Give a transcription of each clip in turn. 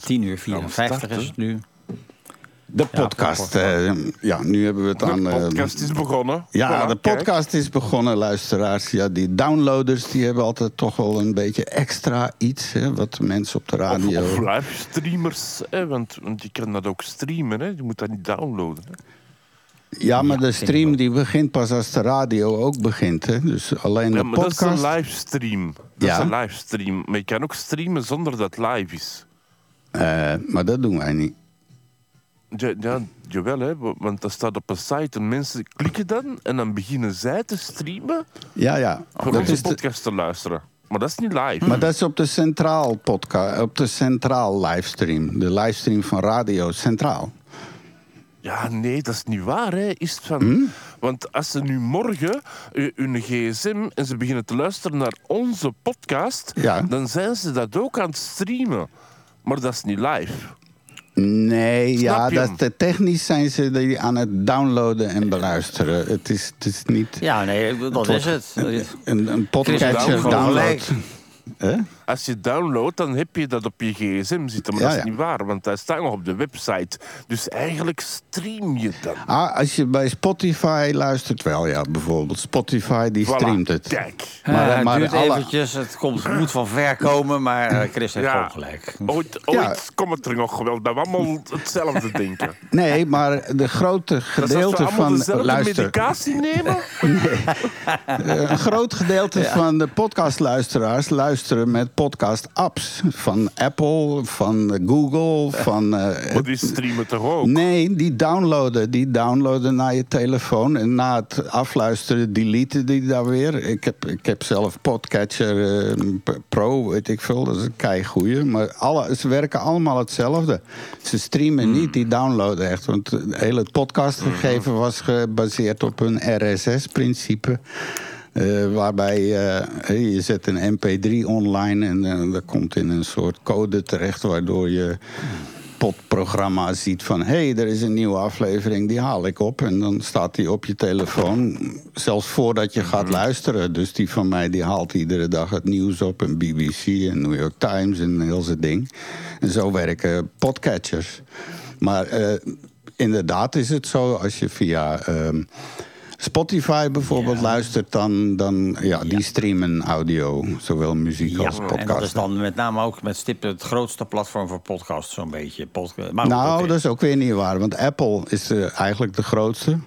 10 uur 54 is het nu. De podcast. eh, Ja, nu hebben we het aan... De eh, podcast is begonnen. Ja, Voilà, de kijk. podcast is begonnen, luisteraars. Ja, die downloaders die hebben altijd toch wel een beetje extra iets. Hè, wat mensen op de Of, radio... of livestreamers, hè, want, want je kan dat ook streamen. Hè. Je moet dat niet downloaden. Hè. ja, maar de stream die begint pas als de radio ook begint. Hè. Dus alleen Ja, de maar dat is podcast... een livestream. Dat Ja. is een livestream. Maar je kan ook streamen zonder dat het live is. Eh, maar dat doen wij niet. Ja, ja, jawel, hè, want dat staat op een site en mensen klikken dan en dan beginnen zij te streamen Ja, ja. voor Dat onze is de- podcast te luisteren. Maar dat is niet live. Maar dat is op de Centraal podcast, op de Centraal livestream. De livestream van Radio Centraal. Ja, nee, dat is niet waar. Hè. Is het van... Hm? Want als ze nu morgen hun gsm en ze beginnen te luisteren naar onze podcast, Ja. dan zijn ze dat ook aan het streamen. Maar dat is niet live. Nee, ja, Snap dat, technisch zijn ze die aan het downloaden en beluisteren. Het is, het is niet Ja, nee, dat is het. een, een podcatcher download. download. Als je downloadt, dan heb je dat op je gsm zitten. Maar Ja, dat is ja. niet waar, want dat staat nog op de website. Dus eigenlijk stream je dan. Ah, als je bij Spotify luistert, wel ja, bijvoorbeeld. Spotify die Voilà, streamt het. Kijk. Maar, eh, het maar duurt alle- eventjes, het komt, het moet van ver komen, maar eh, Chris heeft Ja. gewoon gelijk. Ooit, Ja. ooit komt het er nog wel dat we allemaal hetzelfde denken. Nee, maar de grote Dat gedeelte van... dezelfde Luister, medicatie nemen. Eh, een groot gedeelte van de podcastluisteraars luisteren met podcast-apps. Van Apple, van Google, van... eh, Maar die streamen toch ook? Nee, die downloaden. Die downloaden naar je telefoon. En na het afluisteren deleten die daar weer. Ik heb, ik heb zelf Podcatcher eh, Pro, weet ik veel. Dat is een keigoeie. Maar alle, ze werken allemaal hetzelfde. Ze streamen niet, die downloaden echt. Want het hele podcastgegeven was gebaseerd op een RSS-principe. Eh, waarbij eh, je zet een mp3 online en eh, dat komt in een soort code terecht... waardoor je potprogramma ziet van... hé, hey, er is een nieuwe aflevering, die haal ik op. En dan staat die op je telefoon, zelfs voordat je gaat luisteren. Dus die van mij, die haalt iedere dag het nieuws op. En BBC en New York Times en heel zijn ding. En zo werken podcatchers. Maar inderdaad is het zo, als je via... Spotify bijvoorbeeld luistert, dan, dan ja, die streamen audio, zowel muziek als Ja, podcast. en dat is dan met name ook met stip het grootste platform voor podcasts, zo'n beetje. Podca- maar Nou, dat is ook weer niet waar. Want Apple is eh, eigenlijk de grootste.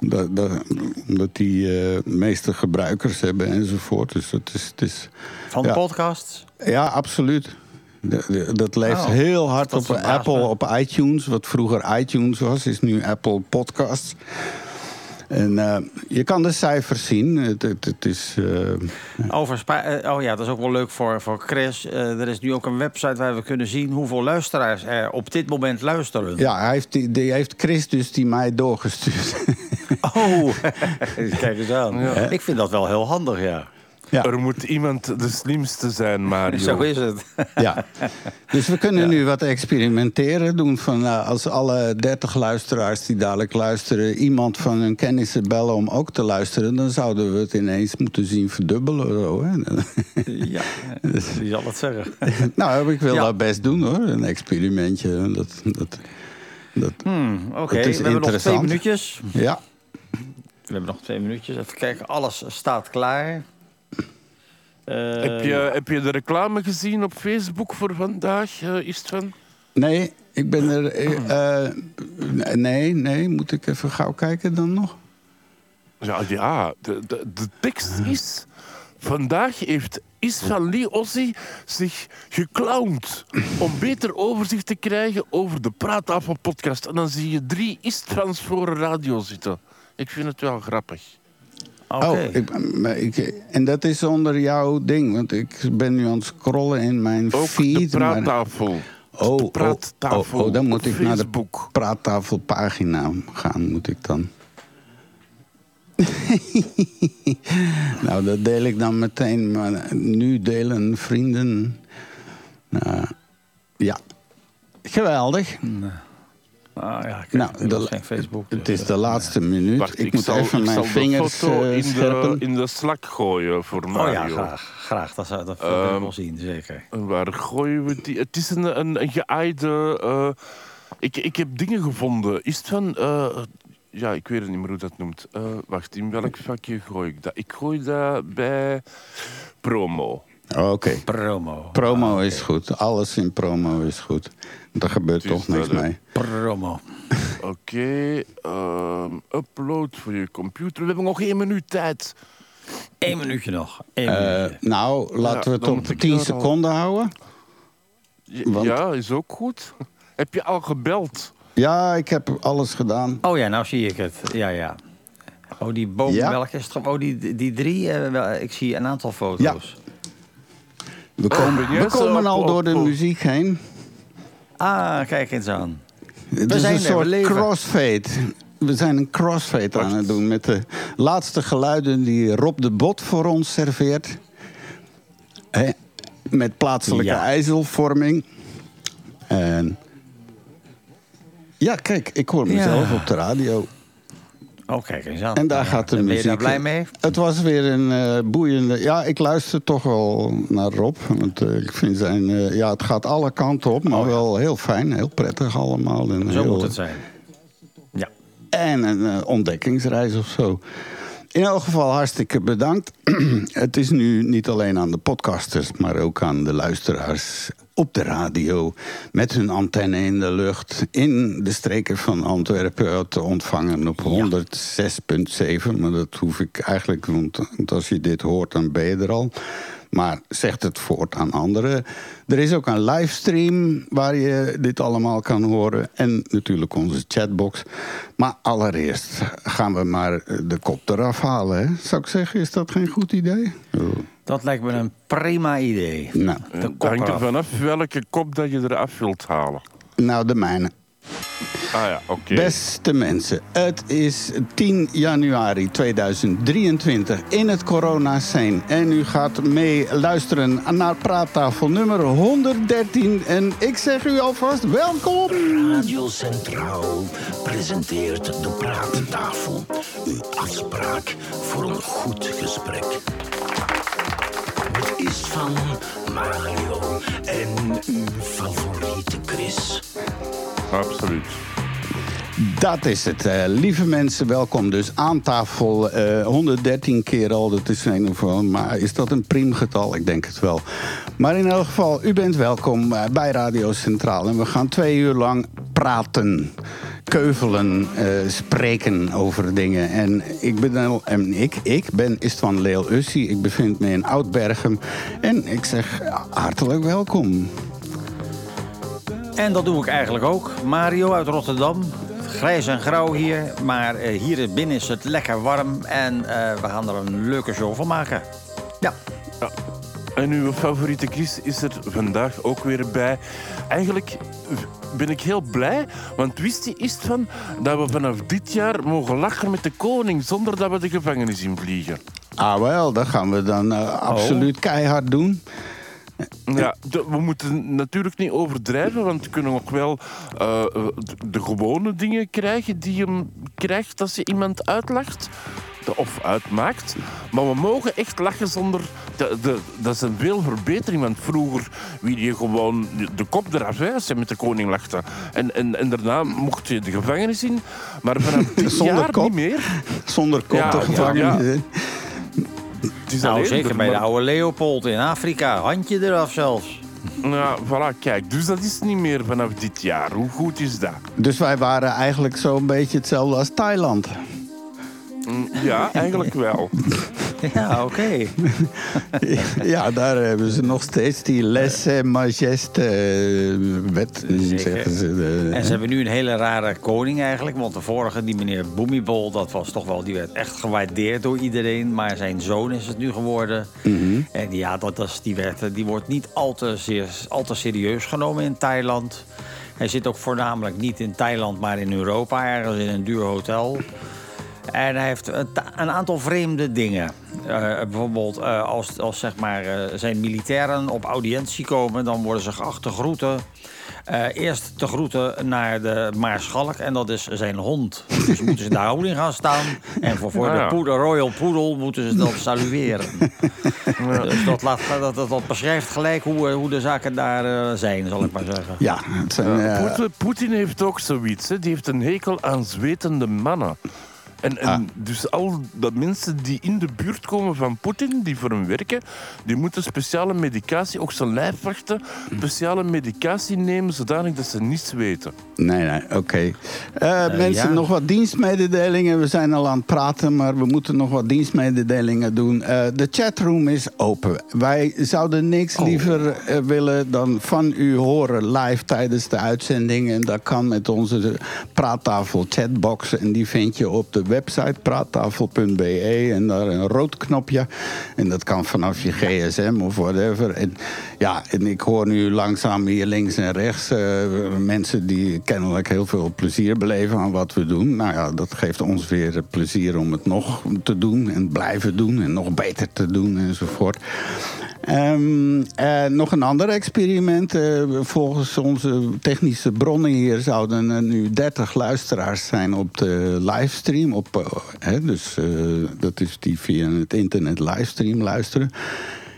Dat, dat- omdat die eh meeste gebruikers hebben enzovoort. Dus het is, het is, Van podcasts? ja, absoluut. De- de- dat leeft Oh, heel hard dat op Apple, me. op iTunes. Wat vroeger iTunes was, is nu Apple Podcasts. En eh, je kan de cijfers zien. Het, het, het is... eh, Over eh, oh ja, dat is ook wel leuk voor, voor Chris. Eh, er is nu ook een website waar we kunnen zien hoeveel luisteraars er op dit moment luisteren. ja, hij heeft, die, die heeft Chris dus die mij doorgestuurd. Oh, kijk eens aan. Ik vind dat wel heel handig, ja. Ja. Er moet iemand de slimste zijn, Mario. Zo is het. Ja. Dus we kunnen nu wat experimenteren doen. Van, nou, als alle 30 luisteraars die dadelijk luisteren... iemand van hun kennissen bellen om ook te luisteren... dan zouden we het ineens moeten zien verdubbelen. of Zo, hè. Ja, wie zal het zeggen? nou, ik wil Ja. dat best doen hoor. Een experimentje. Dat, dat, dat, Hmm, Oké, we hebben nog twee minuutjes. ja. We hebben nog twee minuutjes. Even kijken, alles staat klaar. Eh, Heb je, heb je de reclame gezien op Facebook voor vandaag, eh, is het van? Nee, ik ben er... eh, nee, nee. Moet ik even gauw kijken dan nog? Ja, ja de, de, de tekst is... Vandaag heeft Isvan Lee Ossi zich geclowned om beter overzicht te krijgen over de Praattafel podcast. En dan zie je drie Istvans voor een radio zitten. Ik vind het wel grappig. Oké. Oh, ik, maar ik, en dat is onder jouw ding. Want ik ben nu aan het scrollen in mijn Ook feed. de maar- praattafel. Oh, de oh, praattafel oh, oh, dan moet ik naar de praattafelpagina gaan, moet ik dan. nou, dat deel ik dan meteen. Maar nu delen vrienden. Nou, ja, geweldig. Ah, ja, kijk, Nou, de- was geen Facebook. Het dus is de laatste minuut. Wacht, ik, moet zal, even ik mijn vingers foto eh, in, de, in de slak gooien voor Oh Mario. ja, graag. Graag, dat zou dat wil ik Ehm, wel zien, zeker. En waar gooien we die? Het is een, een, een geaaide... eh, ik, ik heb dingen gevonden. Is het van... eh, ja, ik weet het niet meer hoe dat noemt. Eh, wacht, in welk vakje gooi ik dat? Ik gooi dat bij promo. Oké. Promo. Promo is goed. Alles in promo is goed. Daar gebeurt toch niks dat, mee. Promo. Oké, ehm, upload voor je computer. We hebben nog één minuut tijd. Eén minuutje nog. Eén Eh, minuutje. nou, laten we het op moet ik 10 daar al- seconden houden. Ja, Want- Ja, is ook goed. Heb je al gebeld? Ja, ik heb alles gedaan. Oh ja, nou zie ik het. Ja, ja. Oh, die boom, Ja. welke is het? Oh, die, die drie. eh, ik zie een aantal foto's. We komen, we komen al op- door de op- muziek heen. Ah, kijk eens aan. Het is zijn een we soort crossfade. We zijn een crossfade aan het doen met de laatste geluiden die Rob de Bot voor ons serveert. Met plaatselijke Ja. ijzelvorming. En ja, kijk, ik hoor mezelf Ja. op de radio. Oh, kijk eens aan. En daar gaat de ben muziek. je daar blij mee? Het was weer een eh, boeiende. Ja, ik luister toch wel naar Rob. Want eh, ik vind zijn. eh, ja, het gaat alle kanten op, maar Oh, ja. wel heel fijn, heel prettig allemaal. En Zo heel, moet het zijn. Ja. en een ontdekkingsreis of zo. In elk geval hartstikke bedankt. het is nu niet alleen aan de podcasters, maar ook aan de luisteraars op de radio. Met hun antenne in de lucht. In de streken van Antwerpen te ontvangen op 106.7. Maar dat hoef ik eigenlijk, want, want als je dit hoort, dan ben je er al. Maar zegt het voort aan anderen. Er is ook een livestream waar je dit allemaal kan horen. En natuurlijk onze chatbox. Maar allereerst gaan we maar de kop eraf halen. Hè? Zou ik zeggen, is dat geen goed idee? Oh, Dat lijkt me een prima idee. Nou, De Het kop hangt er vanaf welke kop dat je eraf wilt halen. nou de mijne. Ah ja, oké. Beste mensen, het is 10 januari 2023 in het corona scene. En u gaat mee luisteren naar praattafel nummer 113. En ik zeg u alvast welkom. Radio Centraal presenteert de praattafel. Uw afspraak voor een goed gesprek. Is van Mario en uw favoriete Chris. Absoluut. Dat is het. eh, lieve mensen, welkom dus aan tafel. eh, 113 keer al, dat is een of andere. Maar is dat een priemgetal? Ik denk het wel. Maar in elk geval, u bent welkom eh, bij Radio Centraal. En we gaan twee uur lang praten, keuvelen, eh, spreken over dingen. En ik ben, al- en ik, ik ben Istvan Leel Ussi. Ik bevind me in Oudbergen. En ik zeg hartelijk welkom. En dat doe ik eigenlijk ook. Mario uit Rotterdam. Grijs en grauw hier. Maar eh, hier binnen is het lekker warm. En eh, we gaan er een leuke show van maken. Ja. Ja. En uw favoriete Chris is er vandaag ook weer bij. Eigenlijk ben ik heel blij, want wist je is van dat we vanaf dit jaar mogen lachen met de koning zonder dat we de gevangenis in vliegen. Ah wel, dat gaan we dan eh, absoluut keihard doen. Ja, we moeten natuurlijk niet overdrijven, want we kunnen ook wel eh, de, de gewone dingen krijgen die je krijgt als je iemand uitlacht. Of uitmaakt. Maar we mogen echt lachen zonder... De, de, dat is een veel verbetering. Want vroeger wie je gewoon de- kop eraf hè, als je met de koning lachte. En, en, en daarna mocht je de gevangenis in. Maar vanaf dit Zonder jaar kop? niet meer. Zonder kop Ja, de ja, gevangenis. ja. hè? Het is Nou, zeker er bij de oude Leopold in Afrika. Handje eraf zelfs. Ja, voilà, kijk. Dus dat is niet meer vanaf dit jaar. Hoe goed is dat? Dus wij waren eigenlijk zo'n beetje hetzelfde als Thailand. Mm, Ja, eigenlijk wel. Ja, oké. ja, daar hebben ze nog steeds die lesse majeste eh, wet, zeggen ze. eh. En ze hebben nu een hele rare koning eigenlijk. Want de vorige, die meneer Boemibol, dat was toch wel... die werd echt gewaardeerd door iedereen. Maar zijn zoon is het nu geworden. En ja, dat is, die, werd, die wordt niet al te, zeer, al te serieus genomen in Thailand. Hij zit ook voornamelijk niet in Thailand, maar in Europa. Ergens in een duur hotel. En hij heeft een, ta- een aantal vreemde dingen. Eh, bijvoorbeeld eh, als, als zeg maar, eh, zijn militairen op audiëntie komen... dan worden ze geacht te groeten. Eh, eerst te groeten naar de Maarschalk en dat is zijn hond. Dus moeten ze daar ook in gaan staan. En voor, voor ja. de poeder, Royal Poedel moeten ze dat salueren. Dus dat, laat, dat, dat, dat beschrijft gelijk hoe, eh, hoe de zaken daar eh, zijn, zal ik maar zeggen. Ja, het zijn, eh, Poetin heeft ook zoiets. Hè. Die heeft een hekel aan zwetende mannen. En, en Ah. dus al de mensen die in de buurt komen van Poetin, die voor hem werken, die moeten speciale medicatie, ook zijn lijfwachten, speciale medicatie nemen, zodanig dat ze niets weten. Nee, nee, oké. Eh, mensen, ja. nog wat dienstmededelingen. We zijn al aan het praten, maar we moeten nog wat dienstmededelingen doen. Eh, de chatroom is open. Wij zouden niks liever eh, willen dan van u horen live tijdens de uitzending. En dat kan met onze praattafel chatbox. En die vind je op de website praattafel.be. En daar een rood knopje. En dat kan vanaf je gsm of whatever. En, ja, en ik hoor nu langzaam hier links en rechts eh, mensen die kennelijk heel veel plezier beleven aan wat we doen. Nou ja, dat geeft ons weer plezier om het nog te doen en blijven doen en nog beter te doen enzovoort. Eh, nog een ander experiment. Eh, volgens onze technische bronnen hier zouden er nu 30 luisteraars zijn op de livestream. Op, eh, dus eh, dat is die via het internet livestream luisteren.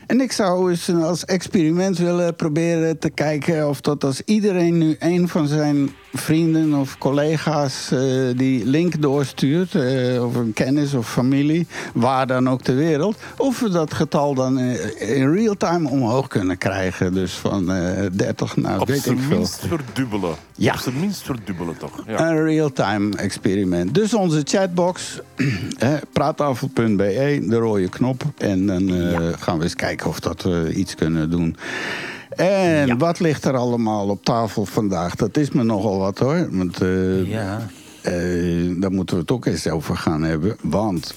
En ik zou eens als experiment willen proberen te kijken of dat als iedereen nu een van zijn vrienden of collega's eh, die link doorstuurt, eh, of een kennis of familie, waar dan ook ter wereld, of we dat getal dan eh, in real time omhoog kunnen krijgen. Dus van eh 30 naar Op weet ik verdubbelen. Ja. Op zijn minst verdubbelen toch. Ja. Een real-time experiment. Dus onze chatbox, praattafel.be, de rode knop. En dan eh, gaan we eens kijken of dat we iets kunnen doen. En Ja. wat ligt er allemaal op tafel vandaag? Dat is me nogal wat hoor. Want eh, Ja. eh, daar moeten we het ook eens over gaan hebben. Want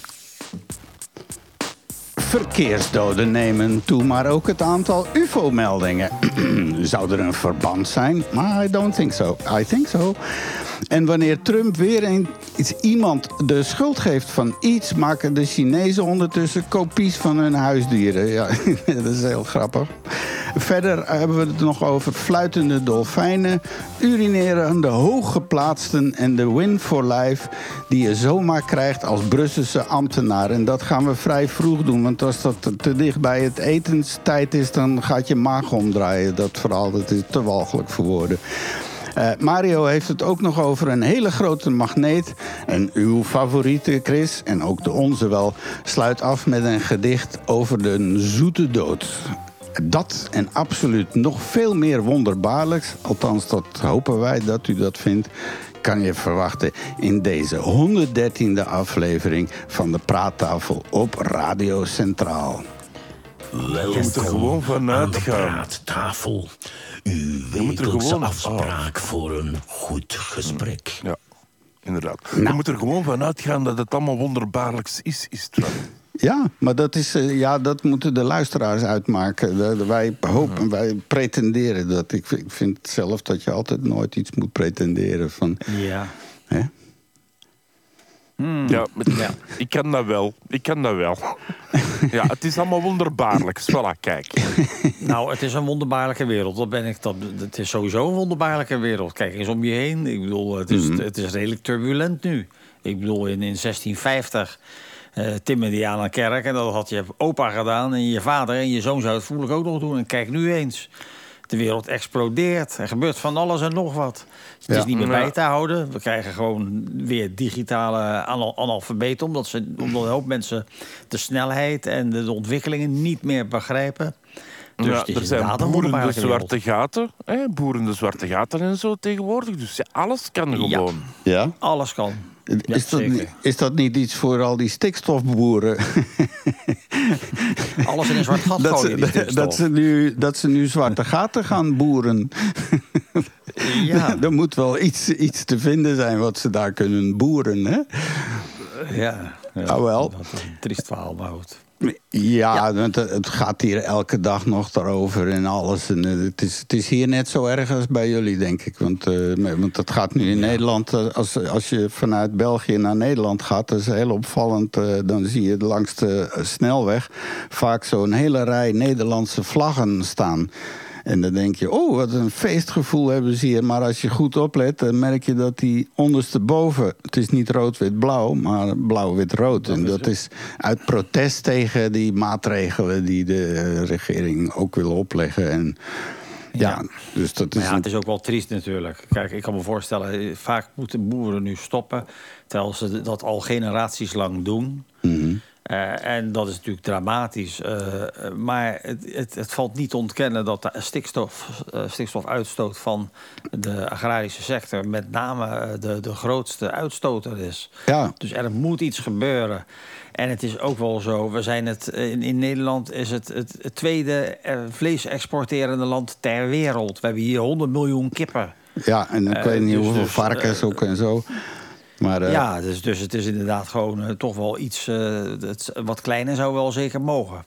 verkeersdoden nemen toe, maar ook het aantal UFO-meldingen. Zou er een verband zijn? I don't think so. I think so. En wanneer Trump weer een, iets, iemand de schuld geeft van iets, maken de Chinezen ondertussen kopies van hun huisdieren. Ja, dat is heel grappig. Verder hebben we het nog over fluitende dolfijnen, urinerende hooggeplaatsten en de win for life die je zomaar krijgt als Brusselse ambtenaar. En dat gaan we vrij vroeg doen, want als dat te dicht bij het etenstijd is, dan gaat je maag omdraaien. Dat verhaal dat is te walgelijk voor woorden. Eh, Mario heeft het ook nog over een hele grote magneet. En uw favoriete, Chris, en ook de onze wel, sluit af met een gedicht over de zoete dood. Dat en absoluut nog veel meer wonderbaarlijks, althans dat hopen wij dat u dat vindt, kan je verwachten in deze 113e aflevering van de Praattafel op Radio Centraal. Welkom moet er gewoon van aan de uitgaan. praattafel. Uw moet er wekelijkse gewoon- afspraak voor een goed gesprek. Ja, inderdaad. Nou. Je moet er gewoon van uitgaan dat het allemaal wonderbaarlijks is, is het wel. Ja, maar dat, is, eh, ja, dat moeten de luisteraars uitmaken. Wij hopen, wij pretenderen dat. Ik, vind- ik vind zelf dat je altijd nooit iets moet pretenderen van. Ja. Hè? Ja, met- ik kan dat wel. Ik kan dat wel. Ja, het is allemaal wonderbaarlijks. Voilà, kijk. Nou, het is een wonderbaarlijke wereld. Dat ben ik, dat, het is sowieso een wonderbaarlijke wereld. Kijk eens om je heen. Ik bedoel, het is, het is redelijk turbulent nu. Ik bedoel, in, in 1650 eh timmerde die aan een kerk... en dat had je opa gedaan en je vader en je zoon zou het voerlijk ook nog doen. En kijk nu eens. De wereld explodeert. Er gebeurt van alles en nog wat. Het Ja. is niet meer bij te houden. We krijgen gewoon weer digitale anal analfabeten... Omdat, ze, omdat een hoop mensen de snelheid en de ontwikkelingen niet meer begrijpen... Dus ja, er zijn boerende zwarte gaten. Hè, boerende zwarte gaten en zo tegenwoordig. Dus alles kan Ja. gewoon. Ja? Alles kan. Ja, is, dat, is dat niet iets voor al die stikstofboeren? Alles in een zwart gat dat, gooien, ze, dat, ze nu, dat ze nu zwarte gaten gaan boeren. Ja, er moet wel iets, iets te vinden zijn wat ze daar kunnen boeren. Hè? ja, ja. Ah, wel. Dat is een triest verhaal, maar goed. Ja, want het, gaat hier elke dag nog daarover en alles. En, eh, het, is, het is hier net zo erg als bij jullie, denk ik. Want, eh, want het gaat nu in Nederland, eh, als, als je vanuit België naar Nederland gaat, dat is heel opvallend. dan zie je langs de snelweg vaak zo'n hele rij Nederlandse vlaggen staan. En dan denk je, oh, wat een feestgevoel hebben ze hier. Maar als je goed oplet, dan merk je dat die ondersteboven... het is niet rood-wit-blauw, maar blauw-wit-rood. En dat is uit protest tegen die maatregelen... die de regering ook wil opleggen. En ja, dus dat is... Ja, het is ook wel triest natuurlijk. Kijk, ik kan me voorstellen, eh, vaak moeten boeren nu stoppen... terwijl ze dat al generaties lang doen. Mhm. Eh, en dat is natuurlijk dramatisch. Eh, maar het, het, het valt niet te ontkennen dat de stikstof, eh, stikstofuitstoot van de agrarische sector... met name de, de grootste uitstoter is. Ja. Dus er moet iets gebeuren. En het is ook wel zo, we zijn het, in, in Nederland is het het, het tweede vlees-exporterende land ter wereld. We hebben hier 100 miljoen kippen. Ja, en ik weet niet dus- hoeveel dus, varkens ook en zo. Maar eh, ja, dus, dus het is inderdaad gewoon eh, toch wel iets eh, het, wat kleiner zou wel zeker mogen.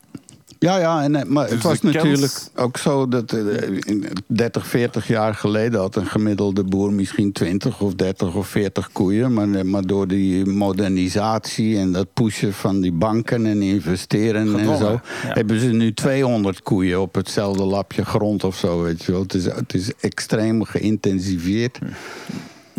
Ja, ja, en, maar het Dus was de kans- natuurlijk ook zo dat eh, in 30, 40 jaar geleden had een gemiddelde boer misschien 20 of 30 of 40 koeien. Maar, maar door die modernisatie en dat pushen van die banken en investeren en zo, ja. hebben ze nu 200 koeien op hetzelfde lapje grond of zo. Weet je wel. Het, is, het is extreem geïntensiveerd.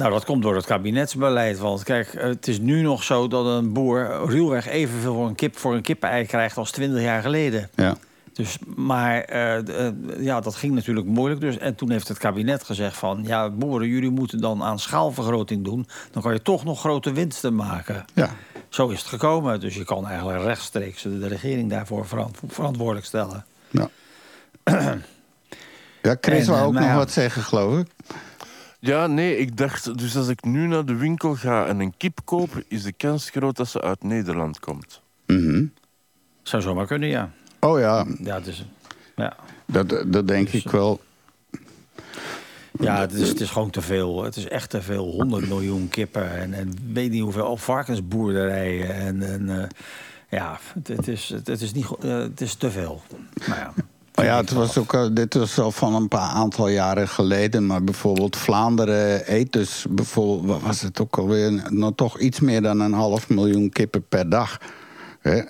Nou, dat komt door het kabinetsbeleid. Want kijk, het is nu nog zo dat een boer ruwweg evenveel voor een kip voor een kippenei krijgt als 20 jaar geleden. Ja. Dus, maar eh, eh, ja, dat ging natuurlijk moeilijk. Dus, en toen heeft het kabinet gezegd van... ja, boeren, jullie moeten dan aan schaalvergroting doen. Dan kan je toch nog grote winsten maken. Ja. Zo is het gekomen. Dus je kan eigenlijk rechtstreeks de regering daarvoor verant- verantwoordelijk stellen. Ja. ja, Chris En, wou eh, ook nog ja. wat zeggen, geloof ik. Ja, nee, ik dacht, dus als ik nu naar de winkel ga en een kip koop, is de kans groot dat ze uit Nederland komt. Mhm. Zou zomaar kunnen, ja. Oh ja, Ja, het is, ja. dat, dat denk Dus, ik wel. ja het, is, het is gewoon te veel. Het is echt te veel. 100 miljoen kippen en, en weet niet hoeveel varkensboerderijen. En, en eh, ja, het, het is, het, het is niet, eh, het is te veel. Nou ja, Maar ja, het was ook, al- dit was al van een paar aantal jaren geleden. Maar bijvoorbeeld Vlaanderen eet dus bijvoorbeeld, wat was het ook alweer, nog toch iets meer dan een half miljoen kippen per dag. Hè?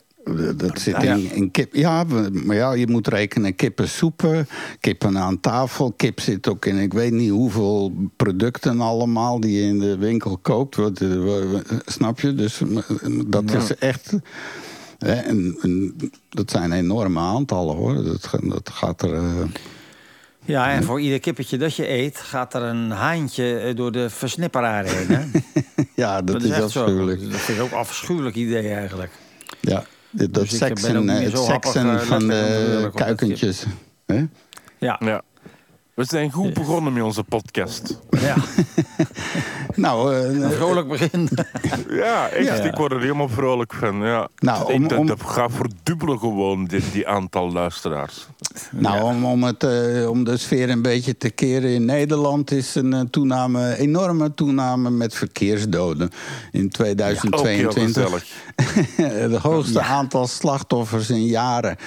Dat zit in, in kip. Ja, maar ja, je moet rekenen kippensoepen, kippen aan tafel. Kip zit ook in, ik weet niet hoeveel producten allemaal die je in de winkel koopt. Eh, snap je? Dus eh, dat is echt. Hè, en, en dat zijn enorme aantallen hoor. Dat, ga- dat gaat er. eh, Ja, en voor ieder kippetje dat je eet, gaat er een haantje eh, door de versnipperaar heen. Hè? ja, dat, is, zo. afschuwelijk. Dat vind ik ook een afschuwelijk idee eigenlijk. Ja, dit- dat Dus seksen, eh, het zo seksen van de dat kuikentjes. Hè? Ja, Ja. We zijn goed begonnen met onze podcast. ja. Nou, eh, een vrolijk begin. Ja, echt. Ja. Ik word er helemaal vrolijk van. Ja. Nou, om- dat, om- dat gaat verdubbelen gewoon, die, die aantal luisteraars. nou om, om, het, eh, om de sfeer een beetje te keren in Nederland is een eh, toename, enorme toename met verkeersdoden. In Ook heel 2022 gezellig. het hoogste Ja. aantal slachtoffers in jaren.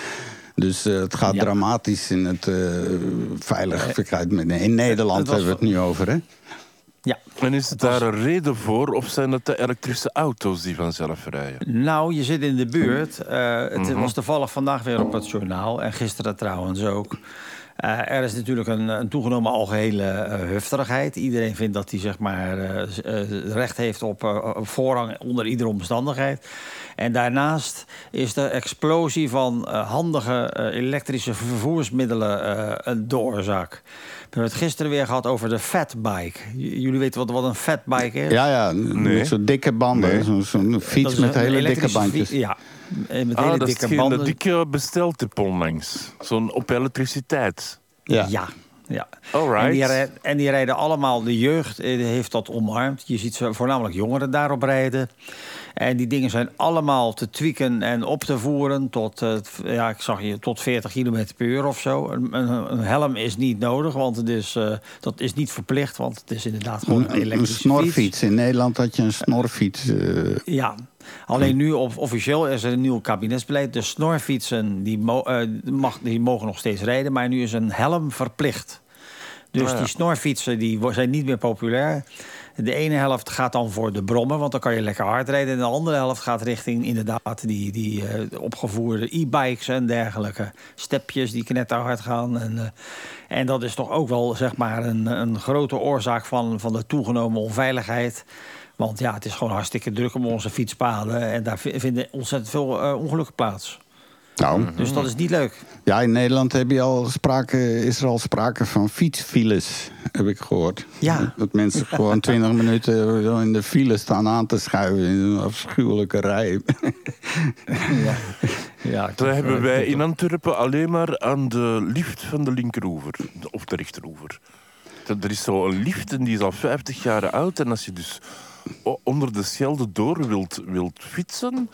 Dus eh, het gaat Ja. dramatisch in het eh veiligheid. In Nederland het was- hebben we het nu over, hè? ja. En is daar een reden voor, of zijn het de elektrische auto's die vanzelf rijden? Nou, je zit in de buurt. Eh, het Mhm. was toevallig vandaag weer op het journaal. En gisteren trouwens ook. Eh, er is natuurlijk een, een toegenomen algehele eh, hufterigheid. Iedereen vindt dat hij zeg maar, eh, eh, recht heeft op eh, op voorrang onder iedere omstandigheid. En daarnaast is de explosie van eh, handige eh, elektrische vervoersmiddelen eh, een de oorzaak. We hebben het gisteren weer gehad over de fatbike. J- Jullie weten wat, wat een fatbike is? Ja, ja, Nee. met zo'n dikke banden. Nee. Zo'n zo'n Dat fiets met een hele dikke bandjes. Ja, met Ah, hele dat is dikke banden. de dikke besteltip onlangs. Zo'n op elektriciteit. Ja. Ja. En, die en die rijden allemaal, de jeugd heeft dat omarmd. Je ziet ze voornamelijk jongeren daarop rijden. En die dingen zijn allemaal te tweaken en op te voeren tot, eh, ja, ik zag je, tot 40 km per uur of zo. Een, een, helm is niet nodig, want het is, eh, dat is niet verplicht. Want het is inderdaad gewoon een Een, een elektrische snorfiets. fiets. In Nederland had je een snorfiets. eh, Ja, alleen nu of, officieel is er een nieuw kabinetsbeleid. De snorfietsen die, mo- mag, die mogen nog steeds rijden, maar nu is een helm verplicht. Dus ja. die snorfietsen die zijn niet meer populair. De ene helft gaat dan voor de brommen, want dan kan je lekker hard rijden. En de andere helft gaat richting inderdaad die, die eh, opgevoerde e-bikes en dergelijke. Stepjes die knetterhard gaan. En, eh, en dat is toch ook wel zeg maar een, een grote oorzaak van, van de toegenomen onveiligheid. Want ja, het is gewoon hartstikke druk op onze fietspaden. En daar vi- vinden ontzettend veel eh, ongelukken plaats. Nou, Dus dat is niet leuk. ja, in Nederland heb je al sprake, is er al sprake van fietsfiles, heb ik gehoord. Ja. Dat mensen gewoon 20 minuten zo in de file staan aan te schuiven in een afschuwelijke rij. Ja, Dat hebben wij in Antwerpen alleen maar aan de lift van de linkeroever. Of de rechteroever. Dat- Er is zo een lift en die is al 50 jaar oud. En als je dus onder de Schelde door wilt, wilt fietsen,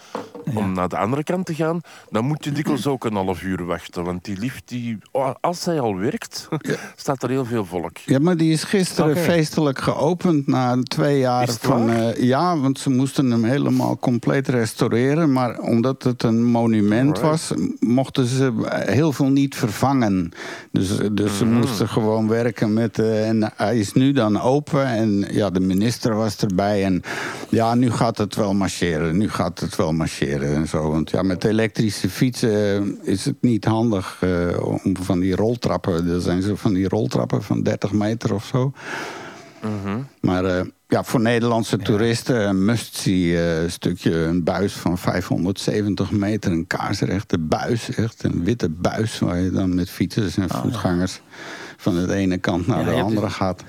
om naar de andere kant te gaan, dan moet je dikwijls ook een half uur wachten. Want die lift, die, als hij al werkt, staat er heel veel volk. Ja, maar die is gisteren feestelijk geopend na twee jaar Is het van. waar? eh, ja, want ze moesten hem helemaal compleet restaureren. Maar omdat het een monument was, mochten ze heel veel niet vervangen. Dus, dus ze Mhm. moesten gewoon werken met. eh, en hij is nu dan open. En ja, de minister was erbij. En ja, nu gaat het wel marcheren. Nu gaat het wel marcheren en zo. Want ja, met elektrische fietsen eh, is het niet handig eh, om van die roltrappen. Er zijn zo van die roltrappen van 30 meter of zo. Maar eh, ja, voor Nederlandse toeristen een must-see stukje. Een buis van 570 meter. Een kaarsrechte buis. Echt een witte buis waar je dan met fietsers en voetgangers... van de ene kant naar Ja, de hebt andere gaat.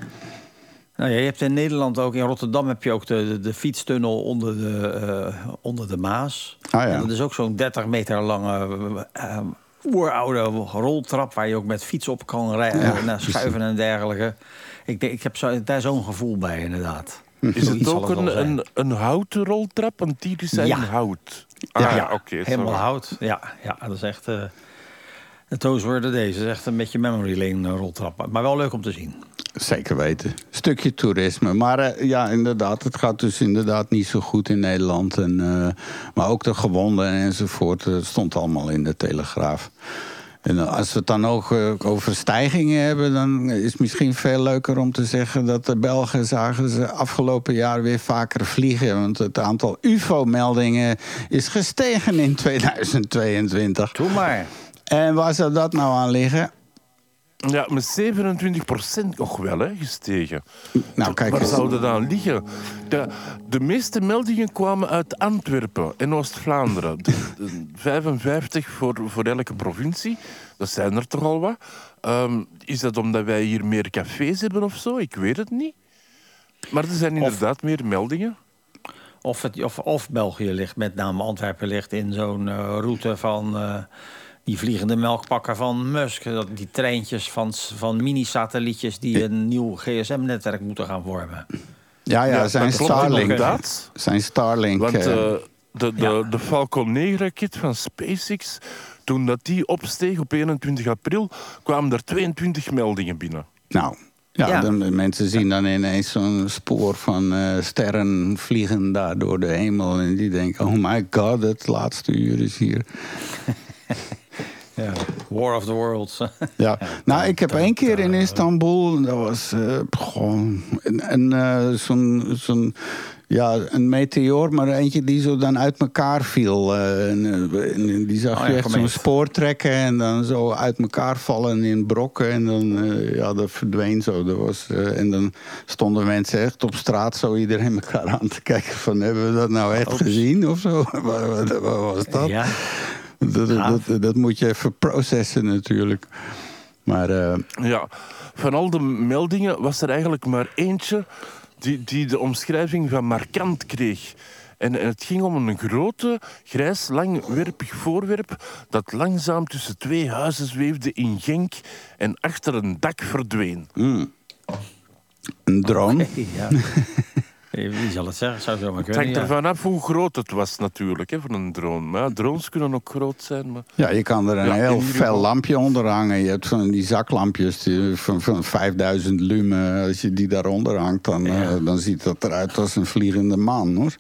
Nou ja, je hebt in Nederland ook, in Rotterdam heb je ook de, de, de fietstunnel onder de, eh, onder de Maas. Ah, ja. En dat is ook zo'n 30 meter lange eh, oeroude roltrap waar je ook met fiets op kan rijden, Ja, naar schuiven en dergelijke. Ik, denk, ik heb zo, daar zo'n gevoel bij, inderdaad. Is het ook een, een, een houten roltrap? Want die zijn Ja. hout. Ja, Ah, ja, oké. helemaal hout. Ja, ja, dat is echt... eh were the days. Dat is echt een beetje memory lane eh, roltrap. Maar wel leuk om te zien. Zeker weten. Stukje toerisme. Maar eh, ja, inderdaad, het gaat dus inderdaad niet zo goed in Nederland. En, eh, maar ook de gewonden enzovoort eh, stond allemaal in de Telegraaf. En als we het dan ook over stijgingen hebben... dan is het misschien veel leuker om te zeggen... dat de Belgen zagen ze afgelopen jaar weer vaker vliegen. Want het aantal ufo-meldingen is gestegen in 2022. Doe maar. En waar zou dat nou aan liggen? Ja, met 27 procent nog wel hè, gestegen. Nou, kijk Waar eens. zou dat aan liggen? De, de meeste meldingen kwamen uit Antwerpen en Oost-Vlaanderen. De- de 55 voor, voor elke provincie. Dat zijn er toch al wat. Ehm, is dat omdat wij hier meer cafés hebben of zo? Ik weet het niet. Maar er zijn inderdaad meer meldingen. Of, het, of, of België ligt, met name Antwerpen, ligt in zo'n eh, route van eh, die vliegende melkpakken van Musk. Dat, die treintjes van, van mini-satellietjes die een nieuw gsm-netwerk moeten gaan vormen. Ja, ja, zijn dat Starlink. inderdaad. Zijn Starlink. Want eh, eh, de, de, Ja. de Falcon 9-raket van SpaceX, toen dat die opsteeg op 21 april, kwamen er 22 meldingen binnen. nou, ja, Ja. Dan, de mensen zien dan ineens zo'n spoor van eh, sterren vliegen daar door de hemel. En die denken, oh my god, het laatste uur is hier. Ja. War of the Worlds. Ja. Nou, ik heb één keer in Istanbul, dat was eh, gewoon een, eh, zo'n... zo'n ja, een meteoor, maar eentje die zo dan uit elkaar viel. eh, en, en die zag Oh je echt zo'n spoor trekken en dan zo uit elkaar vallen in brokken. En dan, ja, dat verdween zo. Dat was, en dan stonden mensen echt op straat zo iedereen elkaar aan te kijken van... hebben we dat nou echt gezien of zo? wat was dat? ja. Dat, dat, dat moet je even processen natuurlijk. Maar eh, Ja, van al de meldingen was er eigenlijk maar eentje die, die de omschrijving van markant kreeg. En het ging om een grote, grijs, langwerpig voorwerp dat langzaam tussen twee huizen zweefde in Genk en achter een dak verdween. een drone. ja. Wie zal het zeggen? Zou zo maar Het hangt ja. ervan af hoe groot het was natuurlijk, hè, voor een drone. Maar ja, drones kunnen ook groot zijn. Maar... Ja, je kan er een Ja, heel fel lampje onder hangen. Je hebt van die zaklampjes die, van, van 5000 lumen. Als je die daaronder hangt, dan, Ja. eh, dan ziet dat eruit als een vliegende maan, hoor.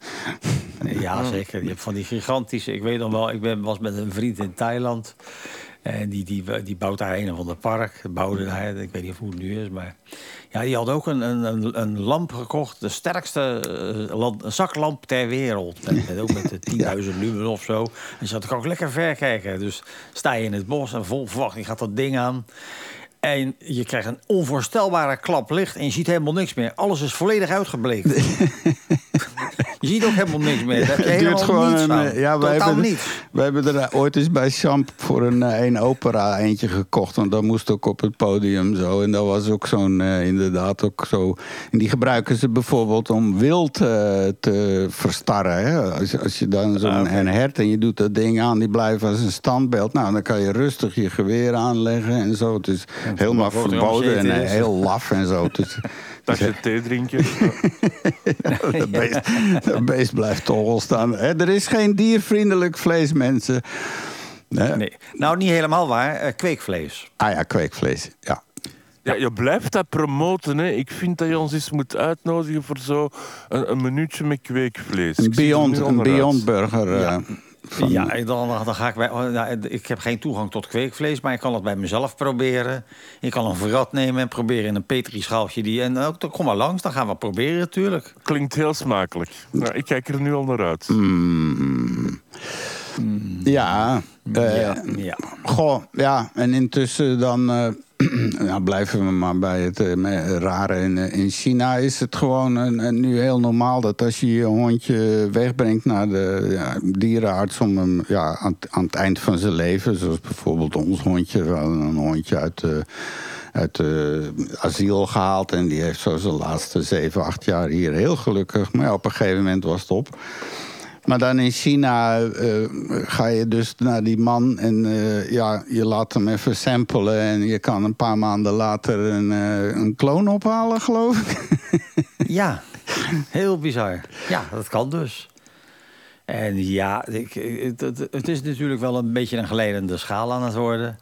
Ja, zeker. Je hebt van die gigantische... Ik weet nog wel, ik ben, was met een vriend in Thailand. En die, die, die bouwt daar een of ander park. Bouwde hij, ik weet niet hoe het nu is. Maar ja, die had ook een, een, een lamp gekocht. De sterkste eh, lamp- zaklamp ter wereld. Met, met, ook met de 10.000 lumen of zo. En ze had ook lekker ver kijken. Dus sta je in het bos en vol verwachting gaat dat ding aan. En je krijgt een onvoorstelbare klap licht en je ziet helemaal niks meer. Alles is volledig uitgebleekt. je ziet ook helemaal niks meer. Daar heb je Het helemaal duurt gewoon niets een, van. eh, ja, wij Totaal hebben, niets. wij hebben er ooit eens bij Champ voor een, eh, een opera eentje gekocht. Want dat moest ook op het podium zo. En dat was ook zo'n, eh, inderdaad ook zo. En die gebruiken ze bijvoorbeeld om wild eh, te verstarren. Hè? Als, als je dan zo'n Ah, een hert en je doet dat ding aan, die blijft als een standbeeld. Nou, dan kan je rustig je geweer aanleggen en zo. Het is helemaal er verboden en eh, heel laf en zo. is, Dat je thee drinken. dat, beest, dat beest blijft toch wel staan. Hè, Er is geen diervriendelijk vlees, mensen. Nee. Nee. Nou, niet helemaal waar. Eh, kweekvlees. Ah ja, kweekvlees. Ja. Ja, je blijft dat promoten. Hè. Ik vind dat je ons eens moet uitnodigen voor zo een, een minuutje met kweekvlees. Een Beyond, een. Beyond Burger. eh, van- Ja, dan, dan ga ik bij. nou, ik heb geen toegang tot kweekvlees, maar ik kan het bij mezelf proberen. Ik kan een verrat nemen en proberen in een petrischaaltje die. En ook, dan kom maar langs, dan gaan we proberen natuurlijk. Klinkt heel smakelijk. Nou, ik kijk er nu al naar uit. Mm. Ja, eh, ja, ja. Goh, ja, en intussen dan eh, blijven we maar bij het eh, rare. In, eh, in China is het gewoon een, een nu heel normaal dat als je je hondje wegbrengt naar de ja, dierenarts om hem ja, aan, het- eind van zijn leven, zoals bijvoorbeeld ons hondje, we een hondje uit. eh, uit eh, asiel gehaald. En die heeft zo zijn laatste zeven, acht jaar hier heel gelukkig. Maar op een gegeven moment was het op. Maar dan in China eh, ga je dus naar die man en eh, ja, je laat hem even samplen. En je kan een paar maanden later een, eh, een kloon ophalen, geloof ik. Ja, heel bizar. Ja, dat kan dus. En ja, ik, het, is natuurlijk wel een beetje een geleidende schaal aan het worden.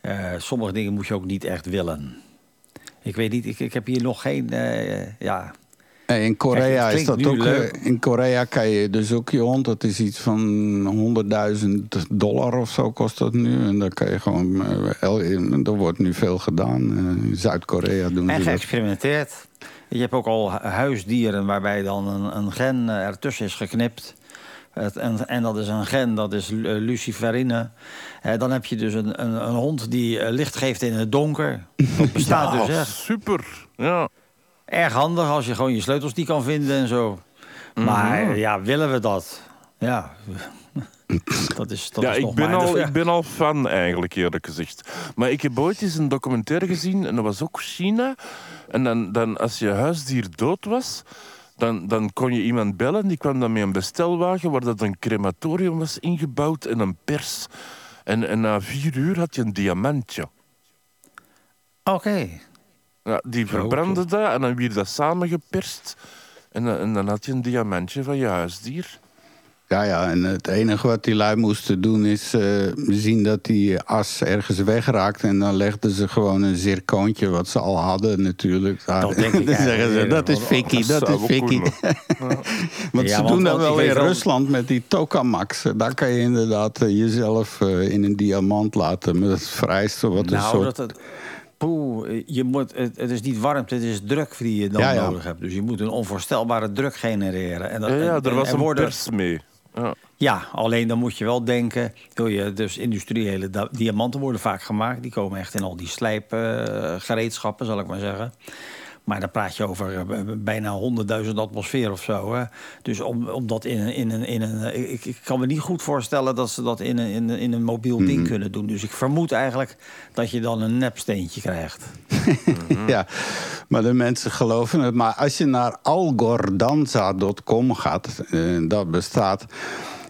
Eh, sommige dingen moet je ook niet echt willen. Ik weet niet, ik, ik heb hier nog geen. eh, ja, In Korea Kijk, is dat ook. eh, leuk. In Korea kan je dus ook je hond. Dat is iets van 100.000 dollar of zo kost dat nu. En dan kan je gewoon. eh, er wordt nu veel gedaan. Eh, In Zuid-Korea doen en ze dat. geëxperimenteerd. Je hebt ook al hu- huisdieren waarbij dan een, een gen ertussen is geknipt. Het, en, en dat is een gen, dat is lu- luciferine. Eh, dan heb je dus een, een, een hond die licht geeft in het donker. Dat bestaat dus echt. super. Ja. Erg handig als je gewoon je sleutels niet kan vinden en zo. Maar ja, willen we dat? Ja, dat is, dat ja, is ik nog ben, maar... al, dus, ja. ik ben al fan eigenlijk, eerlijk gezegd. Maar ik heb ooit eens een documentaire gezien en dat was ook China. En dan, dan als je huisdier dood was, dan, dan kon je iemand bellen. Die kwam dan met een bestelwagen waar dat een crematorium was ingebouwd en een pers. En, en na vier uur had je een diamantje. Oké. Ja, die verbrandde dat en dan werd dat samengeperst. En, dan- en dan had je een diamantje van je huisdier. Ja, ja, en het enige wat die lui moesten doen is eh, zien dat die as ergens wegraakt. En dan legden ze gewoon een zirkoontje, wat ze al hadden natuurlijk. daar. Dat denk ik dan zeggen ze, dat is. Vicky, dat is kunnen. Want Ja, ze want- doen dat want wel in Rusland met die tokamaks. Daar kan je inderdaad eh, jezelf eh, in een diamant laten. Met het vrijste wat een Nou, soort... dat het... Poeh, je moet, het, het is niet warmte, het is druk die je dan Ja, ja. nodig hebt. Dus je moet een onvoorstelbare druk genereren. En dat, Ja, ja, en- er was en een worden- pers mee. Ja. Ja, alleen dan moet je wel denken... Wil je, dus industriële diamanten worden vaak gemaakt. Die komen echt in al die slijpgereedschappen, zal ik maar zeggen. Maar dan praat je over eh, bijna 100.000 atmosfeer of zo. Hè? Dus om, om dat in een... In een, in een ik, ik kan me niet goed voorstellen dat ze dat in een, in een, in een mobiel Mhm. ding kunnen doen. Dus ik vermoed eigenlijk dat je dan een nepsteentje krijgt. Ja, maar de mensen geloven het. Maar als je naar algordanza.com gaat, eh, dat bestaat.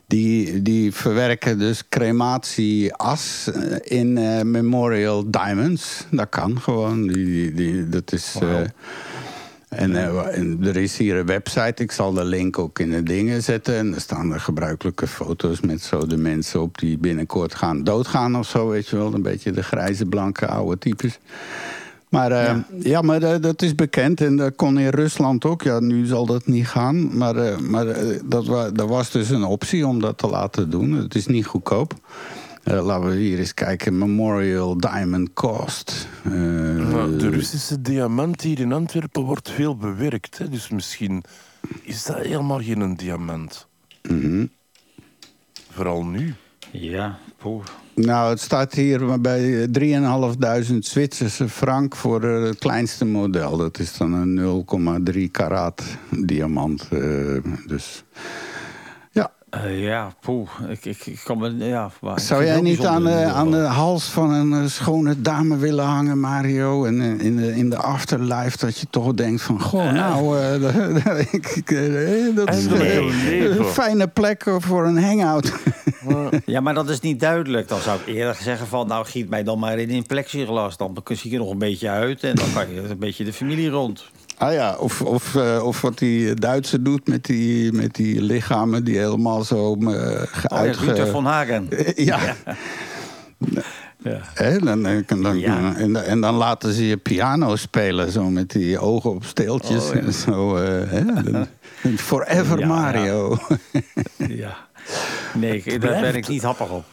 Die, die verwerken dus crematie-as eh, in eh, memorial diamonds. Dat kan gewoon. Die, die, dat is. en, eh, en er is hier een website, ik zal de link ook in de dingen zetten. En er staan er gebruikelijke foto's met zo de mensen op die binnenkort gaan doodgaan of zo, weet je wel. Een beetje de grijze, blanke, oude types. Maar eh, ja. maar eh, dat is bekend en dat kon in Rusland ook. Ja, nu zal dat niet gaan. Maar, eh, maar dat, wa dat was dus een optie om dat te laten doen. Het is niet goedkoop. Eh, laten we hier eens kijken. Memorial Diamond Cost. Eh, de Russische diamant hier in Antwerpen wordt veel bewerkt. Hè? Dus misschien is dat helemaal geen diamant. mhm. Vooral nu. Ja, poeh. Nou, het staat hier bij 3.500 Zwitserse frank voor eh, het kleinste model. Dat is dan een 0,3 karaat diamant. eh, dus ja. Eh, ja, poeh. Ik, ik, ik kan me... Ja, maar Zou jij niet aan de, in aan de hals van een eh, schone dame willen hangen, Mario? En eh, in de, in de afterlife dat je toch denkt van... Goh, nou, eh, ik- ik, eh, dat is eh, een fijne plek voor een hangout. Ja, maar dat is niet duidelijk. Dan zou ik eerder zeggen van... Nou, giet mij dan maar in een plexiglas. Dan zie ik er nog een beetje uit. En dan kan je een beetje de familie rond. Ah ja, of, of, eh, of wat die Duitser doet met die, met die lichamen die helemaal zo uh, Oh ja, uitge... Luther von Hagen. ja. Ja. Hè, dan, eh, dan, dan- Ja. en, dan- en dan laten ze je piano spelen, zo met die ogen op steeltjes. Oh, ja. en zo, eh, Forever Ja, Mario. ja. Nee, daar ben ik niet happig op.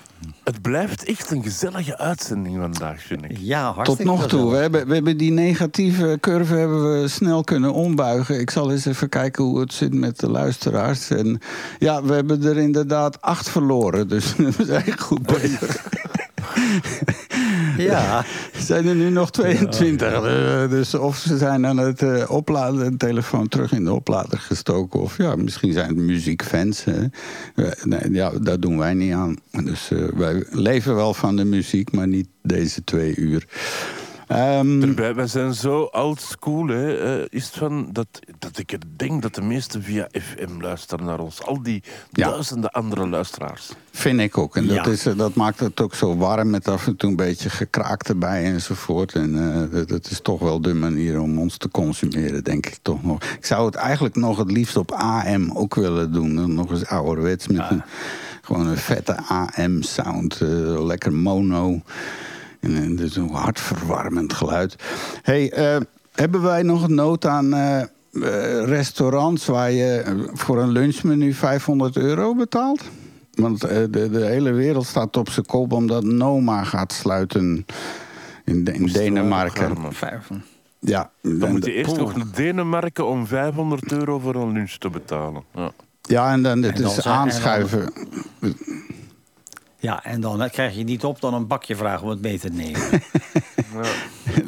Het blijft echt een gezellige uitzending vandaag, vind ik. Ja, Tot hartstikke nog toe. gezellig. We hebben, we hebben die negatieve curve hebben we snel kunnen ombuigen. Ik zal eens even kijken hoe het zit met de luisteraars. En ja, we hebben er inderdaad acht verloren. Dus we zijn goed bezig. Ja, zijn er nu nog 22. Eh, dus of ze zijn aan het eh, opladen, de telefoon terug in de oplader gestoken. Of ja, misschien zijn het muziekfans. Hè. Eh, nee, ja, daar doen wij niet aan. Dus wij leven wel van de muziek, maar niet deze twee uur. Erbij, wij zijn zo old school, hè, eh, is van, dat, dat ik er denk dat de meesten via FM luisteren naar ons. Al die Ja. duizenden andere luisteraars. Vind ik ook. En dat, Ja. is, eh, dat maakt het ook zo warm met af en toe een beetje gekraakt erbij enzovoort. En eh, dat, dat is toch wel de manier om ons te consumeren, denk ik toch nog. Ik zou het eigenlijk nog het liefst op AM ook willen doen. Nog eens ouderwets met een, gewoon een vette AM-sound. lekker mono. En, en dus een hartverwarmend geluid. hey, eh, hebben wij nog een nood aan... eh, eh, restaurants waar je voor een lunchmenu 500 euro betaalt? Want eh, de, de hele wereld staat op zijn kop omdat Noma gaat sluiten in, de- in Denemarken. Ja, Dan moet je eerst nog naar Denemarken om 500 euro voor een lunch te betalen. Ja. ja, en dan het En dan is zijn- en dan- aanschuiven. Ja, en dan krijg je niet op dan een bakje vragen om het mee te nemen.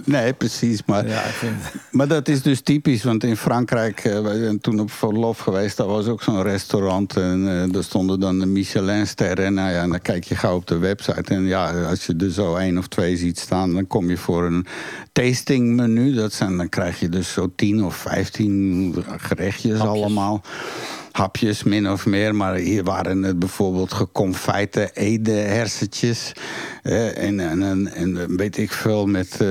Nee, precies. Maar, Ja, vind... maar dat is dus typisch, want in Frankrijk, eh, wij zijn toen op verlof geweest, daar was ook zo'n restaurant. En eh daar stonden dan de Michelin-sterren. En Nou ja, en dan kijk je gauw op de website. En ja, als je er zo één of twee ziet staan, dan kom je voor een tastingmenu. Dat zijn, dan krijg je dus zo tien of vijftien gerechtjes allemaal. Hapjes, min of meer. Maar hier waren het bijvoorbeeld geconfijte ede-hersentjes. eh, en, en, en, en weet ik veel met eh,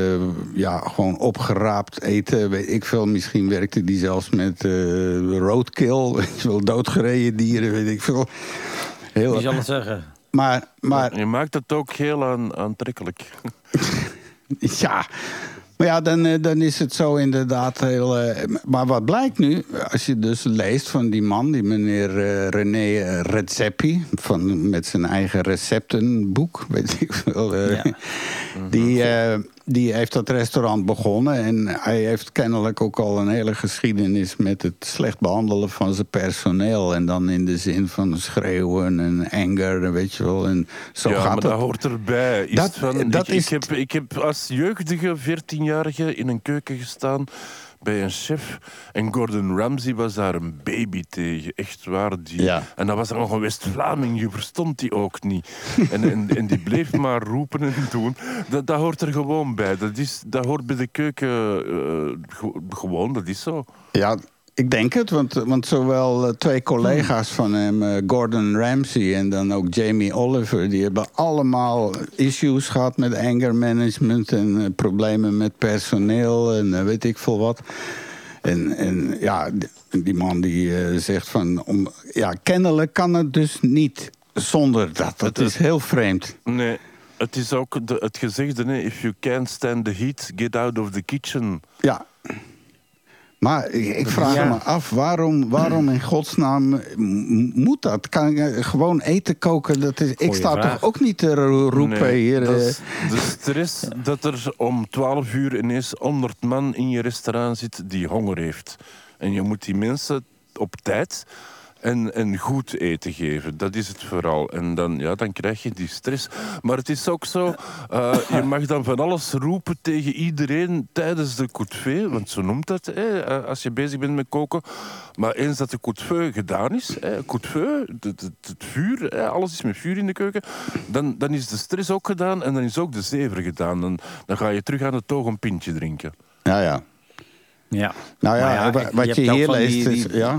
ja, gewoon opgeraapt eten. Weet ik veel, misschien werkte die zelfs met eh, roadkill. Weet je wel, doodgereden dieren, weet ik veel. Heel, Wie zal het zeggen? maar, maar Je maakt het ook heel aan, aantrekkelijk. Ja, maar ja, dan, eh, dan is het zo inderdaad heel... eh, maar wat blijkt nu, als je dus leest van die man... die meneer eh, René Redzepi, van, met zijn eigen receptenboek, weet ik veel... Ja. die, eh, die heeft dat restaurant begonnen... en hij heeft kennelijk ook al een hele geschiedenis... met het slecht behandelen van zijn personeel... en dan in de zin van schreeuwen en anger, weet je wel. En zo ja, gaat maar het. dat hoort erbij. Is Dat- van, dat ik, is- ik, heb, ik heb als jeugdige 14-jarige in een keuken gestaan bij een chef. En Gordon Ramsay was daar een baby tegen. Echt waar. Die, Ja. En dat was dan nog een West-Vlaming. Je verstond die ook niet. en, en, en die bleef maar roepen en doen. Dat, dat hoort er gewoon bij. Dat, is, dat hoort bij de keuken eh, ge- gewoon. Dat is zo. Ja, ik denk het, want, want zowel eh, twee collega's van hem, eh, Gordon Ramsay en dan ook Jamie Oliver, die hebben allemaal issues gehad met anger management en eh, problemen met personeel en weet ik veel wat. En, en ja, die, man die zegt van, om, ja, kennelijk kan het dus niet zonder dat. Dat is heel vreemd. Nee. Het is ook de, het gezegde, hè, if you can't stand the heat, get out of the kitchen. Ja. Maar ik, ik vraag Ja. me af, waarom, waarom in godsnaam moet dat? Kan ik gewoon eten koken? Dat is, ik sta vraag. toch ook niet te ro- roepen Nee, hier. eh, de stress dat er om 12 uur ineens 100 man in je restaurant zit die honger heeft. En je moet die mensen op tijd en, en goed eten geven. Dat is het vooral. En dan, ja, dan krijg je die stress. Maar het is ook zo, eh, je mag dan van alles roepen tegen iedereen tijdens de coup de feu, want zo noemt dat, hè, eh, als je bezig bent met koken. Maar eens dat de coup de feu gedaan is, hè, het, het, het vuur, hè, alles is met vuur in de keuken, dan, dan is de stress ook gedaan en dan is ook de zever gedaan. Dan, dan ga je terug aan de toog een pintje drinken. ja, ja. Ja. Nou ja, wat je hier leest die- is... ja.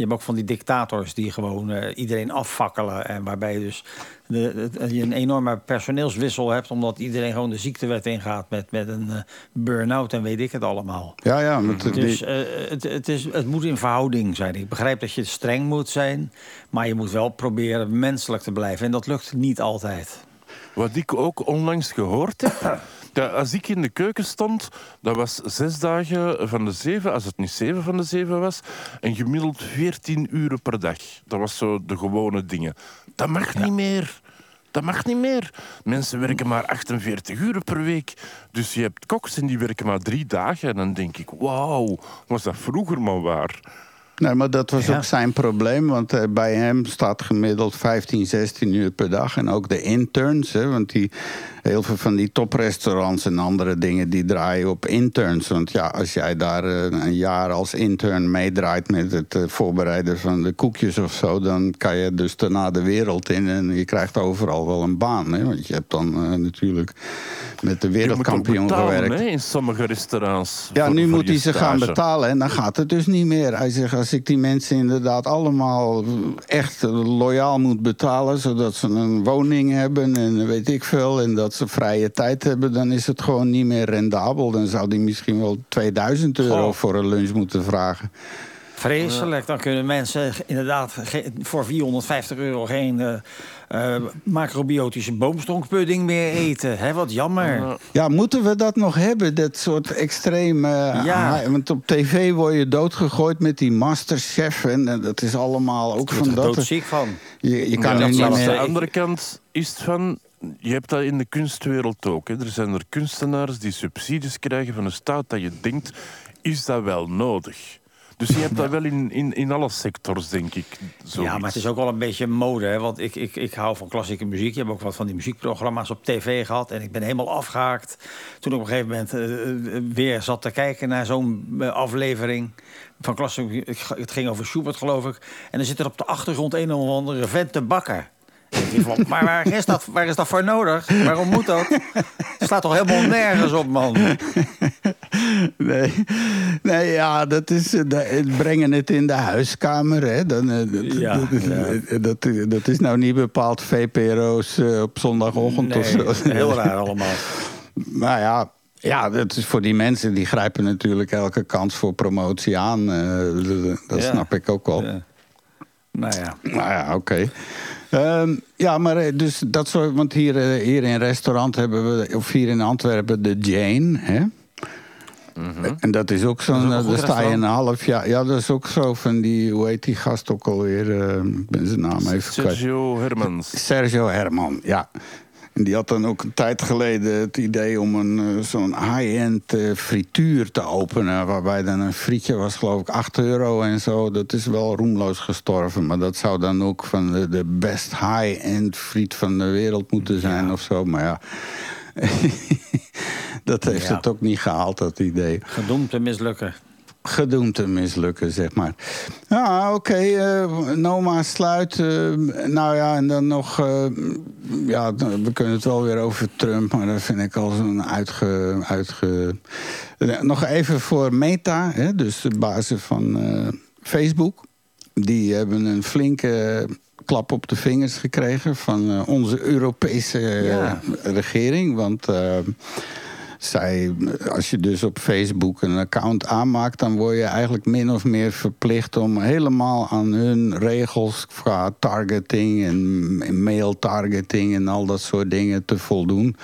Je hebt ook van die dictators die gewoon eh, iedereen afvakkelen. En waarbij je dus de, de- je een enorme personeelswissel hebt. Omdat iedereen gewoon de ziektewet ingaat met, met een eh, burn-out en weet ik het allemaal. ja, ja. het- Dus eh, het, het, is, het moet in verhouding zijn. Ik begrijp dat je streng moet zijn. Maar je moet wel proberen menselijk te blijven. En dat lukt niet altijd. Wat ik ook onlangs gehoord heb. Ja, als ik in de keuken stond, dat was zes dagen van de zeven, als het niet zeven van de zeven was, en gemiddeld 14 uren per dag. Dat was zo de gewone dingen. Dat mag niet meer. Dat mag niet meer. Mensen werken maar 48 uur per week. Dus je hebt koks en die werken maar drie dagen. En dan denk ik, wauw, was dat vroeger maar waar? Nee, maar dat was Ja. ook zijn probleem. Want eh, bij hem staat gemiddeld 15, 16 uur per dag. En ook de interns. Hè, want die, heel veel van die toprestaurants en andere dingen... die draaien op interns. Want ja, als jij daar eh, een jaar als intern meedraait... met het eh, voorbereiden van de koekjes of zo... dan kan je dus daarna de wereld in. En je krijgt overal wel een baan. Hè, want je hebt dan natuurlijk met de wereldkampioen betalen gewerkt. hè, in sommige restaurants. Ja, voor- nu voor moet hij ze gaan betalen en dan gaat het dus niet meer. Hij zegt, als ik die mensen inderdaad allemaal echt loyaal moet betalen... zodat ze een woning hebben en weet ik veel... en dat ze vrije tijd hebben, dan is het gewoon niet meer rendabel. Dan zou die misschien wel 2000 euro Goh. voor een lunch moeten vragen. Vreselijk. Dan kunnen mensen inderdaad voor 450 euro geen eh, eh, macrobiotische boomstronkpudding meer eten. Hè, wat jammer. Ja, moeten we dat nog hebben? Dat soort extreem... eh, Ja. want op tv word je doodgegooid met die masterchef... en dat is allemaal ook Ik van er dat... doodziek van. Je, je kan Ja, dat niet aan de andere kant is het van... Je hebt dat in de kunstwereld ook. Hè. Er zijn er kunstenaars die subsidies krijgen van de staat dat je denkt, is dat wel nodig? Dus je hebt dat wel in, in, in alle sectors, denk ik. Ja, maar het is ook wel een beetje mode. Hè? Want ik, ik, ik hou van klassieke muziek. Je hebt ook wat van die muziekprogramma's op tv gehad. En ik ben helemaal afgehaakt. Toen op een gegeven moment eh, eh, weer zat te kijken naar zo'n eh, aflevering van klassieke. Het ging over Schubert, geloof ik. En dan zit er op de achtergrond een of andere vent te bakken. Van, maar waar is, dat, waar is dat voor nodig? Waarom moet dat? Het slaat toch helemaal nergens op, man? Nee, nee ja, dat is eh, da- het brengen het in de huiskamer. Hè. Dan, eh, dat, Ja, dat, ja. dat, dat is nou niet bepaald VPRO's eh, op zondagochtend of zo. heel raar allemaal. Maar ja, ja, dat is voor die mensen die grijpen natuurlijk elke kans voor promotie aan. eh, dat- dat Ja. snap ik ook wel. Ja. Nou ja. Nou ja, oké. Ehm, ja, maar eh, dus dat soort. Want hier, eh, hier in restaurant hebben we, of hier in Antwerpen, de Jane. Hè? En dat is ook zo'n. Dat is ook eh, goed Daar sta je een half jaar. Ja, dat is ook zo van die. Hoe heet die gast ook alweer? Eh, ik ben zijn naam even kwijt. Sergio Hermans. Sergio Herman, ja. En die had dan ook een tijd geleden het idee om een, eh, zo'n high-end eh, frituur te openen. Waarbij dan een frietje was, geloof ik, 8 euro en zo. Dat is wel roemloos gestorven. Maar dat zou dan ook van de, de best high-end friet van de wereld moeten zijn of zo. Maar ja. dat heeft Ja. het ook niet gehaald, dat idee Gedoemd te mislukken. Gedoemd te mislukken, zeg maar. Ja, oké. eh, Noma sluit. eh, nou ja, en dan nog... eh, ja, we kunnen het wel weer over Trump... maar dat vind ik al zo'n uitge... uitge nog even voor Meta, hè, dus de basis van Facebook. Die hebben een flinke klap op de vingers gekregen... van onze Europese Ja. regering. Want... zij, als je dus op Facebook een account aanmaakt, dan word je eigenlijk min of meer verplicht om helemaal aan hun regels qua targeting en mail targeting en al dat soort dingen te voldoen.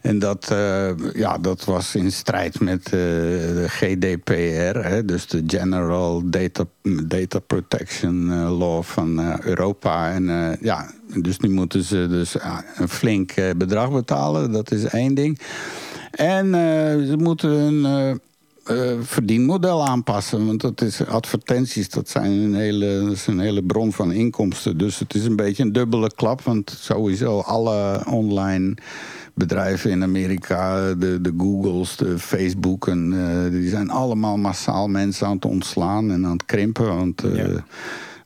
En dat, eh, ja, dat was in strijd met eh, de GDPR, hè, dus de General Data, Data Protection eh, Law van Europa. En ja, dus nu moeten ze dus een flink bedrag betalen, dat is één ding. En ze moeten hun uh, verdienmodel aanpassen. Want dat is advertenties, dat, zijn een hele, dat is een hele bron van inkomsten. Dus het is een beetje een dubbele klap. Want sowieso alle online bedrijven in Amerika, de, de Googles, de Facebook, en, uh, die zijn allemaal massaal mensen aan het ontslaan en aan het krimpen. Want uh, ja.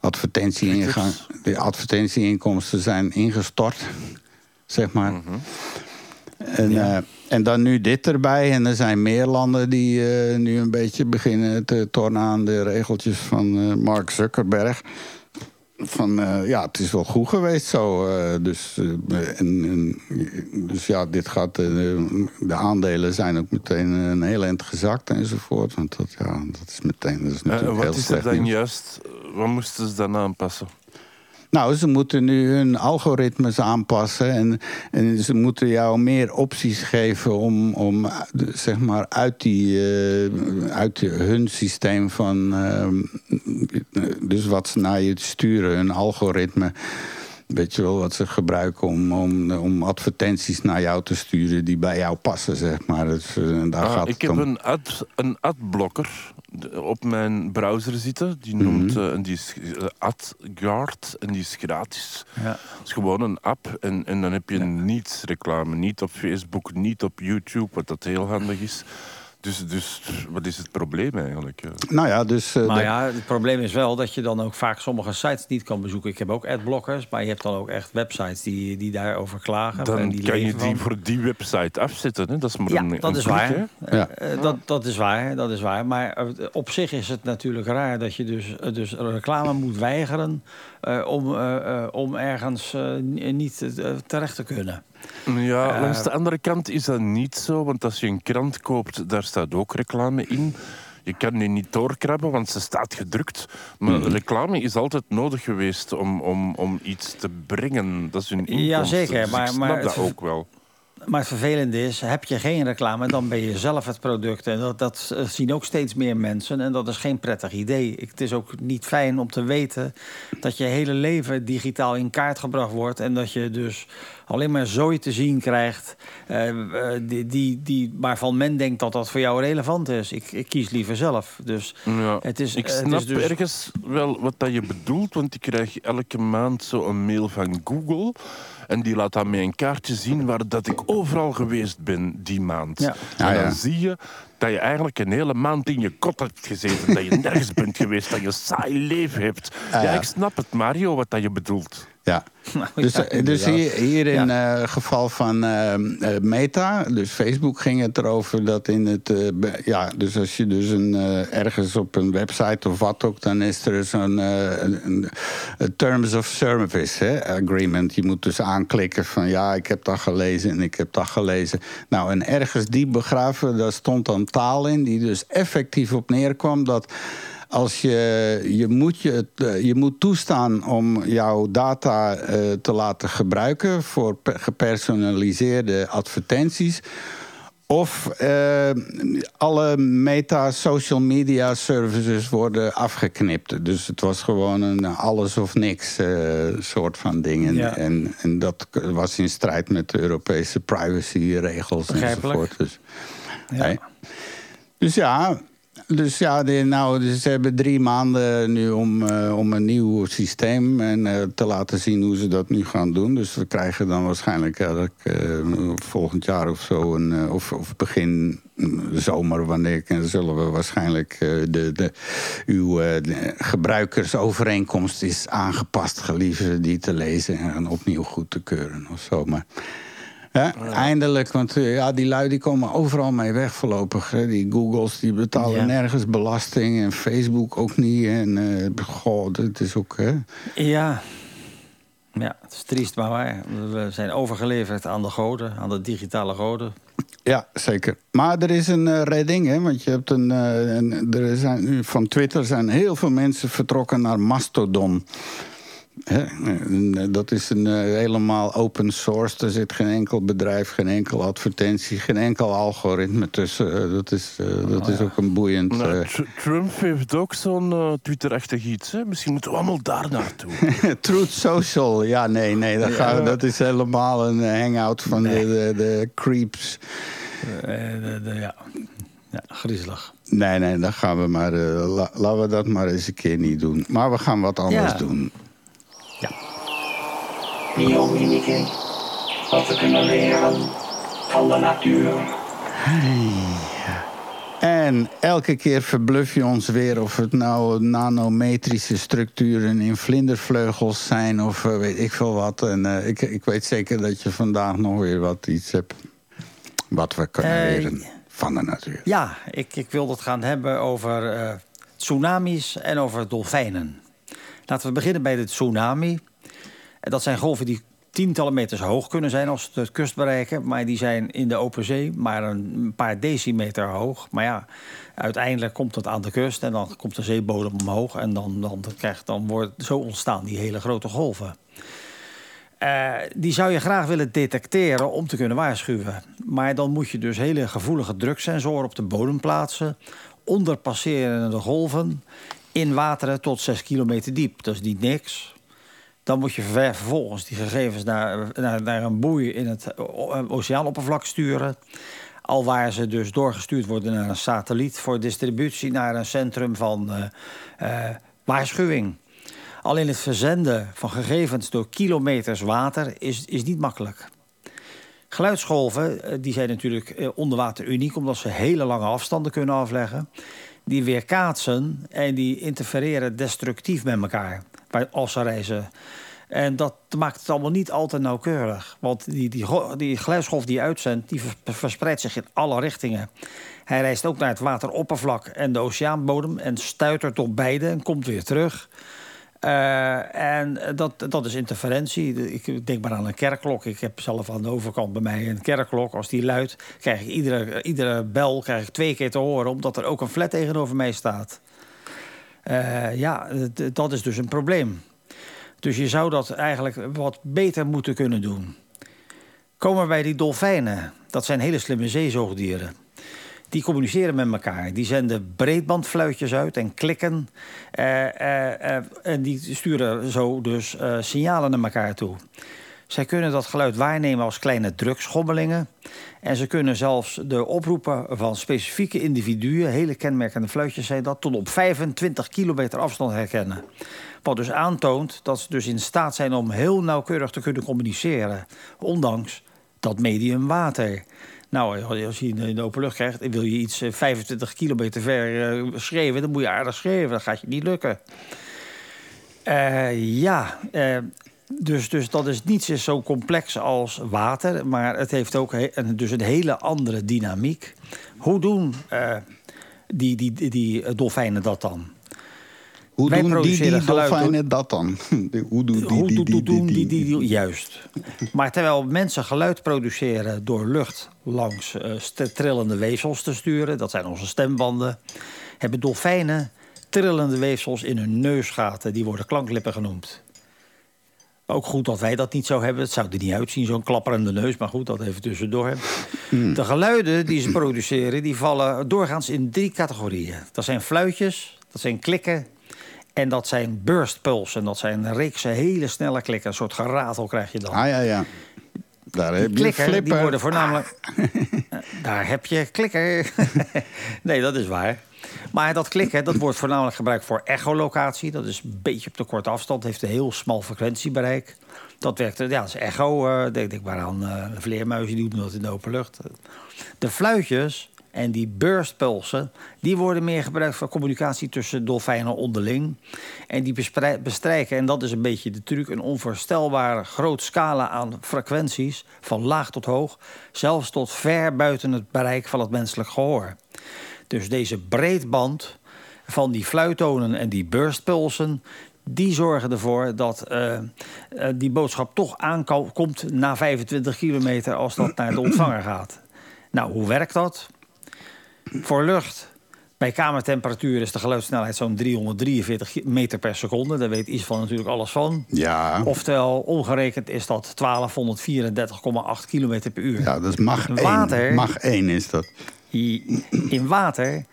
advertentie de advertentieinkomsten zijn ingestort, zeg maar. Mm -hmm. En, ja. En dan nu dit erbij. En er zijn meer landen die uh, nu een beetje beginnen te tornen aan de regeltjes van uh, Mark Zuckerberg. Van uh, ja, het is wel goed geweest zo. dus, en, en, dus ja, dit gaat. de aandelen zijn ook meteen een heel eind gezakt enzovoort. Want dat, ja, dat is meteen. Dat is natuurlijk wat heel is er dan juist? Wat moesten ze dan aanpassen? Nou, ze moeten nu hun algoritmes aanpassen. En, en ze moeten jou meer opties geven om, om zeg maar uit, die, uh, uit hun systeem van. Uh, dus wat ze naar je sturen, hun algoritme. Weet je wel, wat ze gebruiken om, om, om advertenties naar jou te sturen die bij jou passen, zeg maar. Dus, uh, daar ah, gaat ik heb om... een, ad, een adblocker op mijn browser zitten. Die noemt, uh, die is uh, AdGuard en die is gratis. Ja. Het is gewoon een app en, en dan heb je ja. niet reclame. Niet op Facebook, niet op YouTube, wat dat heel handig is. Dus, dus wat is het probleem eigenlijk? Nou ja, dus... Uh, maar ja, het probleem is wel dat je dan ook vaak sommige sites niet kan bezoeken. Ik heb ook adblockers, maar je hebt dan ook echt websites die, die daarover klagen. Dan en die kan je die van... voor die website afzetten. Hè? Dat is maar ja, een, dat een is waar. hè? Ja. Uh, dat, dat is waar, dat is waar. Maar uh, op zich is het natuurlijk raar dat je dus, dus reclame moet weigeren om, om ergens niet terecht te kunnen. Ja, langs de andere kant is dat niet zo, want als je een krant koopt, daar staat ook reclame in. Je kan die niet doorkrabben, want ze staat gedrukt. Maar Mhm. reclame is altijd nodig geweest om, om, om iets te brengen. Dat is hun inkomsten. Ja, zeker, Dus maar- ik snap maar dat ook wel. Maar het vervelende is, heb je geen reclame, dan ben je zelf het product. En dat, dat zien ook steeds meer mensen. En dat is geen prettig idee. Ik- Het is ook niet fijn om te weten dat je hele leven digitaal in kaart gebracht wordt. En dat je dus alleen maar zooi te zien krijgt. eh, die, die, die, waarvan men denkt dat dat voor jou relevant is. Ik, ik kies liever zelf. Dus Ja. het is, ik eh, het snap is dus- ergens wel wat dat je bedoelt, want ik krijg elke maand zo een mail van Google. En die laat dan mij een kaartje zien waar dat ik overal geweest ben die maand. Ja. En Ah, dan ja. zie je dat je eigenlijk een hele maand in je kot hebt gezeten. dat je nergens bent geweest, dat je saai leven hebt. Ah, ja, ja. ik snap het, Mario, wat dat je bedoelt. Ja. Nou, Dus, ja, eh, dus hier, hier in het geval van eh, eh, Meta, dus Facebook, ging het erover dat in het. eh, ja, dus als je dus een, eh, ergens op een website of wat ook, dan is er zo'n eh, Terms of Service hè, agreement. Je moet dus aanklikken van ja, ik heb dat gelezen en ik heb dat gelezen. Nou, en ergens diep begraven, daar stond dan taal in die dus effectief op neerkwam dat als je, je, moet je, eh, je moet toestaan om jouw data eh, te laten gebruiken voor pe- gepersonaliseerde advertenties. Of eh, alle meta social media services worden afgeknipt. Dus het was gewoon een alles of niks soort van ding. En, Ja. en, en dat was in strijd met de Europese privacyregels enzovoort. Dus, Ja. hey. dus ja, dus ja, nou, dus ze hebben drie maanden nu om, eh, om een nieuw systeem en, eh, te laten zien hoe ze dat nu gaan doen. Dus we krijgen dan waarschijnlijk eh, volgend jaar of zo, een, of, of begin zomer, wanneer en zullen we waarschijnlijk de, de, uw gebruikersovereenkomst is aangepast, gelieve die te lezen en opnieuw goed te keuren of zo. Maar eindelijk, want eh, ja, die lui die komen overal mee weg voorlopig. Hè. Die Googles die betalen Ja. nergens belasting en Facebook ook niet. En eh goh, dat is ook... Hè. Ja. ja, het is triest, maar waar. We zijn overgeleverd aan de goden, aan de digitale goden. Ja, zeker. Maar er is een eh, redding, hè, want je hebt een, een, er zijn, nu van Twitter zijn heel veel mensen vertrokken naar Mastodon. Eh, Dat is een, eh, helemaal open source. Er zit geen enkel bedrijf, geen enkel advertentie, geen enkel algoritme tussen. Eh, Dat is, eh, dat is ook een boeiend. Nou, eh, Tr- Trump heeft ook zo'n Twitter-achtig iets. Hè? Misschien moeten we allemaal daar naartoe. Truth Social, ja, nee, nee. Dat, gaan we- dat is helemaal een hangout van de, de, de creeps. Eh, de- de- ja. ja, griezelig. Nee, nee, dan gaan we maar. eh, la- laten we dat maar eens een keer niet doen. Maar we gaan wat anders Ja. doen. Minike, wat we kunnen leren van de natuur. En elke keer verbluf je ons weer of het nou nanometrische structuren in vlindervleugels zijn of eh, weet ik veel wat. En eh, ik, ik weet zeker dat je vandaag nog weer wat iets hebt wat we kunnen leren van de natuur. Ja, ik, ik wil het gaan hebben over eh, tsunamis en over dolfijnen. Laten we beginnen bij de tsunami. Dat zijn golven die tientallen meters hoog kunnen zijn als ze de kust bereiken. Maar die zijn in de open zee maar een paar decimeter hoog. Maar ja, uiteindelijk komt het aan de kust en dan komt de zeebodem omhoog. En dan, dan, krijgt, dan wordt zo ontstaan die hele grote golven. Eh, die zou je graag willen detecteren om te kunnen waarschuwen. Maar dan moet je dus hele gevoelige druksensoren op de bodem plaatsen. Onder passerende golven. In wateren tot 6 kilometer diep. Dat is niet niks. Dan moet je ver- vervolgens die gegevens naar, naar, naar een boei in het o- oceaanoppervlak sturen. Alwaar ze dus doorgestuurd worden naar een satelliet voor distributie naar een centrum van eh, eh, waarschuwing. Alleen het verzenden van gegevens door kilometers water is, is niet makkelijk. Geluidsgolven eh, die zijn natuurlijk eh, onder water uniek... omdat ze hele lange afstanden kunnen afleggen. Die weerkaatsen en die interfereren destructief met elkaar bij- reizen. En dat maakt het allemaal niet altijd nauwkeurig. Want die, die, die die uitzendt, die vers- verspreidt zich in alle richtingen. Hij reist ook naar het wateroppervlak en de oceaanbodem... en stuitert op beide en komt weer terug... Eh, en dat, dat is interferentie. Ik denk maar aan een kerkklok. Ik heb zelf aan de overkant bij mij een kerkklok. Als die luidt, krijg ik iedere, iedere bel krijg ik twee keer te horen... omdat er ook een flat tegenover mij staat. Eh, ja, dat is dus een probleem. Dus je zou dat eigenlijk wat beter moeten kunnen doen. Komen we bij die dolfijnen. Dat zijn hele slimme zeezoogdieren. Die communiceren met elkaar. Die zenden breedbandfluitjes uit en klikken. Eh, eh, en die sturen zo dus signalen naar elkaar toe. Zij kunnen dat geluid waarnemen als kleine drugschommelingen. En ze kunnen zelfs de oproepen van specifieke individuen... hele kenmerkende fluitjes zijn dat... tot op 25 kilometer afstand herkennen. Wat dus aantoont dat ze dus in staat zijn om heel nauwkeurig te kunnen communiceren. Ondanks dat medium water. Nou, als je in de open lucht krijgt en wil je iets eh, 25 kilometer ver eh, schreeuwen... dan moet je aardig schreeuwen, dat gaat je niet lukken. Eh, ja, eh, dus, dus dat is niet zo complex als water... maar het heeft ook he- een, dus een hele andere dynamiek. Hoe doen eh, die, die, die, die dolfijnen dat dan? Hoe Wij doen die, die dolfijnen dat dan? Hoe doen die, Hoe die, die, doen die, die, die, die- Juist. Maar terwijl mensen geluid produceren door lucht langs eh, trillende weefsels te sturen, dat zijn onze stembanden, hebben dolfijnen trillende weefsels in hun neusgaten, die worden klanklippen genoemd. Ook goed dat wij dat niet zo hebben. Het zou er niet uitzien, zo'n klapperende neus. Maar goed, dat even tussendoor. De geluiden die ze produceren, die vallen doorgaans in drie categorieën. Dat zijn fluitjes, dat zijn klikken en dat zijn burstpulsen. Dat zijn reeksen hele snelle klikken. Een soort geratel krijg je dan. Ah ja, ja. Daar heb je klikken, die worden voornamelijk... Daar heb je klikker. nee, dat is waar. Maar dat klikken, dat wordt voornamelijk gebruikt voor echolocatie. Dat is een beetje op de korte afstand. Heeft een heel smal frequentiebereik. Dat werkt, ja, is echo. eh, denk ik maar aan eh vleermuizen, die doen dat in de open lucht. De fluitjes en die burstpulsen... die worden meer gebruikt voor communicatie tussen dolfijnen onderling. En die bestrijken, en dat is een beetje de truc... een onvoorstelbaar groot scala aan frequenties... van laag tot hoog, zelfs tot ver buiten het bereik van het menselijk gehoor. Dus deze breedband van die fluittonen en die burstpulsen... die zorgen ervoor dat eh, eh, die boodschap toch aankomt na 25 kilometer... als dat naar de ontvanger gaat. Nou, hoe werkt dat? Voor lucht Bij kamertemperatuur is de geluidssnelheid zo'n 343 meter per seconde. Daar weet iets van natuurlijk alles van. Ja, Oftewel, ongerekend is dat 1234,8 kilometer per uur. ja dat is mag Water. 1. Mag 1 is dat. In water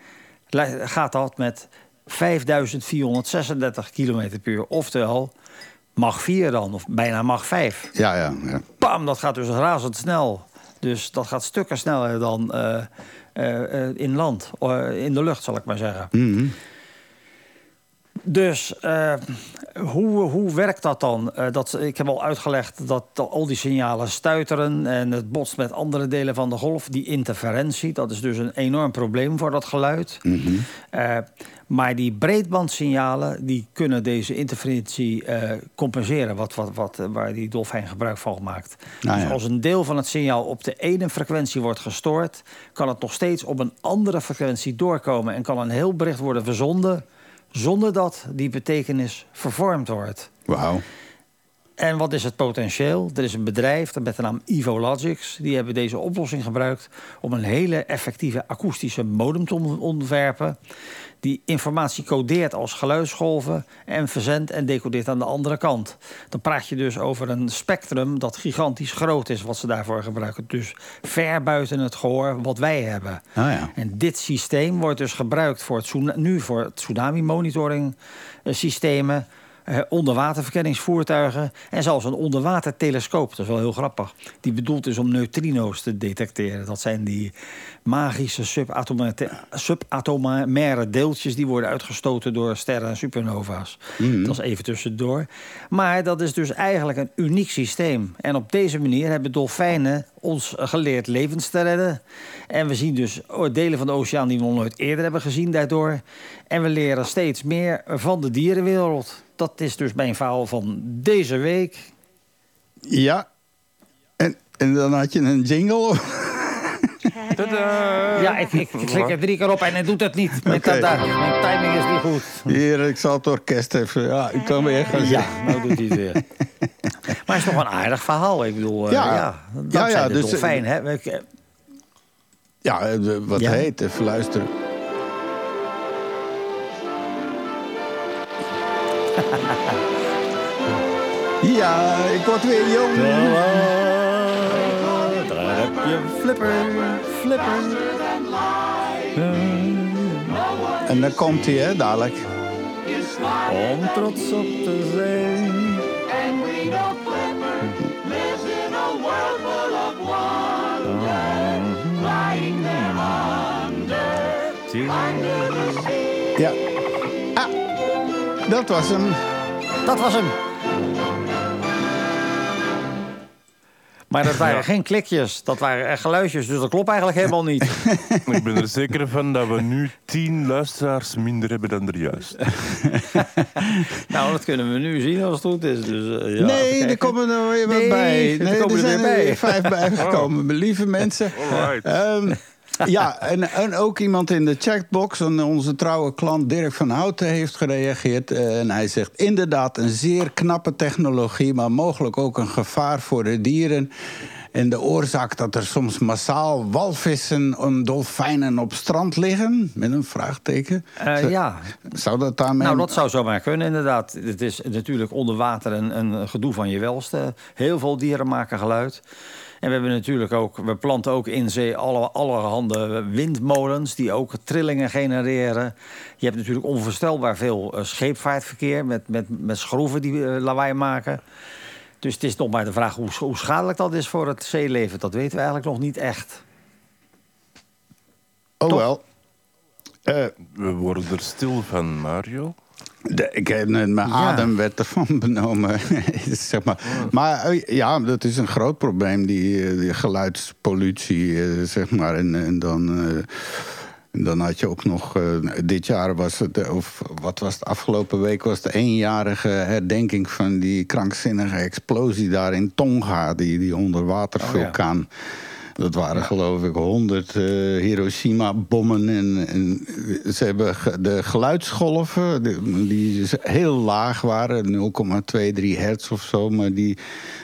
gaat dat met 5436 kilometer per uur. Oftewel, mag 4 dan, of bijna mag 5. Ja, ja, ja. Bam, dat gaat dus razendsnel. Dus dat gaat stukken sneller dan eh, in land, eh, in de lucht zal ik maar zeggen. Mhm. Dus eh, hoe, hoe werkt dat dan? Eh, dat, ik heb al uitgelegd dat al die signalen stuiteren en het botst met andere delen van de golf. Die interferentie, dat is dus een enorm probleem voor dat geluid. Eh, maar die breedbandsignalen die kunnen deze interferentie eh, compenseren, wat, wat, wat, eh, waar die dolfijn gebruik van maakt. Nou dus als een deel van het signaal op de ene frequentie wordt gestoord, kan het nog steeds op een andere frequentie doorkomen en kan een heel bericht worden verzonden zonder dat die betekenis vervormd wordt. Wauw. En wat is het potentieel? Er is een bedrijf met de naam Evologics. Die hebben deze oplossing gebruikt om een hele effectieve akoestische modem te on- ontwerpen. Die informatie codeert als geluidsgolven en verzendt en decodeert aan de andere kant. Dan praat je dus over een spectrum dat gigantisch groot is wat ze daarvoor gebruiken. Dus ver buiten het gehoor wat wij hebben. Ah ja. En dit systeem wordt dus gebruikt voor het, nu voor tsunami-monitoring eh, systemen. Eh, onderwaterverkenningsvoertuigen en zelfs een onderwatertelescoop. Dat is wel heel grappig. Die bedoeld is om neutrino's te detecteren. Dat zijn die magische subatoma- subatomaire deeltjes... die worden uitgestoten door sterren en supernova's. Dat is even tussendoor. Maar dat is dus eigenlijk een uniek systeem. En op deze manier hebben dolfijnen ons geleerd levens te redden. En we zien dus delen van de oceaan die we nog nooit eerder hebben gezien daardoor. En we leren steeds meer van de dierenwereld. Dat is dus mijn verhaal van deze week. Ja. En, en dan had je een jingle. Tadaa. Ja, ik, ik klik er drie keer op en hij doet het niet. Mijn, mijn timing is niet goed. Hier, ik zal het orkest even... Ja, ik kan weer gaan Ja, nou doet hij het weer. Maar het is toch een aardig verhaal. Ik bedoel, eh, Ja. ja, dankzij Ja, ja, de dus, eh, dolfijn. Hè. Ja, eh, wat Ja. heet, even luisteren. ja, ik word weer jong. Daar heb je flipper, flipper. En dan komt hij, hè, dadelijk. Om trots op te zijn. Ja. Dat was hem. Dat was hem. Maar dat waren geen klikjes, dat waren echt geluidjes. Dus dat klopt eigenlijk helemaal niet. Ik ben er zeker van dat we nu tien luisteraars minder hebben dan er juist. nou, dat kunnen we nu zien als het goed is. Dus, eh, ja, nee, er komen er weer wat Nee, bij. er komen er zijn weer bij. vijf bijgekomen. Lieve mensen. Alright. Ehm, ja, en, en ook iemand in de chatbox, onze trouwe klant Dirk van Houten, heeft gereageerd. Eh, en hij zegt inderdaad een zeer knappe technologie, maar mogelijk ook een gevaar voor de dieren. En de oorzaak dat er soms massaal walvissen en dolfijnen op strand liggen? Met een vraagteken. Eh, ja, Zou dat daarmee... nou dat zou zomaar kunnen inderdaad. Het is natuurlijk onder water een, een gedoe van je welste. Heel veel dieren maken geluid. En we hebben natuurlijk ook, we planten ook in zee alle, allerhande windmolens die ook trillingen genereren. Je hebt natuurlijk onvoorstelbaar veel eh, scheepvaartverkeer met, met, met schroeven die eh, lawaai maken. Dus het is nog maar de vraag hoe, hoe schadelijk dat is voor het zeeleven. Dat weten we eigenlijk nog niet echt. Oh wel. Eh, We worden er stil van, Mario. De, ik, mijn adem werd ervan benomen. zeg maar. maar eh, ja, dat is een groot probleem, die, eh, die geluidspollutie. eh, zeg maar. En, en dan, en dan had je ook nog. dit jaar was het, of wat was het, afgelopen week was de eenjarige herdenking van die krankzinnige explosie daar in Tonga, die, die onderwatervulkaan. Dat waren geloof ik 100 eh, Hiroshima-bommen. En, en ze hebben de geluidsgolven, die, die heel laag waren, 0,23 hertz of zo. Maar die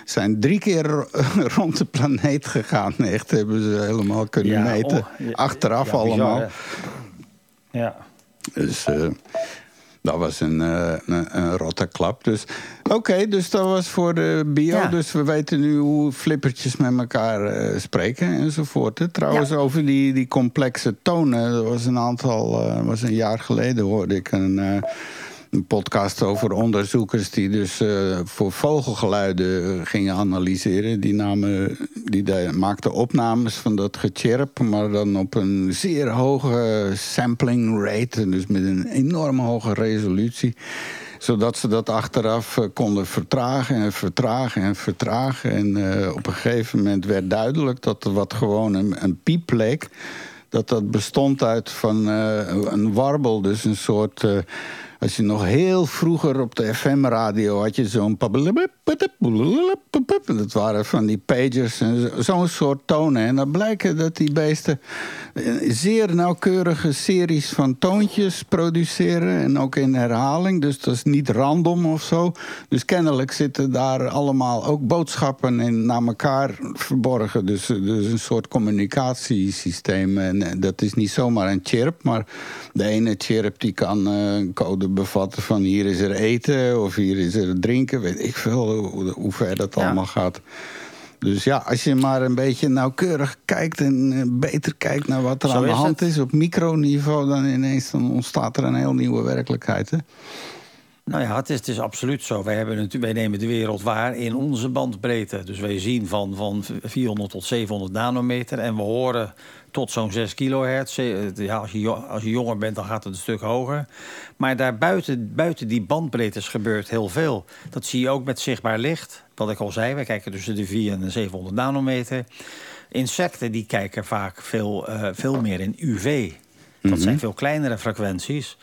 zijn drie keer ro- rond de planeet gegaan. Echt hebben ze helemaal kunnen Ja, meten. oh, Achteraf ja, bizar, allemaal. hè? Ja. Dus eh, dat was een, eh, een, een rotte klap. Dus oké, dus dat was voor de bio. Ja. Dus we weten nu hoe flippertjes met elkaar eh, spreken enzovoort. Hè. Trouwens, Ja. over die, die complexe tonen. Dat was een aantal, eh, was een jaar geleden hoorde ik een. Eh, een podcast over onderzoekers die dus eh, voor vogelgeluiden gingen analyseren. Die, namen, die maakten opnames van dat gechirp, maar dan op een zeer hoge sampling rate. Dus met een enorm hoge resolutie zodat ze dat achteraf eh, konden vertragen en vertragen en vertragen. En eh, op een gegeven moment werd duidelijk dat er wat gewoon een, een piep leek. Dat dat bestond uit van eh, een warbel, dus een soort... eh, als je nog heel vroeger op de FM-radio had je zo'n... Dat waren van die pagers en zo- zo'n soort tonen. En dan blijken dat die beesten zeer nauwkeurige series van toontjes produceren. En ook in herhaling. Dus dat is niet random of zo. Dus kennelijk zitten daar allemaal ook boodschappen in naar elkaar verborgen. Dus, dus een soort communicatiesysteem. En eh, dat is niet zomaar een chirp. Maar de ene chirp die kan eh, een code bevatten van hier is er eten of hier is er drinken. Weet ik veel hoe, hoe ver dat Ja. allemaal gaat. Dus ja, als je maar een beetje nauwkeurig kijkt en eh, beter kijkt naar wat er Zo aan de hand het. is op microniveau, dan ineens dan ontstaat er een heel nieuwe werkelijkheid. Hè? Nou ja, het is, het is absoluut zo. Wij, hebben wij nemen de wereld waar in onze bandbreedte. Dus wij zien van, van 400 tot 700 nanometer. En we horen tot zo'n 6 kilohertz. Ze- Ja, als, je, als je jonger bent, dan gaat het een stuk hoger. Maar daar buiten, buiten die bandbreedtes gebeurt heel veel. Dat zie je ook met zichtbaar licht. Wat ik al zei, wij kijken tussen de 4 en de 700 nanometer. Insecten die kijken vaak veel, eh, veel meer in UV. Dat zijn veel kleinere frequenties.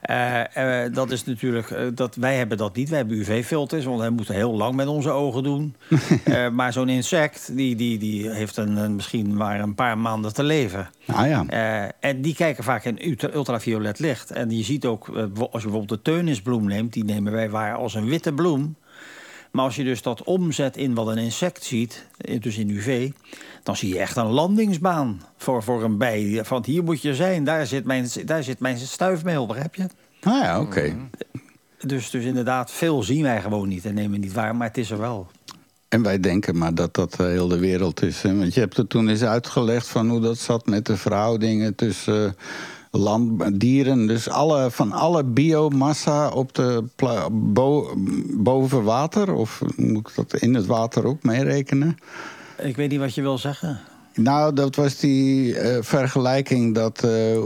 Eh, eh, dat is natuurlijk, eh, dat, wij hebben dat niet. Wij hebben UV-filters, want wij moeten heel lang met onze ogen doen. Maar zo'n insect, die, die, die heeft een, misschien maar een paar maanden te leven. Ah ja. En die kijken vaak in ultra- ultraviolet licht. En je ziet ook, als je bijvoorbeeld de teunisbloem neemt... die nemen wij waar als een witte bloem. Maar als je dus dat omzet in wat een insect ziet, eh, dus in UV... dan zie je echt een landingsbaan voor, voor een bij. Van hier moet je zijn, daar zit mijn, daar zit mijn stuifmeel, begrijp je? Ah ja, oké. Dus, dus inderdaad, veel zien wij gewoon niet en nemen niet waar, maar het is er wel. En wij denken maar dat dat eh, heel de wereld is. Hè? Want je hebt het toen eens uitgelegd van hoe dat zat met de verhoudingen tussen eh, land, dieren. Dus alle, van alle biomassa op de bo- boven water, of moet ik dat in het water ook meerekenen? Ik weet niet wat je wil zeggen. Nou, dat was die eh, vergelijking dat, eh,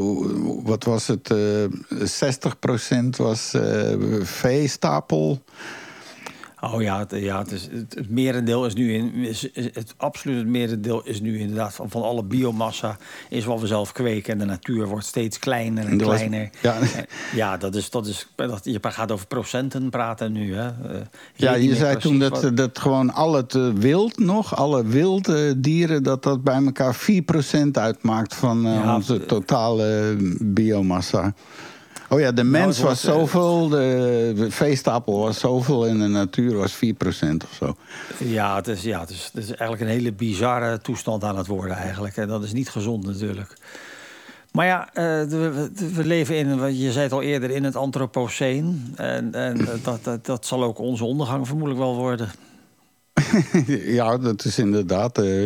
wat was het, eh 60% was eh veestapel. Oh ja, het, ja het, is, het, het merendeel is nu in. Is, is- het absolute merendeel is nu inderdaad van, van alle biomassa. Is wat we zelf kweken. En de natuur wordt steeds kleiner en was- kleiner. ja. Eh, ja, dat is. Dat is dat, je gaat over procenten praten nu. Hè. Eh, Ja, je zei toen dat, wat- dat gewoon al het eh, wild nog, alle wilde dieren, dat dat bij elkaar 4% uitmaakt van Ja, onze totale biomassa. Oh ja, de mens het was zoveel, de, veestapel was zoveel en de natuur was 4% of zo. Ja, het is, ja het, is, het is eigenlijk een hele bizarre toestand aan het worden eigenlijk. En dat is niet gezond natuurlijk. Maar ja, eh, we, leven in, wat je zei het al eerder, in het antropoceen. En, en dat, dat, dat zal ook onze ondergang vermoedelijk wel worden. ja, dat is inderdaad. eh,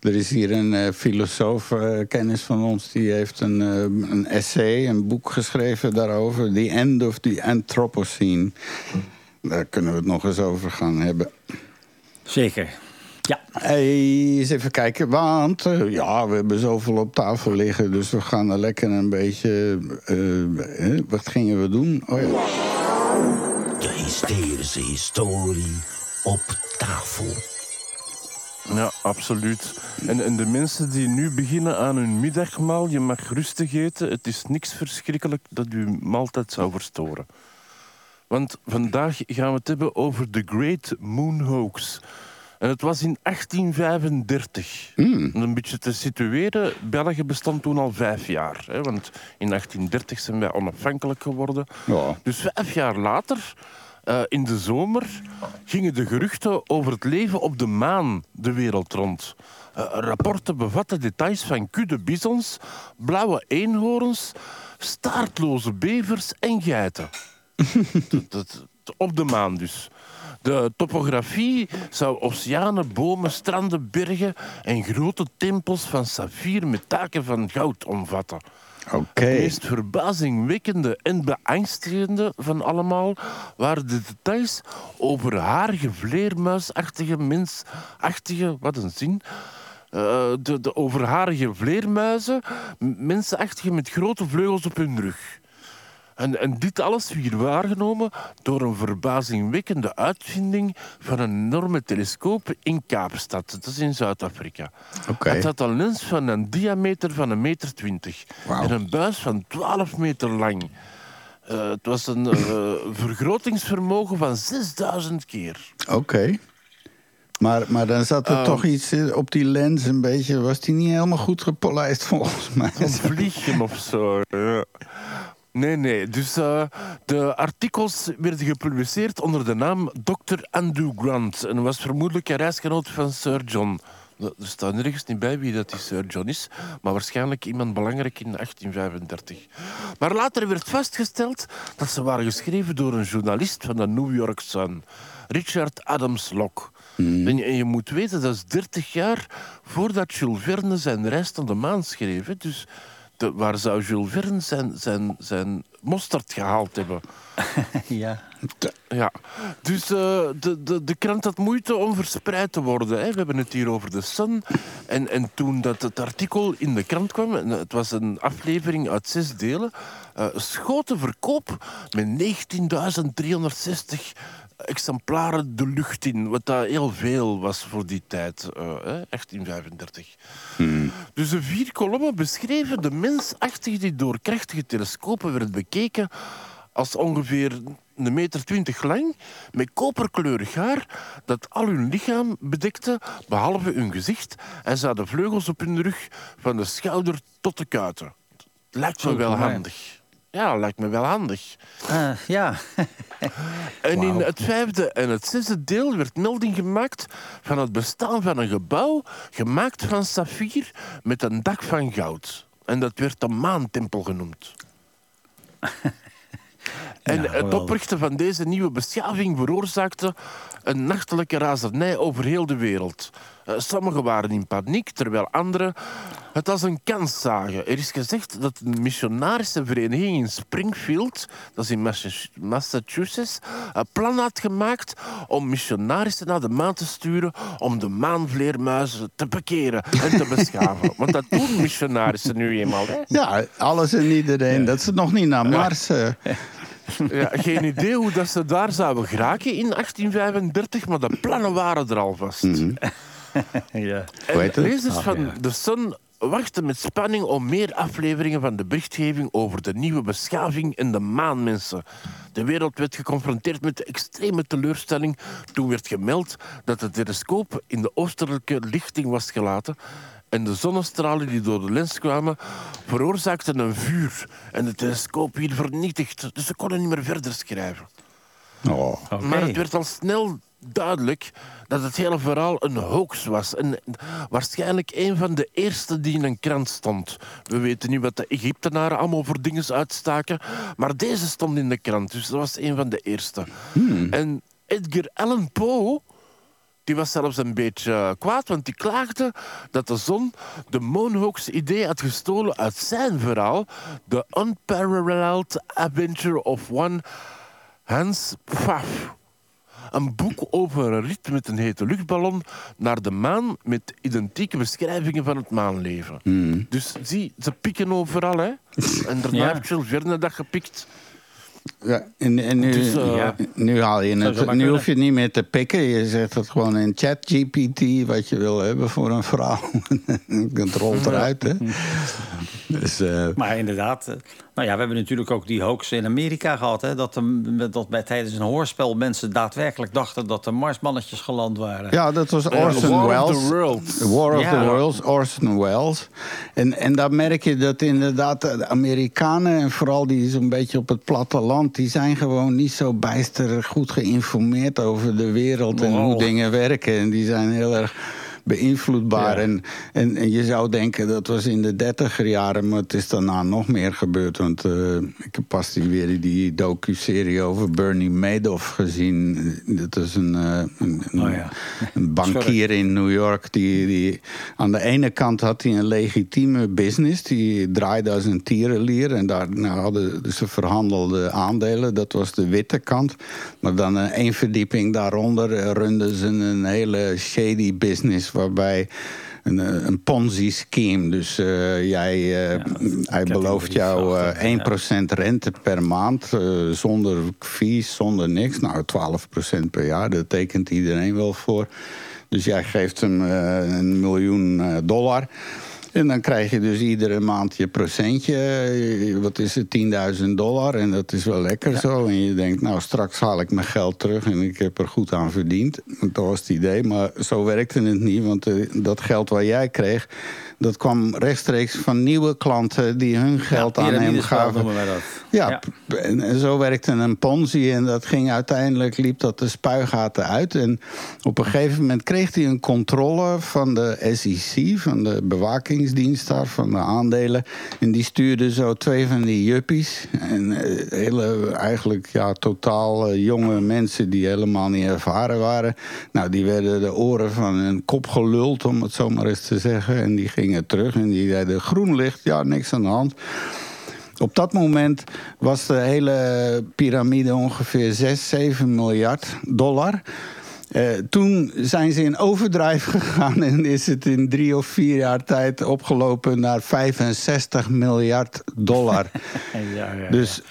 er is hier een eh, filosoof, eh, kennis van ons, die heeft een, eh, een essay, een boek geschreven daarover. The End of the Anthropocene. Daar kunnen we het nog eens over gaan hebben. Zeker. Ja, Hey, eens even kijken, want eh, ja, we hebben zoveel op tafel liggen, dus we gaan er lekker een beetje. wat gingen we doen? Oh ja. De hysterische historie op tafel. Ja, absoluut. En, en de mensen die nu beginnen aan hun middagmaal, je mag rustig eten. Het is niks verschrikkelijk dat uw maaltijd zou verstoren. Want vandaag gaan we het hebben over de Great Moon Hoax. En het was in 1835. Om een beetje te situeren, België bestond toen al vijf jaar. Hè, want in 1830 zijn wij onafhankelijk geworden. Ja. Dus vijf jaar later, eh, in de zomer, gingen de geruchten over het leven op de maan de wereld rond. Eh, rapporten bevatten details van kudde bisons, blauwe eenhoorns, staartloze bevers en geiten. dat, op de maan dus. De topografie zou oceanen, bomen, stranden, bergen en grote tempels van saffier met taken van goud omvatten. Het meest verbazingwekkende en beangstigende van allemaal waren de details over harige, vleermuisachtige, mensachtige, wat een zin. eh, de, de overharige vleermuizen, mensenachtige met grote vleugels op hun rug. En, en dit alles werd waargenomen door een verbazingwekkende uitvinding van een enorme telescoop in Kaapstad. Dat is in Zuid-Afrika. Het had een lens van een diameter van een meter twintig. En een buis van 12 meter lang. Eh, het was een eh, vergrotingsvermogen van 6000 keer. Oké. Maar, maar dan zat er Ehm. toch iets op die lens een beetje... Was die niet helemaal goed gepolijst volgens mij? Een vliegje of zo. ja. Nee, nee. Dus eh, de artikels werden gepubliceerd onder de naam Dr. Andrew Grant. En was vermoedelijk een reisgenoot van Sir John. Er staat nergens niet bij wie dat die Sir John is, maar waarschijnlijk iemand belangrijk in 1835. Maar later werd vastgesteld dat ze waren geschreven door een journalist van de New York Sun, Richard Adams Locke. En, je, en je moet weten, dat is 30 jaar voordat Jules Verne zijn reis naar de maan schreef. hè. Dus de, waar zou Jules Verne zijn, zijn, zijn mosterd gehaald hebben? ja. Ja, dus eh, de, de, de krant had moeite om verspreid te worden. Hè. We hebben het hier over de Sun. En, en toen dat het artikel in de krant kwam, en het was een aflevering uit zes delen, eh schoot de verkoop met 19.360 exemplaren de lucht in. Wat dat heel veel was voor die tijd, eh, hè, 1835. Dus de vier kolommen beschreven de mensachtige die door krachtige telescopen werd bekeken als ongeveer een meter twintig lang, met koperkleurig haar, dat al hun lichaam bedekte, behalve hun gezicht, en ze hadden vleugels op hun rug, van de schouder tot de kuiten. Lijkt me Zo, wel handig. Ja, lijkt me wel handig. Eh, ja. En in het vijfde en het zesde deel werd melding gemaakt van het bestaan van een gebouw gemaakt van saffier met een dak van goud. En dat werd de maantempel genoemd. En Ja, het oprichten van deze nieuwe beschaving veroorzaakte een nachtelijke razernij over heel de wereld. Eh, Sommigen waren in paniek, terwijl anderen het als een kans zagen. Er is gezegd dat een missionarische vereniging in Springfield, dat is in Massa- Massachusetts, een plan had gemaakt om missionarissen naar de maan te sturen om de maanvleermuizen te bekeren en te beschaven. Want dat doen missionarissen nu eenmaal. Hè? Ja, alles en iedereen. Dat ze nog niet naar Mars... eh, Ja, geen idee hoe dat ze daar zouden geraken in 1835, maar de plannen waren er alvast. ja. En lezers Ah, van ja. The Sun wachten met spanning om meer afleveringen van de berichtgeving over de nieuwe beschaving en de maanmensen. De wereld werd geconfronteerd met de extreme teleurstelling toen werd gemeld dat de telescoop in de oostelijke lichting was gelaten en de zonnestralen die door de lens kwamen veroorzaakten een vuur en de telescoop werd vernietigd. Dus ze konden niet meer verder schrijven. oh. Maar het werd al snel duidelijk dat het hele verhaal een hoax was. En waarschijnlijk een van de eerste die in een krant stond. We weten niet wat de Egyptenaren allemaal voor dingen uitstaken. Maar deze stond in de krant, dus dat was een van de eerste. En Edgar Allan Poe... Die was zelfs een beetje eh, kwaad, want die klaagde dat de zon de Moonhoax idee had gestolen uit zijn verhaal. The Unparalleled Adventure of One Hans Pfaff. Een boek over een rit met een hete luchtballon naar de maan met identieke beschrijvingen van het maanleven. Dus zie, ze pikken overal, hè. En daarna Ja. heeft Jules Verne dat gepikt. Ja, en, en nu, Dus, eh, Ja. nu haal je het. Nu kunnen. hoef je het niet meer te pikken. Je zegt het gewoon in ChatGPT wat je wil hebben voor een vrouw. het rolt eruit, hè? Dus, eh, Maar inderdaad, eh, nou ja, we hebben natuurlijk ook die hoax in Amerika gehad. Hè, dat, de, dat bij tijdens een hoorspel mensen daadwerkelijk dachten dat er Marsmannetjes geland waren. ja, dat was Orson War of Welles. the Worlds. War of Ja. the Worlds, Orson Welles. En, en daar merk je dat inderdaad de Amerikanen... en vooral die zo'n beetje op het platteland... die zijn gewoon niet zo bijster goed geïnformeerd over de wereld... en Wow. hoe dingen werken. En die zijn heel erg beïnvloedbaar. Ja. En, en, en je zou denken dat was in de dertiger jaren, maar het is daarna nog meer gebeurd. Want eh, ik heb pas die, weer die docu-serie over Bernie Madoff gezien. Dat is een, eh, een, een- Oh ja. een bankier in New York. Die, die, aan de ene kant had hij een legitieme business. Die draaide als een tierenlier. En daar nou, hadden ze verhandelde aandelen. Dat was de witte kant. Maar dan eh, één verdieping daaronder eh, runden ze een hele shady business. Waarbij een, eh, een Ponzi-scheme. Dus eh, jij, eh, hij belooft jou nog iets eh, achter, 1% rente per maand. zonder fees, zonder niks. Nou, 12% per jaar. Daar tekent iedereen wel voor. Dus jij geeft hem een miljoen dollar. En dan krijg je dus iedere maand je procentje. eh, Wat is het? 10.000 dollar. En dat is wel lekker zo. En je denkt, nou, straks haal ik mijn geld terug. En ik heb er goed aan verdiend. Dat was het idee. Maar zo werkte het niet. Want eh, dat geld wat jij kreeg... dat kwam rechtstreeks van nieuwe klanten... die hun geld aan hem gaven. dat. Ja, en zo werkte een ponzi en dat ging uiteindelijk, liep dat de spuigaten uit. En op een gegeven moment kreeg hij een controle van de SEC, van de bewakingsdienst daar, van de aandelen. En die stuurde zo twee van die juppies. En eh, hele, eigenlijk ja, totaal eh, jonge mensen die helemaal niet ervaren waren. Nou, die werden de oren van hun kop geluld, om het zo maar eens te zeggen. En die gingen terug en die zeiden groen licht, ja, niks aan de hand. Op dat moment was de hele piramide ongeveer 6, 7 miljard dollar. Eh, toen zijn ze in overdrijf gegaan en is het in drie of vier jaar tijd opgelopen naar 65 miljard dollar. Ja, ja, Dus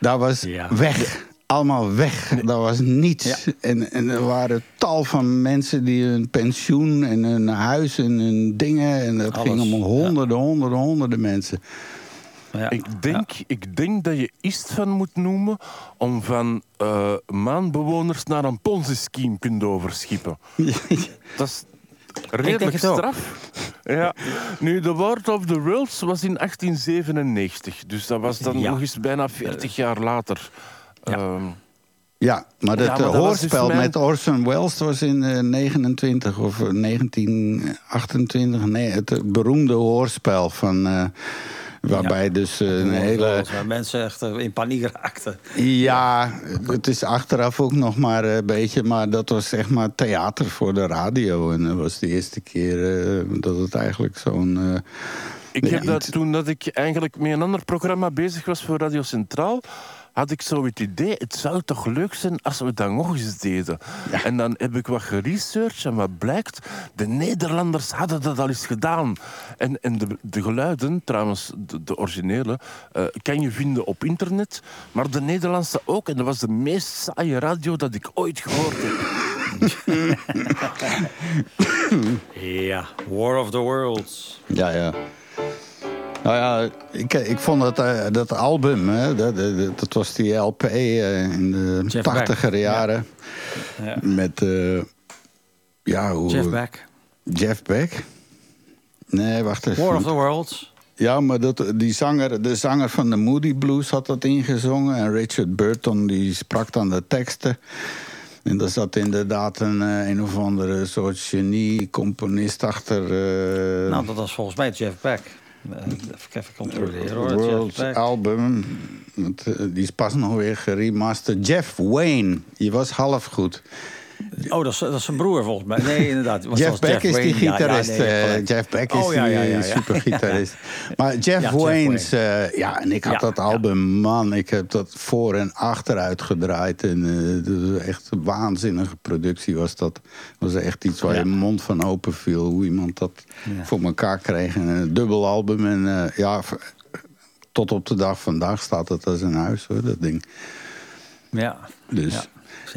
dat was weg. Allemaal weg. Dat was niets. Ja. En, en er waren tal van mensen die hun pensioen en hun huis en hun dingen. En dat Alles. ging om honderden, honderden, honderden mensen. ja. Ik denk, ik denk dat je Ist van moet noemen om van eh, maanbewoners naar een Ponzi-scheme kunt overschippen. Dat is redelijk straf. Ja. Nu, The World of the Worlds was in 1897. Dus dat was dan Ja. nog eens bijna 40 jaar later. Ja. Ehm, Ja, maar dat, Ja, maar eh, dat hoorspel dus mijn- met Orson Welles was in eh, 29 of eh, 1928. Nee, het eh, beroemde hoorspel van... eh, waarbij Ja. dus eh, een hele... Waar mensen echt eh, in paniek raakten. Ja, het is achteraf ook nog maar een beetje... maar dat was zeg maar theater voor de radio. En dat was de eerste keer eh, dat het eigenlijk zo'n... eh, Ik heb dat toen dat ik eigenlijk met een ander programma bezig was voor Radio Centraal, had ik zo het idee, het zou toch leuk zijn als we dat nog eens deden. En dan heb ik wat geresearched en wat blijkt, de Nederlanders hadden dat al eens gedaan. En, en de, de geluiden, trouwens de, de originele, eh, kan je vinden op internet, maar de Nederlandse ook. En dat was de meest saaie radio dat ik ooit gehoord heb. Ja, War of the Worlds. Ja, ja. Nou ja, ik, ik vond dat, eh, dat album, hè, dat, dat, dat was die LP eh, in de tachtiger jaren. Ja. Met, eh, ja, hoe... Jeff Beck. Jeff Beck? Nee, wacht even. War of the Worlds. Ja, maar dat, die zanger, de zanger van de Moody Blues had dat ingezongen. En Richard Burton die sprak dan de teksten. En daar zat inderdaad een, een of andere soort genie, componist achter. Nou, dat was volgens mij Jeff Beck. Eh, Even, controleren hoor. World album. Eh, die is pas nog weer geremasterd. Jeff Wayne. Die was half goed. Oh, dat is, dat is zijn broer volgens mij. Nee, inderdaad. Jeff Beck is die Wayne. Ja, ja, gitarist. nee, eh. Jeff Beck is Oh, ja, ja, die supergitarist. Maar Jeff Wayne's... eh, ja, en ik had dat album, man. Ik heb dat voor en achteruit gedraaid. En eh, dat was echt een waanzinnige productie was dat. was echt iets waar je mond van open viel. Hoe iemand dat voor elkaar kreeg. En een dubbel album. En ja, tot op de dag vandaag staat het als een huis, hoor, dat ding. Ja. Dus...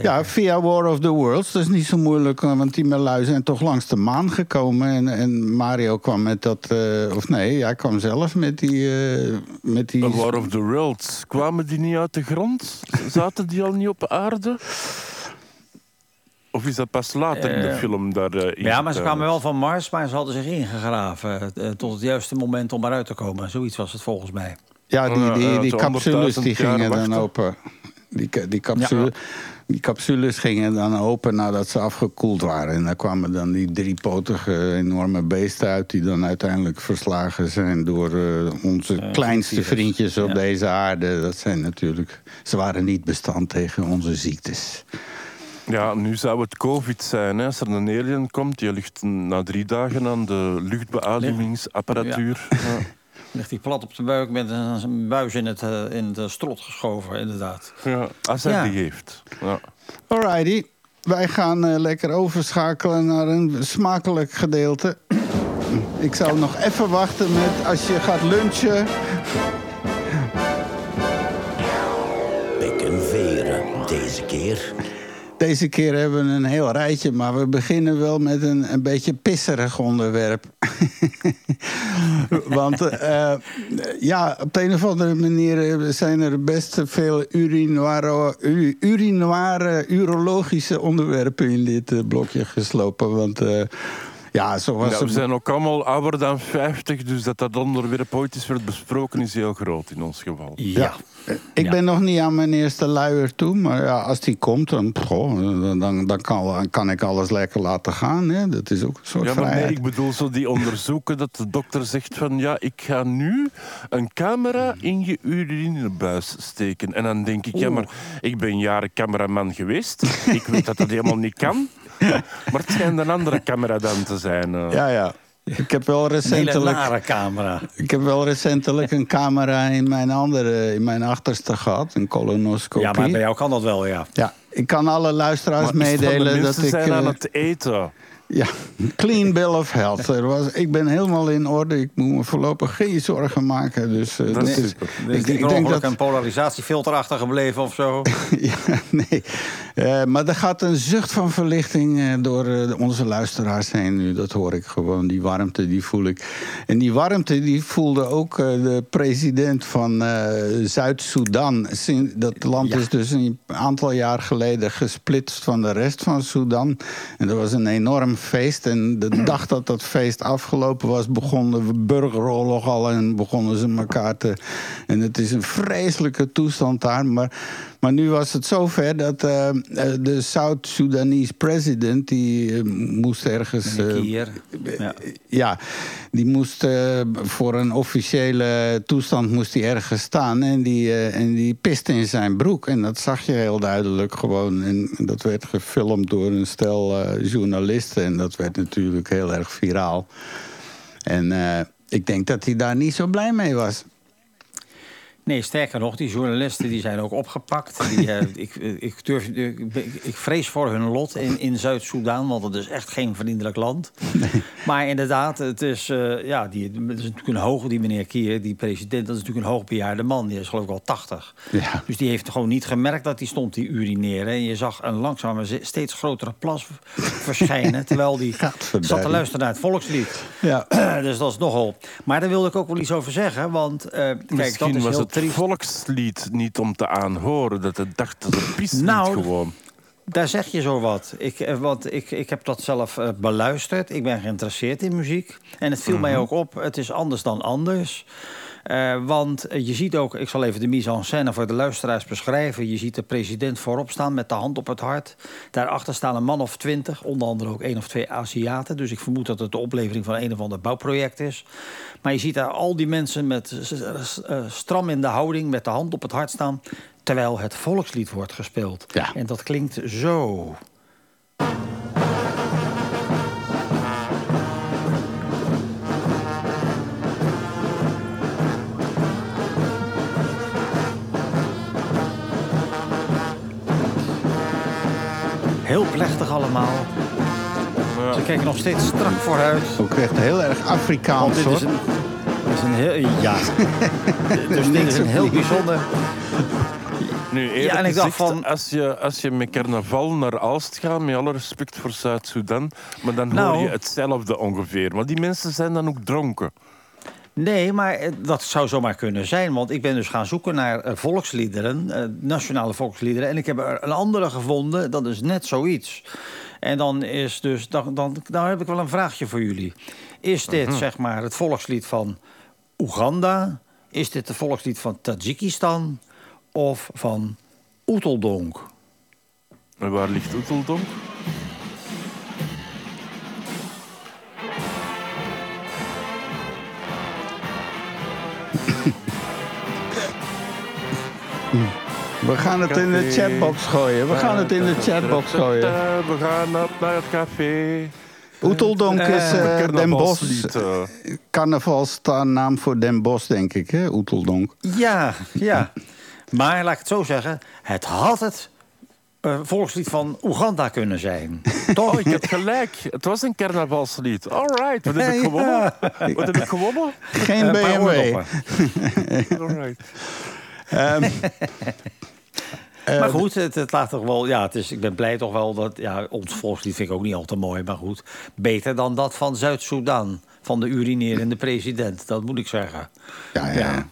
Ja, via War of the Worlds. Dat is niet zo moeilijk, eh, want die melui zijn toch langs de maan gekomen. En, en Mario kwam met dat... eh, of nee, hij kwam zelf met die... eh, met die War of the Worlds, kwamen die niet uit de grond? Zaten die al niet op aarde? Of is dat pas later in de film daar eh, Ja, maar ze kwamen wel van Mars, maar ze hadden zich ingegraven tot het juiste moment om eruit te komen. Zoiets was het volgens mij. ja, die, die, die capsules 100.000 die gingen dan open. Die, die, capsule, die capsules gingen dan open nadat ze afgekoeld waren. En daar kwamen dan die driepotige enorme beesten uit... die dan uiteindelijk verslagen zijn door eh, onze kleinste virus. vriendjes op Ja. deze aarde. Dat zijn natuurlijk... Ze waren niet bestand tegen onze ziektes. Ja, nu zou het COVID zijn. Hè. Als er een alien komt, die ligt na drie dagen aan de luchtbeademingsapparatuur. Ja. Ligt hij plat op de buik met een, buis in het, eh, in de strot geschoven, inderdaad. Ja, als hij Ja. die heeft. Ja. Alrighty, wij gaan eh, lekker overschakelen naar een smakelijk gedeelte. Ik zou nog even wachten met als je gaat lunchen. Pik en veren, deze keer. Deze keer hebben we een heel rijtje, maar we beginnen wel met een, een beetje pisserig onderwerp. Want eh, ja, op de een of andere manier eh, zijn er best veel urinoire, urinoire urologische onderwerpen in dit eh, blokje geslopen. Want ja, zoals Ja, we het- zijn ook allemaal ouder dan 50, dus dat dat onderwerp ooit eens werd besproken is heel groot in ons geval. Ja. Ik Ja. ben nog niet aan mijn eerste luier toe, maar ja, als die komt, dan, goh, dan, dan, dan kan, kan ik alles lekker laten gaan. Hè? Dat is ook een soort Ja, maar nee, ik bedoel zo die onderzoeken dat de dokter zegt van ja, ik ga nu een camera in je urinebuis steken. En dan denk ik, ja, maar ik ben jaren cameraman geweest. Ik weet dat dat helemaal niet kan. Maar het schijnt een andere camera dan te zijn. eh. Ja, ja. Ik heb wel Een recentelijk, nare camera. ik heb wel recentelijk een camera in mijn, andere, in mijn achterste gehad, een colonoscopie. Ja, maar bij jou kan dat wel, ja. Ja, ik kan alle luisteraars Maar is het van de meedelen dat mensen ik... zijn aan eh, het eten. Ja, clean bill of health. Er was, ik ben helemaal in orde. Ik moet me voorlopig geen zorgen maken. Dus, eh, Dat is is, super. Is ik, denk dat, een polarisatiefilter achtergebleven of zo. ja, nee. Eh, maar er gaat een zucht van verlichting eh, door onze luisteraars heen nu. Dat hoor ik gewoon. Die warmte, die voel ik. En die warmte, die voelde ook de president van Zuid-Soedan. Dat land Ja. is dus een aantal jaar geleden gesplitst van de rest van Soedan. En er was een enorm feest. En de dag dat dat feest afgelopen was, begon de burgeroorlog al. En begonnen ze elkaar te... En het is een vreselijke toestand daar. Maar, maar nu was het zover dat eh, eh, de South-Sudanese president... die eh, moest ergens... Ja. ja, die moest voor een officiële toestand moest hij ergens staan. En die, en die piste in zijn broek. En dat zag je heel duidelijk gewoon. En dat werd gefilmd door een stel journalisten. En dat werd natuurlijk heel erg viraal. En ik denk dat hij daar niet zo blij mee was. Nee, sterker nog, die journalisten die zijn ook opgepakt. Die, eh, ik, ik, durf, ik, ik vrees voor hun lot in, in Zuid-Soedan, want het is echt geen vriendelijk land. Maar inderdaad, het is, eh, ja, die, het is natuurlijk een hoge, die meneer Kier, die president, dat is natuurlijk een hoogbejaarde man. Die is geloof ik al 80. Ja. Dus die heeft gewoon niet gemerkt dat hij stond te urineren. En je zag een langzame, steeds grotere plas verschijnen, terwijl die zat te luisteren naar het volkslied. Ja. dus dat is nogal. Maar daar wilde ik ook wel iets over zeggen, want eh, kijk, dat Misschien is was heel het triest. volkslied niet om te aanhoren. Dat het dacht dat het pislied Nou, gewoon. Daar zeg je zo wat. Ik, eh, want ik, ik heb dat zelf eh, beluisterd. Ik ben geïnteresseerd in muziek. En het viel mij ook op, het is anders dan anders. Eh, want eh, je ziet ook, ik zal even de mise en scène voor de luisteraars beschrijven. Je ziet de president voorop staan met de hand op het hart. Daarachter staan een man of twintig, onder andere ook één of twee Aziaten. Dus ik vermoed dat het de oplevering van een of ander bouwproject is. Maar je ziet daar al die mensen met eh, stram in de houding, met de hand op het hart staan. Terwijl het volkslied wordt gespeeld. Ja. En dat klinkt zo. Heel plechtig allemaal. Ze kijken nog steeds strak vooruit. Ook echt heel erg Want Afrikaans dit hoor. is een, dit is een heel... Ja. dus dit Niks is een heel bijzonder... Nu, eerlijk en ik dacht gezegd, van- als, je, als je met carnaval naar Aalst gaat, met alle respect voor Zuid-Soedan, maar dan Nou. hoor je hetzelfde ongeveer. Maar die mensen zijn dan ook dronken. Nee, maar eh, dat zou zomaar kunnen zijn. Want ik ben dus gaan zoeken naar eh, volksliederen, eh, nationale volksliederen. En ik heb er een andere gevonden, dat is net zoiets. En dan is dus, dan, dan, dan heb ik wel een vraagje voor jullie. Is dit zeg maar het volkslied van Oeganda? Is dit het volkslied van Tajikistan? Of van Oeteldonk. En waar ligt Oeteldonk? We gaan het in de chatbox gooien. We gaan het in de chatbox gooien. We gaan op naar het café. Oeteldonk is eh, Den Bosch. Carnavalslied, eh. Carnavalsnaam voor Den Bosch, denk ik, hè? Oeteldonk. Ja, ja. Maar laat ik het zo zeggen, het had het eh, volkslied van Oeganda kunnen zijn. Toch? Oh, ik heb gelijk. Het was een carnavalslied. All right. Wat heb ik gewonnen? Wat heb ik gewonnen? Geen BMW. All right. Ehm, maar goed, het, het laat toch wel. Ja, het is, ik ben blij toch wel dat. Ja, ons volkslied vind ik ook niet al te mooi. Maar goed, beter dan dat van Zuid-Soedan. Van de urinerende president, dat moet ik zeggen. ja, ja. Ja.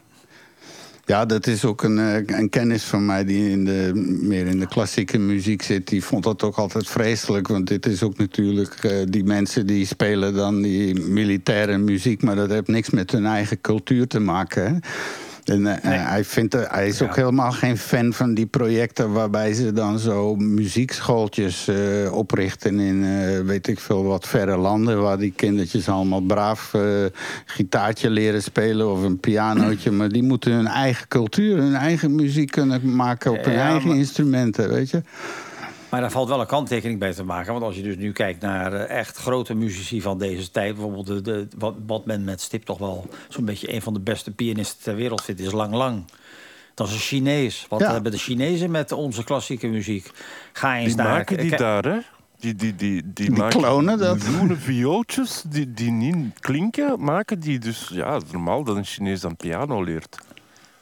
Ja, dat is ook een, eh, een kennis van mij die in de, meer in de klassieke muziek zit. Die vond dat ook altijd vreselijk. Want dit is ook natuurlijk eh, die mensen die spelen dan die militaire muziek. Maar dat heeft niks met hun eigen cultuur te maken. Hè? En eh, Nee. hij, vindt, hij is ook helemaal geen fan van die projecten waarbij ze dan zo muziekschooltjes eh, oprichten in eh, weet ik veel wat verre landen. Waar die kindertjes allemaal braaf gitaartje leren spelen of een pianootje. Maar die moeten hun eigen cultuur, hun eigen muziek kunnen maken op hun eigen maar- instrumenten, weet je. Maar daar valt wel een kanttekening bij te maken. Want als je dus nu kijkt naar eh, echt grote muzici van deze tijd... bijvoorbeeld de, de, wat, wat men met Stip toch wel zo'n beetje... een van de beste pianisten ter wereld vindt, is Lang Lang. Dat is een Chinees. Wat Ja. hebben de Chinezen met onze klassieke muziek? Ga eens Die naar... maken die daar, hè? Die, die, die, die, Die maken klonen dat. miljoenen viooltjes die, die niet klinken, maken die dus... Ja, normaal dat een Chinees dan piano leert.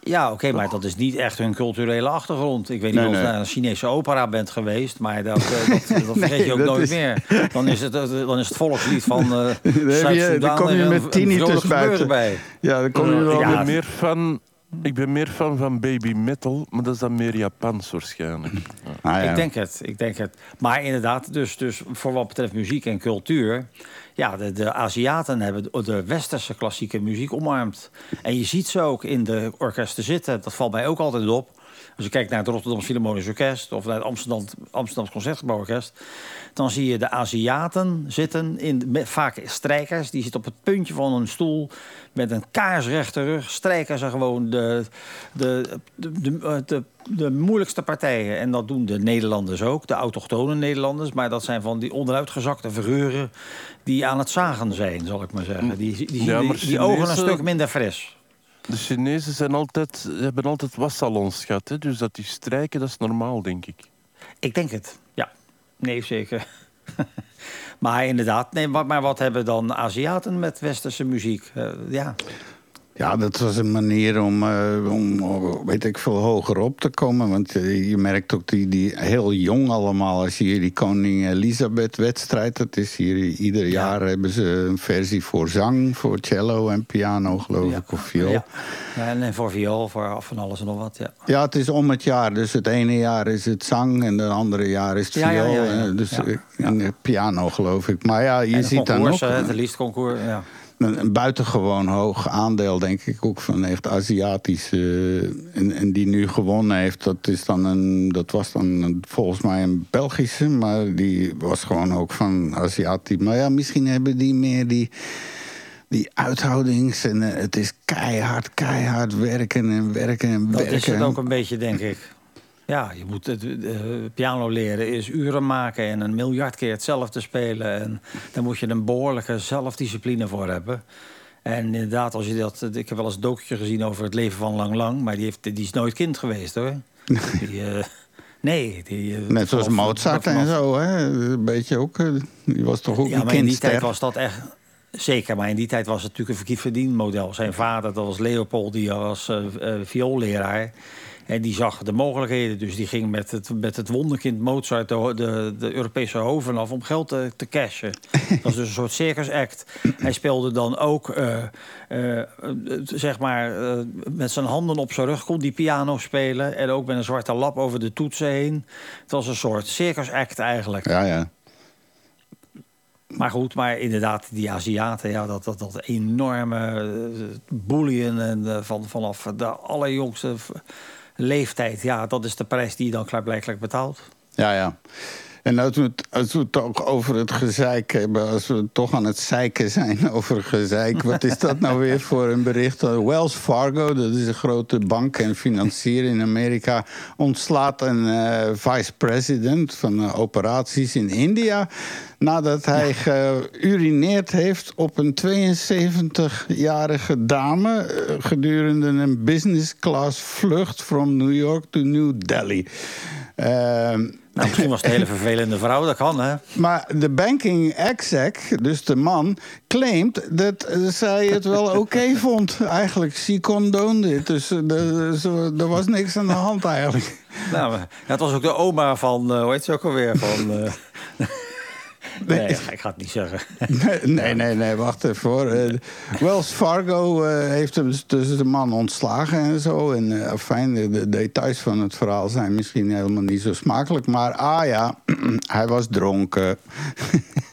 Ja, oké, maar dat is niet echt hun culturele achtergrond. Ik weet niet Nee, of je nee. naar een Chinese opera bent geweest, maar dat, eh, dat, dat vergeet Nee, je ook dat nooit is- meer. Dan is het, eh, dan is het volkslied van eh heb je- Zuid-Soedan dan kom je en met tinnitus buiten. bij. Ja, dan kom je wel ik, ja, ben meer fan, ik ben meer fan van baby metal, maar dat is dan meer Japans waarschijnlijk. Ah, ja. Ik denk het, ik denk het. Maar inderdaad, dus, dus voor wat betreft muziek en cultuur... Ja, de, de Aziaten hebben de, westerse klassieke muziek omarmd. En je ziet ze ook in de orkesten zitten. Dat valt mij ook altijd op. Als je kijkt naar het Rotterdam Philharmonisch Orkest... of naar het Amsterdam, Amsterdams Concertgebouworkest... dan zie je de Aziaten zitten, in, met, vaak strijkers... die zitten op het puntje van een stoel met een kaarsrechte rug... strijken ze gewoon de, de, de, de, moeilijkste partijen. En dat doen de Nederlanders ook, de autochtone Nederlanders. Maar dat zijn van die onderuitgezakte figuren... die aan het zagen zijn, zal ik maar zeggen. Die, die, die, die ogen een stuk minder fris. De Chinezen zijn altijd, hebben altijd wassalons gehad, hè? dus dat die strijken, dat is normaal, denk ik. Ik denk het, ja. Nee, zeker. maar inderdaad, nee, maar, maar wat hebben dan Aziaten met westerse muziek? Eh, ja. Ja, dat was een manier om, eh, om weet ik veel, hoger op te komen. Want eh, je merkt ook die, die heel jong allemaal. Als je hier die Koning Elisabeth-wedstrijd... dat is hier ieder jaar hebben ze een versie voor zang... voor cello en piano, geloof Ja. ik, of viool. Ja. Ja. Ja, en voor viool, voor van alles en nog wat, ja. het is om het jaar. Dus het ene jaar is het zang en het andere jaar is het Ja, ja, viool. ja, ja. eh, Dus Ja, ja. en, piano, geloof ik. Maar ja, je En ziet dan ook... concours, Het liedconcours, ja. Een, een buitengewoon hoog aandeel, denk ik, ook van echt Aziatische. eh, en, en die nu gewonnen heeft, dat, is dan een, dat was dan een- volgens mij een Belgische, maar die was gewoon ook van Aziatisch. Maar ja, misschien hebben die meer die, die uithoudings. En eh, het is keihard, keihard werken en werken en Dat werken. is het ook een beetje, denk ik. Ja, je moet het, eh, piano leren is uren maken en een miljard keer hetzelfde spelen. En daar moet je een behoorlijke zelfdiscipline voor hebben. En inderdaad, als je dat, ik heb wel eens een documentje gezien over het leven van Lang Lang, maar die, heeft, die is nooit kind geweest hoor. Die, eh, nee. Die, eh, Net zoals Mozart en zo, hè? Een beetje ook. Die was toch ook Ja, een maar in die tijd was dat echt. Zeker, maar in die tijd was het natuurlijk een verkiet verdienmodel. Zijn vader, dat was Leopold, die was vioolleraar. En die zag de mogelijkheden. Dus die ging met het, met het wonderkind Mozart de, de, de Europese hoven af om geld te, te cashen. dat was dus een soort circus act. Hij speelde dan ook, eh, eh, eh, zeg maar, eh, met zijn handen op zijn rug kon die piano spelen. En ook met een zwarte lap over de toetsen heen. Het was een soort circus act eigenlijk. Ja, ja. Maar goed, maar inderdaad, die Aziaten, ja, dat, dat, dat enorme boelien en van, vanaf de allerjongste leeftijd, ja, dat is de prijs die je dan klaarblijkelijk betaalt. Ja, ja. En als we, het, als we het toch over het gezeik hebben, als we toch aan het zeiken zijn over gezeik, wat is dat nou weer voor een bericht? Wells Fargo, dat is een grote bank en financier in Amerika, ontslaat een uh, vice-president van uh, operaties in India nadat hij geurineerd heeft op een 72-jarige dame uh, gedurende een business class vlucht from New York to New Delhi. Nou, misschien was het een hele vervelende vrouw, dat kan, hè? Maar de banking exec, dus de man, claimt dat zij het wel oké okay vond. Eigenlijk, she condoned it. Dus er was niks aan de hand eigenlijk. Nou, het was ook de oma van, uh, hoe heet ze ook alweer? Van, uh... Nee, nee, ik ga het niet zeggen. Nee, nee, nee, nee wacht even hoor. Uh, Wells Fargo uh, heeft hem dus de man ontslagen en zo. En uh, fijn, de, de, details van het verhaal zijn misschien helemaal niet zo smakelijk. Maar ah ja, hij was dronken.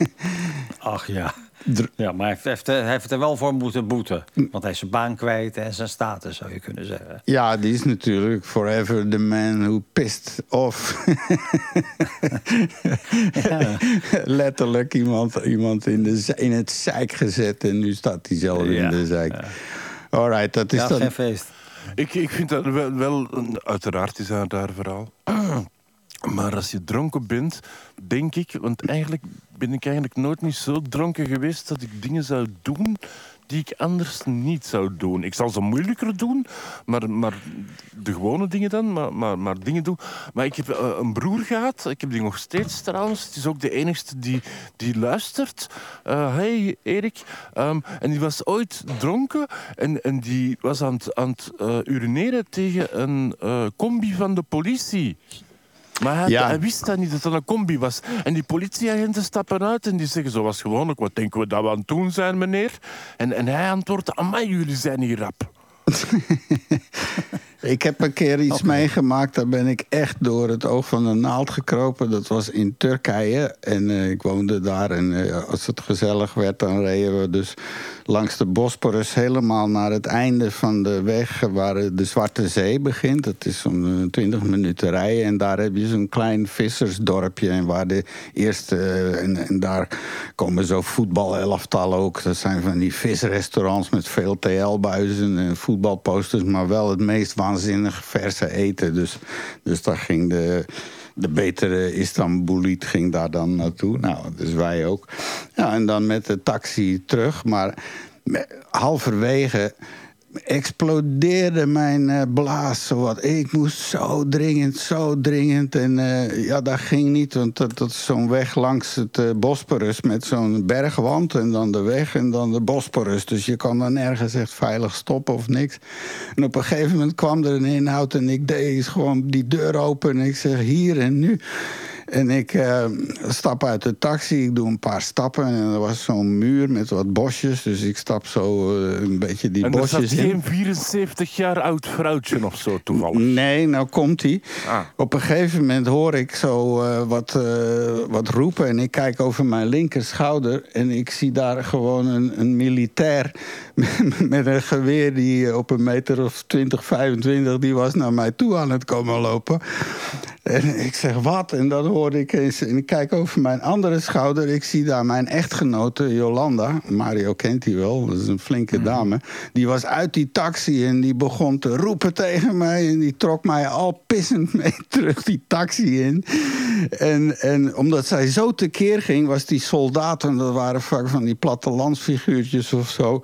Ach ja. Ja, maar hij heeft, hij heeft er wel voor moeten boeten. Want hij is zijn baan kwijt en zijn status, zou je kunnen zeggen. Ja, die is natuurlijk forever the man who pissed off. ja. Letterlijk iemand, iemand in, de, in het zeik gezet en nu staat hij zelf ja, in de zeik. Ja. Alright, dat is ja, dan... geen feest. Ik, ik vind dat wel, wel uiteraard is dat daar verhaal. Maar als je dronken bent, denk ik, want eigenlijk ben ik eigenlijk nooit niet zo dronken geweest dat ik dingen zou doen die ik anders niet zou doen. Ik zal ze moeilijker doen, maar, maar de gewone dingen dan, maar, maar, maar dingen doen. Maar ik heb uh, een broer gehad, ik heb die nog steeds trouwens. Het is ook de enigste die, die luistert. Uh, hey Erik. Um, en die was ooit dronken en, en die was aan het, aan uh, urineren tegen een combi van de politie. Maar hij, ja. hij, wist dat niet, dat het een combi was. En die politieagenten stappen uit en die zeggen zoals gewoonlijk... wat denken we dat we aan het doen zijn, meneer? En, en hij antwoordt, amai, jullie zijn hier rap. ik heb een keer iets okay. meegemaakt. Daar ben ik echt door het oog van de naald gekropen. Dat was in Turkije. En uh, ik woonde daar. En uh, als het gezellig werd, dan reden we dus langs de Bosporus... helemaal naar het einde van de weg waar de Zwarte Zee begint. Dat is zo'n 20 minuten rijden. En daar heb je zo'n klein vissersdorpje. En waar de eerste... Uh, en, en, daar komen zo voetbalelftallen ook. Dat zijn van die visrestaurants met veel TL-buizen en voetbalposters. Maar wel het meest waanzinnig verse eten. Dus, dus daar ging de de betere Istanbuliet ging daar dan naartoe. Nou, dus wij ook. Ja, en dan met de taxi terug. Maar halverwege explodeerde mijn uh, blaas. Zowat. Ik moest zo dringend, zo dringend. En uh, ja, dat ging niet, want dat, dat is zo'n weg langs het uh, Bosporus... met zo'n bergwand en dan de weg en dan de Bosporus. Dus je kan dan nergens echt veilig stoppen of niks. En op een gegeven moment kwam er een inhoud en ik deed gewoon die deur open... en ik zeg hier en nu... En ik uh, stap uit de taxi, ik doe een paar stappen... en er was zo'n muur met wat bosjes. Dus ik stap zo uh, een beetje die en bosjes in. En geen 74 jaar oud vrouwtje of zo toevallig? Nee, nou komt hij. Ah. Op een gegeven moment hoor ik zo uh, wat, wat roepen... en ik kijk over mijn linker schouder... en ik zie daar gewoon een, een militair met een geweer... die op een meter of 20, 25... die was naar mij toe aan het komen lopen... En ik zeg, wat? En dat hoorde ik eens. En ik kijk over mijn andere schouder. Ik zie daar mijn echtgenote, Jolanda. Mario kent die wel, dat is een flinke mm. dame. Die was uit die taxi en die begon te roepen tegen mij. En die trok mij al pissend mee terug die taxi in. En, en omdat zij zo tekeer ging, was die soldaten... dat waren vaak van die plattelandsfiguurtjes of zo...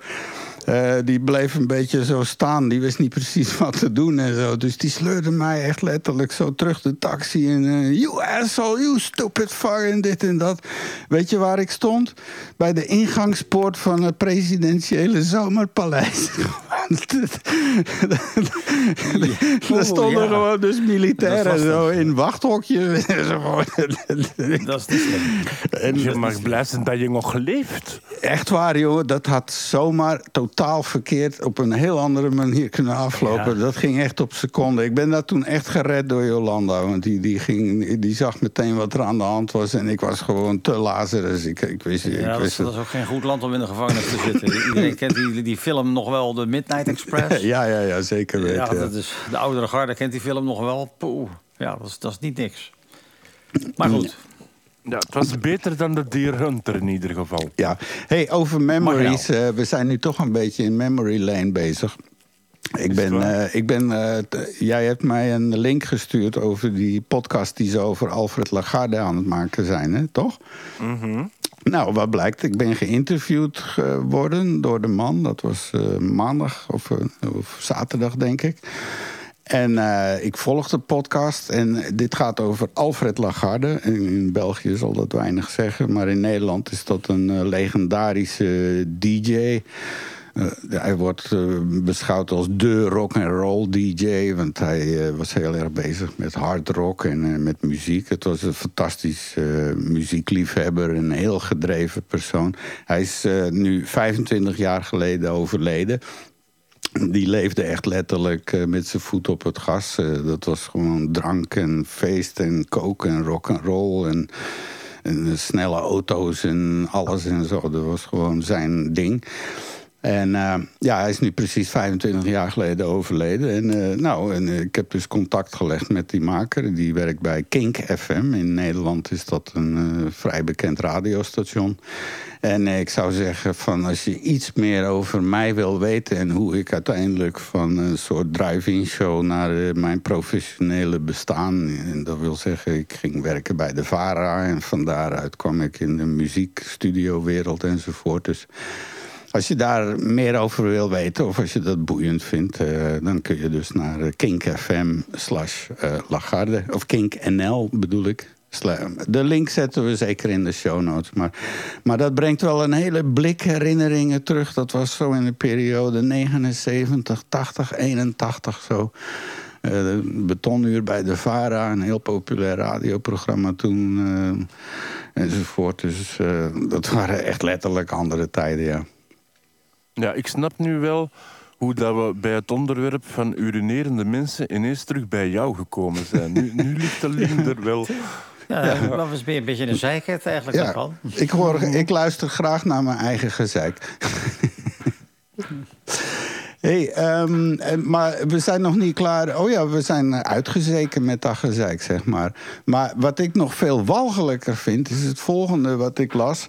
Uh, die bleef een beetje zo staan. Die wist niet precies wat te doen en zo. Dus die sleurde mij echt letterlijk zo terug de taxi. En uh, you asshole, you stupid fuck en dit en dat. Weet je waar ik stond? Bij de ingangspoort van het presidentiële zomerpaleis. Daar stonden ja. gewoon dus militairen zo in wachthokje. dat is te en Je mag blij zijn dat je nog leeft. Echt waar, joh. Dat had zomaar totaal verkeerd op een heel andere manier kunnen aflopen. Ja. Dat ging echt op seconden. Ik ben daar toen echt gered door Jolanda. Want die, die, ging, die zag meteen wat er aan de hand was. En ik was gewoon te lazarus. Ik, ik wist, ja, ik dat, wist dat is ook geen goed land om in de gevangenis te zitten. Iedereen kent die, die film nog wel, de Midnight Midnight Express. Ja, ja, ja, zeker weten. ja, dat is, de oudere garde kent die film nog wel. Poeh. Ja, dat is, dat is niet niks. Maar goed. Ja, het was beter dan de Deer Hunter in ieder geval. Ja, hey, over memories. eh, we zijn nu toch een beetje in memory lane bezig. Ik ben, eh, ik ben, eh, t- jij hebt mij een link gestuurd over die podcast die ze over Alfred Lagarde aan het maken zijn, hè? toch? Nou, wat blijkt, ik ben geïnterviewd geworden door de man. Dat was eh, maandag of, eh, of zaterdag, denk ik. En eh, ik volg de podcast en dit gaat over Alfred Lagarde. In België zal dat weinig zeggen, maar in Nederland is dat een legendarische DJ. Eh, hij wordt eh, beschouwd als de rock and roll DJ, want hij eh, was heel erg bezig met hard rock en met muziek. Het was een fantastisch muziekliefhebber, een heel gedreven persoon. Hij is nu 25 jaar geleden overleden. Die leefde echt letterlijk met zijn voet op het gas. Dat was gewoon drank en feest en koken en rock and roll en, en snelle auto's en alles en zo. Dat was gewoon zijn ding. En eh, ja, hij is nu precies 25 jaar geleden overleden. En, eh, nou, en eh, ik heb dus contact gelegd met die maker. Die werkt bij Kink FM. In Nederland is dat een vrij bekend radiostation. En ik zou zeggen, van als je iets meer over mij wil weten... en hoe ik uiteindelijk van een soort drive-in show... naar mijn professionele bestaan... en dat wil zeggen, ik ging werken bij de VARA... en van daaruit kwam ik in de muziekstudiowereld enzovoort. Dus als je daar meer over wil weten of als je dat boeiend vindt... eh, dan kun je dus naar eh, Kink FM slash eh, Lagarde. Of Kink NL bedoel ik. De link zetten we zeker in de show notes. Maar, maar dat brengt wel een hele blik herinneringen terug. Dat was zo in de periode 79, 80, 81 zo. De betonuur bij de VARA, een heel populair radioprogramma toen. enzovoort. Dus dat waren echt letterlijk andere tijden, ja. Ja, ik snap nu wel hoe dat we bij het onderwerp van urinerende mensen ineens terug bij jou gekomen zijn. Nu, nu ligt de link er wel. Ja, dat was een beetje een zeikheid eigenlijk. Ja, daarvan. ik, hoor, ik luister graag naar mijn eigen gezeik. hey, ehm, eh, maar we zijn nog niet klaar. Oh ja, we zijn uitgezeken met dat gezeik, zeg maar. Maar wat ik nog veel walgelijker vind, is het volgende wat ik las.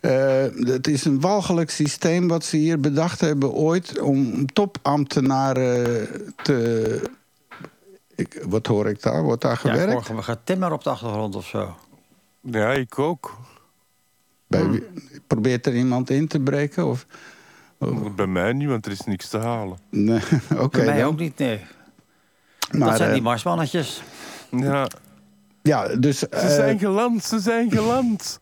Eh, het is een walgelijk systeem wat ze hier bedacht hebben ooit... om topambtenaren te... Ik, wat hoor ik daar? Wordt daar Ja, gewerkt? we gaan timmer op de achtergrond of zo. Ja, ik ook. Bij wie- probeert er iemand in te breken? Of... Bij mij niet, want er is niks te halen. Nee, oké. Bij mij dan. ook niet, nee. Maar, dat zijn eh, die marsmannetjes. Ja, ja, dus, ze eh, zijn geland, ze zijn geland.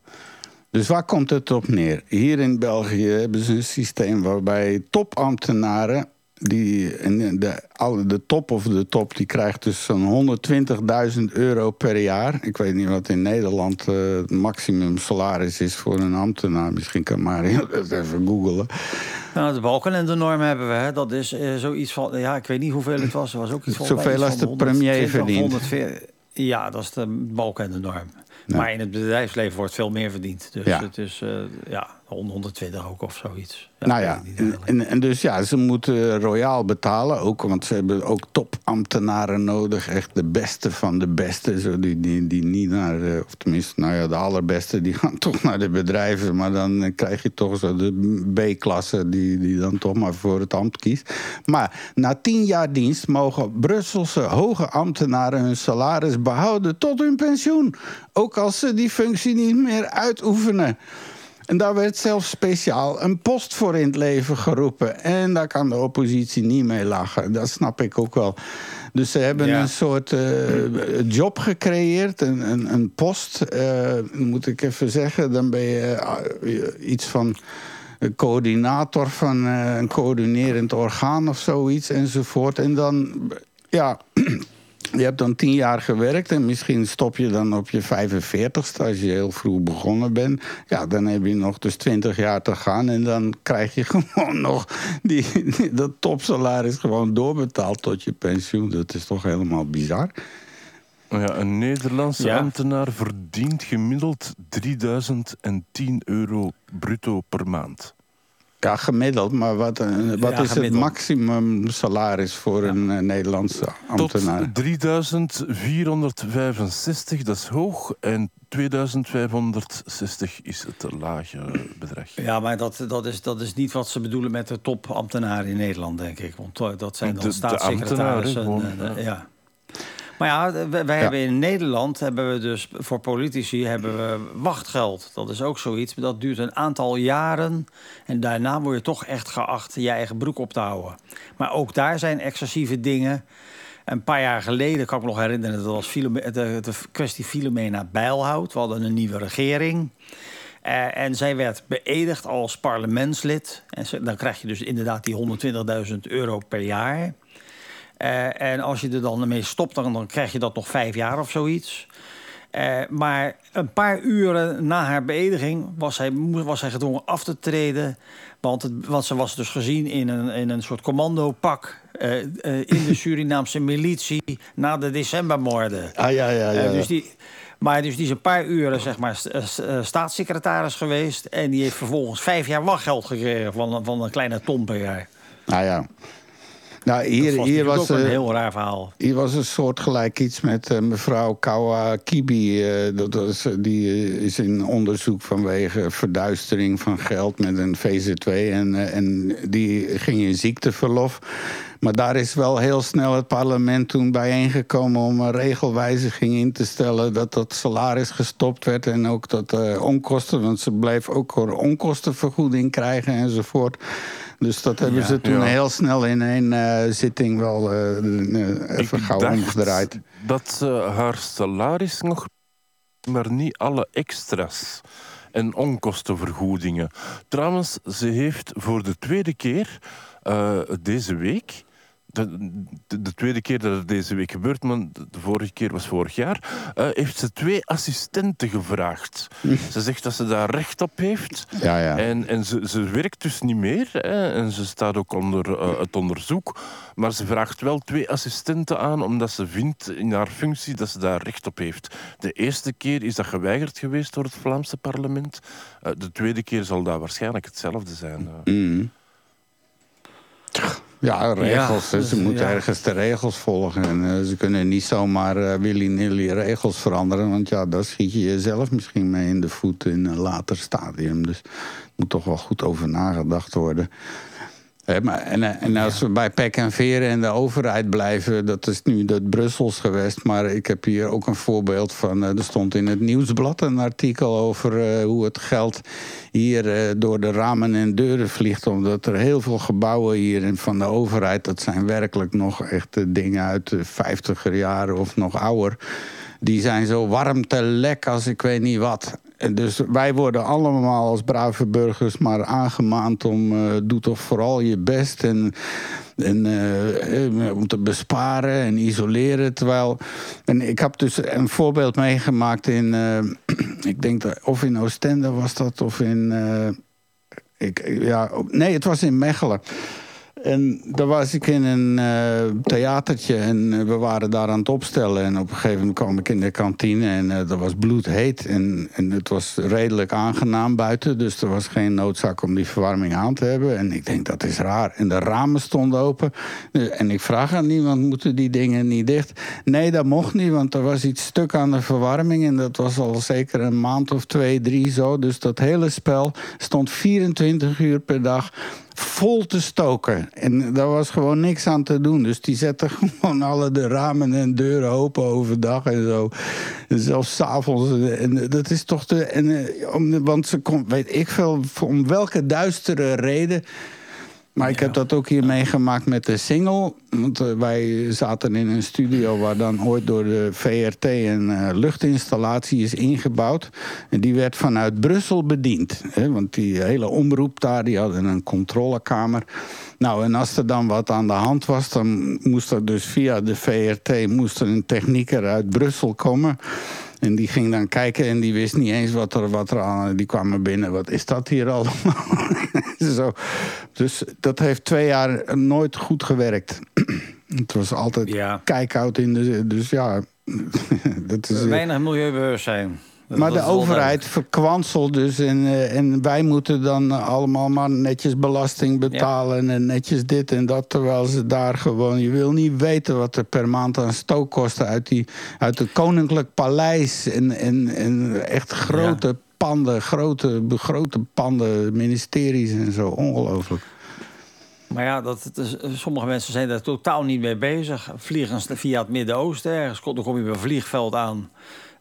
Dus waar komt het op neer? Hier in België hebben ze een systeem waarbij topambtenaren... Die, de, de top of de top die krijgt dus zo'n 120.000 euro per jaar. Ik weet niet wat in Nederland eh, het maximum salaris is voor een ambtenaar. Misschien kan Mario dat even googelen. Nou, de balken en de norm hebben we. Hè. Dat is eh, zoiets van... Ja, ik weet niet hoeveel het was. Er was ook iets van... Zoveel als de 120 premier verdient. 140. Ja, dat is de balken en de norm. Maar in het bedrijfsleven wordt veel meer verdiend. Dus het is eh, ja, 120 ook of zoiets. nou ja, en, en, dus ja, ze moeten royaal betalen ook. Want ze hebben ook topambtenaren nodig. Echt de beste van de beste. Zo die, die, die niet naar, de, of tenminste, nou ja, de allerbeste, die gaan toch naar de bedrijven. Maar dan eh, krijg je toch zo de B-klasse die, die dan toch maar voor het ambt kiest. Maar na tien jaar dienst mogen Brusselse hoge ambtenaren hun salaris behouden tot hun pensioen. Ook als ze die functie niet meer uitoefenen. En daar werd zelfs speciaal een post voor in het leven geroepen. En daar kan de oppositie niet mee lachen. Dat snap ik ook wel. Dus ze hebben Ja. een soort eh, job gecreëerd, een, een, een post. eh, moet ik even zeggen, dan ben je eh, iets van coördinator van een coördinerend orgaan of zoiets enzovoort. En dan, ja, je hebt dan tien jaar gewerkt en misschien stop je dan op je 45ste als je heel vroeg begonnen bent. Ja, dan heb je nog dus 20 jaar te gaan en dan krijg je gewoon nog die, dat topsalaris gewoon doorbetaald tot je pensioen. Dat is toch helemaal bizar. Ja, een Nederlandse Ja. ambtenaar verdient gemiddeld 3010 euro bruto per maand. Ja, gemiddeld. Maar wat, eh, wat Ja, is het maximum salaris voor een eh, Nederlandse Tot ambtenaar? 3465, dat is hoog. En 2560 is het lage bedrag. Ja, maar dat, dat, is, dat is niet wat ze bedoelen met de topambtenaren in Nederland, denk ik. Want eh, dat zijn De- dan de staatssecretarissen. ambtenaren, en, ja. Maar ja, wij, wij hebben in Nederland hebben we dus voor politici hebben we wachtgeld. Dat is ook zoiets. maar Dat duurt een aantal jaren. En daarna word je toch echt geacht je eigen broek op te houden. Maar ook daar zijn excessieve dingen. Een paar jaar geleden kan ik me nog herinneren, dat was Filome- de, de kwestie Filomena Bijlhout. We hadden een nieuwe regering. Eh, en zij werd beëdigd als parlementslid. En ze- dan krijg je dus inderdaad die 120.000 euro per jaar. Eh, en als je er dan mee stopt, dan, dan krijg je dat nog vijf jaar of zoiets. Eh, maar een paar uren na haar beëdiging was moe- was zij gedwongen af te treden. Want, het, want ze was dus gezien in een, in een soort commandopak eh, in de Surinaamse militie na de decembermoorden. Ah ja, ja, ja. Dus die, maar dus die is een paar uren zeg maar, st- st- staatssecretaris geweest. En die heeft vervolgens vijf jaar wachtgeld gekregen van, een- van een kleine ton per jaar. Nou ja. Nou, Dat hier, was hier, was, een eh, heel raar verhaal. hier was een soortgelijk iets met eh, mevrouw Kawa Kibi. eh, dat was, die is in onderzoek vanwege verduistering van geld met een VZW. En, en die ging in ziekteverlof. Maar daar is wel heel snel het parlement toen bijeengekomen om een regelwijziging in te stellen. Dat dat salaris gestopt werd en ook dat eh, onkosten. Want ze bleef ook onkostenvergoeding krijgen enzovoort. Dus dat hebben Ja. ze toen Ja. heel snel in één eh, zitting wel eh, eh, even gauw omgedraaid. Dat ze haar salaris nog, maar niet alle extra's en onkostenvergoedingen. Trouwens, ze heeft voor de tweede keer deze week. De, de, de tweede keer dat het deze week gebeurt, maar de vorige keer was vorig jaar, eh, heeft ze twee assistenten gevraagd. Ze zegt dat ze daar recht op heeft. Ja, ja. En, en ze, ze werkt dus niet meer. Hè, en ze staat ook onder eh, het onderzoek. Maar ze vraagt wel twee assistenten aan, omdat ze vindt in haar functie dat ze daar recht op heeft. De eerste keer is dat geweigerd geweest door het Vlaamse parlement. Eh, de tweede keer zal dat waarschijnlijk hetzelfde zijn. Mm. Ja, regels. Ja, ze dus, moeten ja. ergens de regels volgen. En eh, ze kunnen niet zomaar eh, willy-nilly regels veranderen. Want ja, daar schiet je jezelf misschien mee in de voet in een later stadium. Dus er moet toch wel goed over nagedacht worden. Maar, en, eh, en als we bij pek en veren en de overheid blijven, dat is nu dat Brussels geweest. Maar ik heb hier ook een voorbeeld van. eh, er stond in het nieuwsblad een artikel over eh, hoe het geld hier door de ramen en deuren vliegt. Omdat er heel veel gebouwen hier van de overheid, dat zijn werkelijk nog echt dingen uit de vijftiger jaren of nog ouder. Die zijn zo warm te lek als ik weet niet wat. Dus wij worden allemaal als brave burgers maar aangemaand om... eh, doe toch vooral je best en, en eh, eh, om te besparen en isoleren. Terwijl, en ik heb dus een voorbeeld meegemaakt in... ik denk dat, of in Oostende was dat, of in... ik, ja, nee, het was in Mechelen. En daar was ik in een eh, theatertje en eh, we waren daar aan het opstellen. En op een gegeven moment kwam ik in de kantine en eh dat was bloedheet. En, en het was redelijk aangenaam buiten, dus er was geen noodzaak om die verwarming aan te hebben. En ik denk, dat is raar. En de ramen stonden open. En ik vraag aan niemand, moeten die dingen niet dicht? Nee, dat mocht niet, want er was iets stuk aan de verwarming. En dat was al zeker een maand of twee, drie zo. Dus dat hele spel stond 24 uur per dag vol te stoken. En daar was gewoon niks aan te doen. Dus die zetten gewoon alle de ramen en deuren open overdag en zo. En zelfs s'avonds. En dat is toch de. En, eh, om, want ze kon, weet ik veel, om welke duistere reden. Maar ik heb dat ook hier meegemaakt met de single. Want eh, wij zaten in een studio waar dan ooit door de VRT een eh, luchtinstallatie is ingebouwd. En die werd vanuit Brussel bediend. Hè? Want die hele omroep daar, die hadden een controlekamer. Nou, en als er dan wat aan de hand was, dan moest er dus via de VRT moest er een technieker uit Brussel komen. En die ging dan kijken en die wist niet eens wat er, wat er aan... Die kwamen binnen, wat is dat hier allemaal? Zo. Dus dat heeft twee jaar nooit goed gewerkt. Het was altijd Ja. kijkoud in de... Dus ja, dat is... Weinig milieubewustzijn. Maar de overheid verkwanselt dus. En, eh, en wij moeten dan allemaal maar netjes belasting betalen. En netjes dit en dat. Terwijl ze daar gewoon. Je wil niet weten wat er per maand aan stookkosten uit, die, uit het Koninklijk Paleis. En, en, en echt grote panden, grote, grote panden, ministeries en zo. Ongelooflijk. Maar ja, dat, is, sommige mensen zijn daar totaal niet mee bezig. Vliegen ze via het Midden-Oosten ergens. Dan kom je bij een vliegveld aan.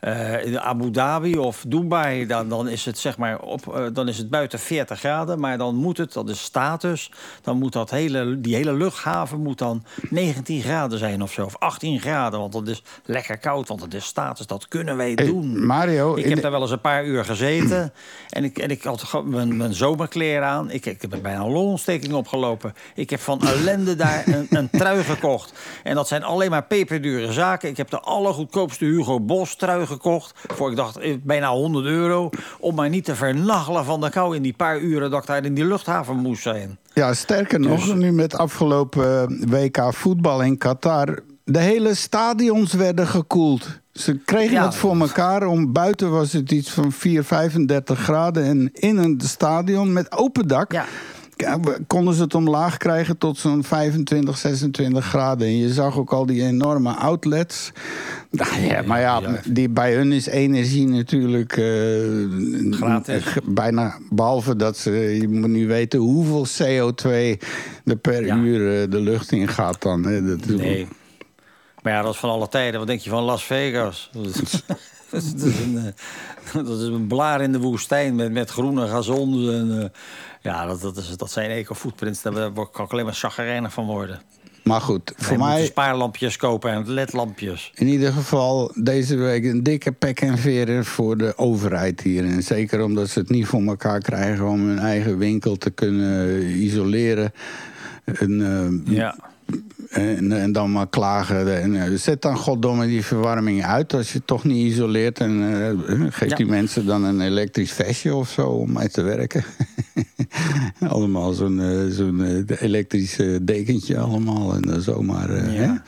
Eh, in Abu Dhabi of Dubai, dan, dan, is het zeg maar op, eh, dan is het buiten 40 graden. Maar dan moet het, dat is status, dan moet dat hele, die hele luchthaven moet dan 19 graden zijn of zo. Of 18 graden, want dat is lekker koud, want het is status. Dat kunnen wij Hey, doen. Mario, Ik heb de- daar wel eens een paar uur gezeten. En ik, en ik had mijn, mijn zomerkleren aan. Ik, ik heb bijna een longontsteking opgelopen. Ik heb van ellende daar een, een trui gekocht. En dat zijn alleen maar peperdure zaken. Ik heb de allergoedkoopste Hugo Boss trui gekocht. Voor ik dacht eh, bijna 100 euro. Om maar niet te vernachelen van de kou in die paar uren dat ik daar in die luchthaven moest zijn. Ja, sterker nog, Dus- nu met afgelopen eh, WK voetbal in Qatar. De hele stadions werden gekoeld. Ze kregen Ja. het voor elkaar. Om buiten was het iets van 4, 35 graden. En in een stadion met open dak. Ja. Konden ze het omlaag krijgen tot zo'n 25, 26 graden. En je zag ook al die enorme outlets. Nou ja, maar ja, die, bij hun is energie natuurlijk eh, Gratis. bijna. Behalve dat ze, je moet nu weten hoeveel CO2 er per Ja. uur eh, de lucht in gaat dan. Hè. Dat is- Nee. Maar ja, dat is van alle tijden. Wat denk je van Las Vegas? Dat is, een, eh, dat is een blaar in de woestijn met, met groene gazons. En, ja, dat, dat, is, dat zijn eco-footprints. Daar kan ik alleen maar chagrijnig van worden. Maar goed, Voor voor mij spaarlampjes kopen en ledlampjes. in ieder geval deze week een dikke pek en veren voor de overheid hier. En zeker omdat ze het niet voor elkaar krijgen om hun eigen winkel te kunnen isoleren. En, eh, Ja. En, en dan maar klagen. En, eh, zet dan goddomme die verwarming uit als je het toch niet isoleert. En eh, geef Ja. die mensen dan een elektrisch vestje of zo om mee te werken. allemaal zo'n eh, zo'n eh, elektrisch eh, dekentje allemaal. En dan zomaar... eh, hè? Ja.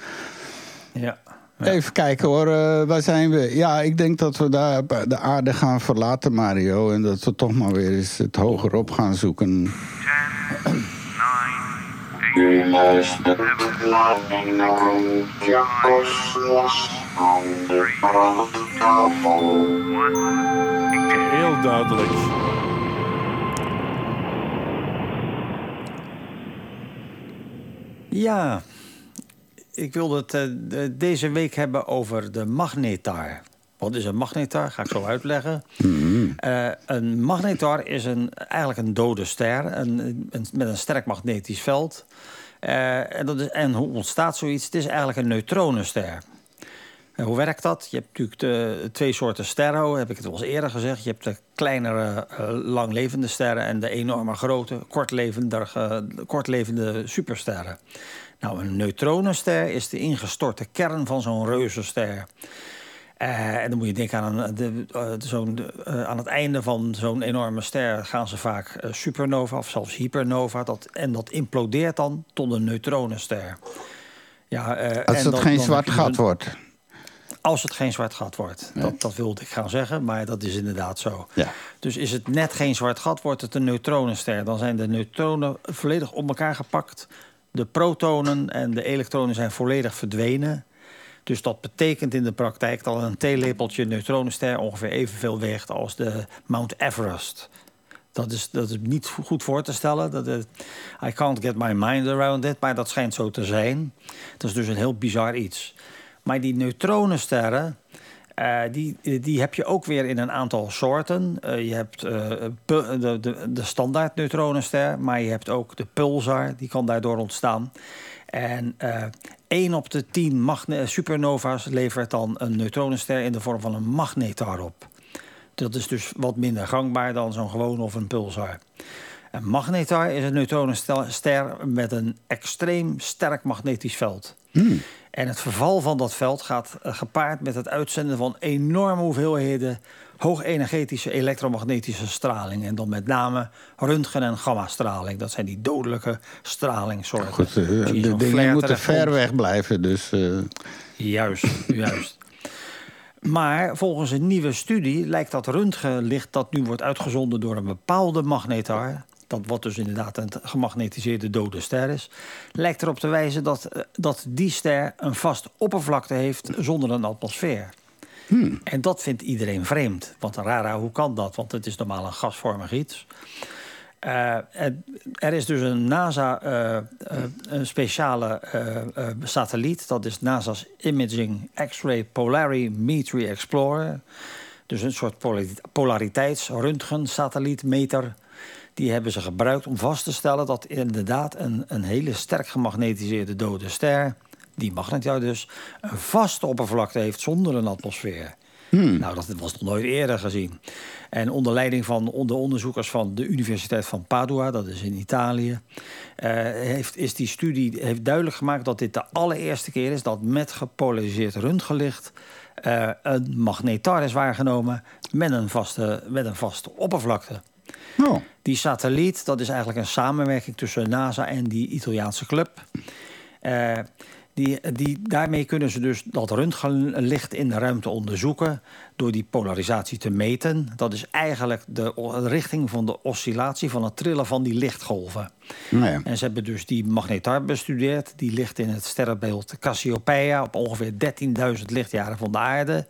ja. Even kijken hoor, eh, waar zijn we? Ja, ik denk dat we daar de aarde gaan verlaten, Mario. En dat we toch maar weer eens het hogerop gaan zoeken. Heel duidelijk. Ja, ik wilde het eh, de- deze week hebben over de magnetar. Wat is een magnetar? Ga ik zo uitleggen. Eh, een magnetar is een, eigenlijk een dode ster een, een- met een sterk magnetisch veld. Eh, en, dat is, en hoe ontstaat zoiets? Het is eigenlijk een neutronenster. En hoe werkt dat? Je hebt natuurlijk de, twee soorten sterren, heb ik het al eens eerder gezegd. Je hebt de kleinere, eh, langlevende sterren en de enorme grote, kortlevende, eh, kortlevende supersterren. Nou, een neutronenster is de ingestorte kern van zo'n reuzenster. Eh, en dan moet je denken aan, een, de, eh, zo'n, eh, aan het einde van zo'n enorme ster gaan ze vaak supernova of zelfs hypernova. Dat, en dat implodeert dan tot een neutronenster. Ja, Als en het dan- geen dan zwart gat wordt. als het geen zwart gat wordt. Dat, dat wilde ik gaan zeggen, maar dat is inderdaad zo. Ja. Dus is het net geen zwart gat, wordt het een neutronenster. Dan zijn de neutronen volledig op elkaar gepakt. De protonen en de elektronen zijn volledig verdwenen. Dus dat betekent in de praktijk dat een theelepeltje neutronenster ongeveer evenveel weegt als de Mount Everest. Dat is, dat is niet goed voor te stellen. Dat, is- I can't get my mind around it, maar dat schijnt zo te zijn. Dat is dus een heel bizar iets. Maar die neutronensterren, eh, die, die heb je ook weer in een aantal soorten. Eh, je hebt eh, de, de, de standaard neutronenster, maar je hebt ook de pulsar, die kan daardoor ontstaan. En eh 1 op de 10 magne- supernova's levert dan een neutronenster in de vorm van een magnetar op. Dat is dus wat minder gangbaar dan zo'n gewone of een pulsar. Een magnetar is een neutronenster met een extreem sterk magnetisch veld. En het verval van dat veld gaat eh, gepaard met het uitzenden van enorme hoeveelheden hoogenergetische elektromagnetische straling. En dan met name röntgen- en gammastraling. Dat zijn die dodelijke stralingssoorten. Goed, de zo'n dingen moeten ver weg blijven. Dus, eh, Juist, juist. Maar volgens een nieuwe studie lijkt dat röntgenlicht dat nu wordt uitgezonden door een bepaalde magnetar, dat wat dus inderdaad een gemagnetiseerde dode ster is, lijkt erop te wijzen dat, eh, dat die ster een vast oppervlakte heeft zonder een atmosfeer. En dat vindt iedereen vreemd. Want rara, hoe kan dat? Want het is normaal een gasvormig iets. Eh, er is dus een NASA eh, eh, een speciale satelliet. Dat is NASA's Imaging X-ray Polarimetry Explorer. Dus een soort poli- polariteits-röntgen-satellietmeter. Die hebben ze gebruikt om vast te stellen dat inderdaad een, een hele sterk gemagnetiseerde dode ster, die magnetar dus, een vaste oppervlakte heeft zonder een atmosfeer. Nou, dat was nog nooit eerder gezien. En onder leiding van de onderzoekers van de Universiteit van Padua, dat is in Italië, eh, heeft, is die studie heeft duidelijk gemaakt dat dit de allereerste keer is dat met gepolariseerd röntgenlicht eh, een magnetar is waargenomen met een vaste, met een vaste oppervlakte. Oh. Die satelliet, dat is eigenlijk een samenwerking tussen NASA en die Italiaanse club. Eh, die, die, daarmee kunnen ze dus dat röntgenlicht in de ruimte onderzoeken door die polarisatie te meten. Dat is eigenlijk de richting van de oscillatie van het trillen van die lichtgolven. Nou ja. En ze hebben dus die magnetar bestudeerd. Die ligt in het sterrenbeeld Cassiopeia op ongeveer 13.000 lichtjaren van de aarde.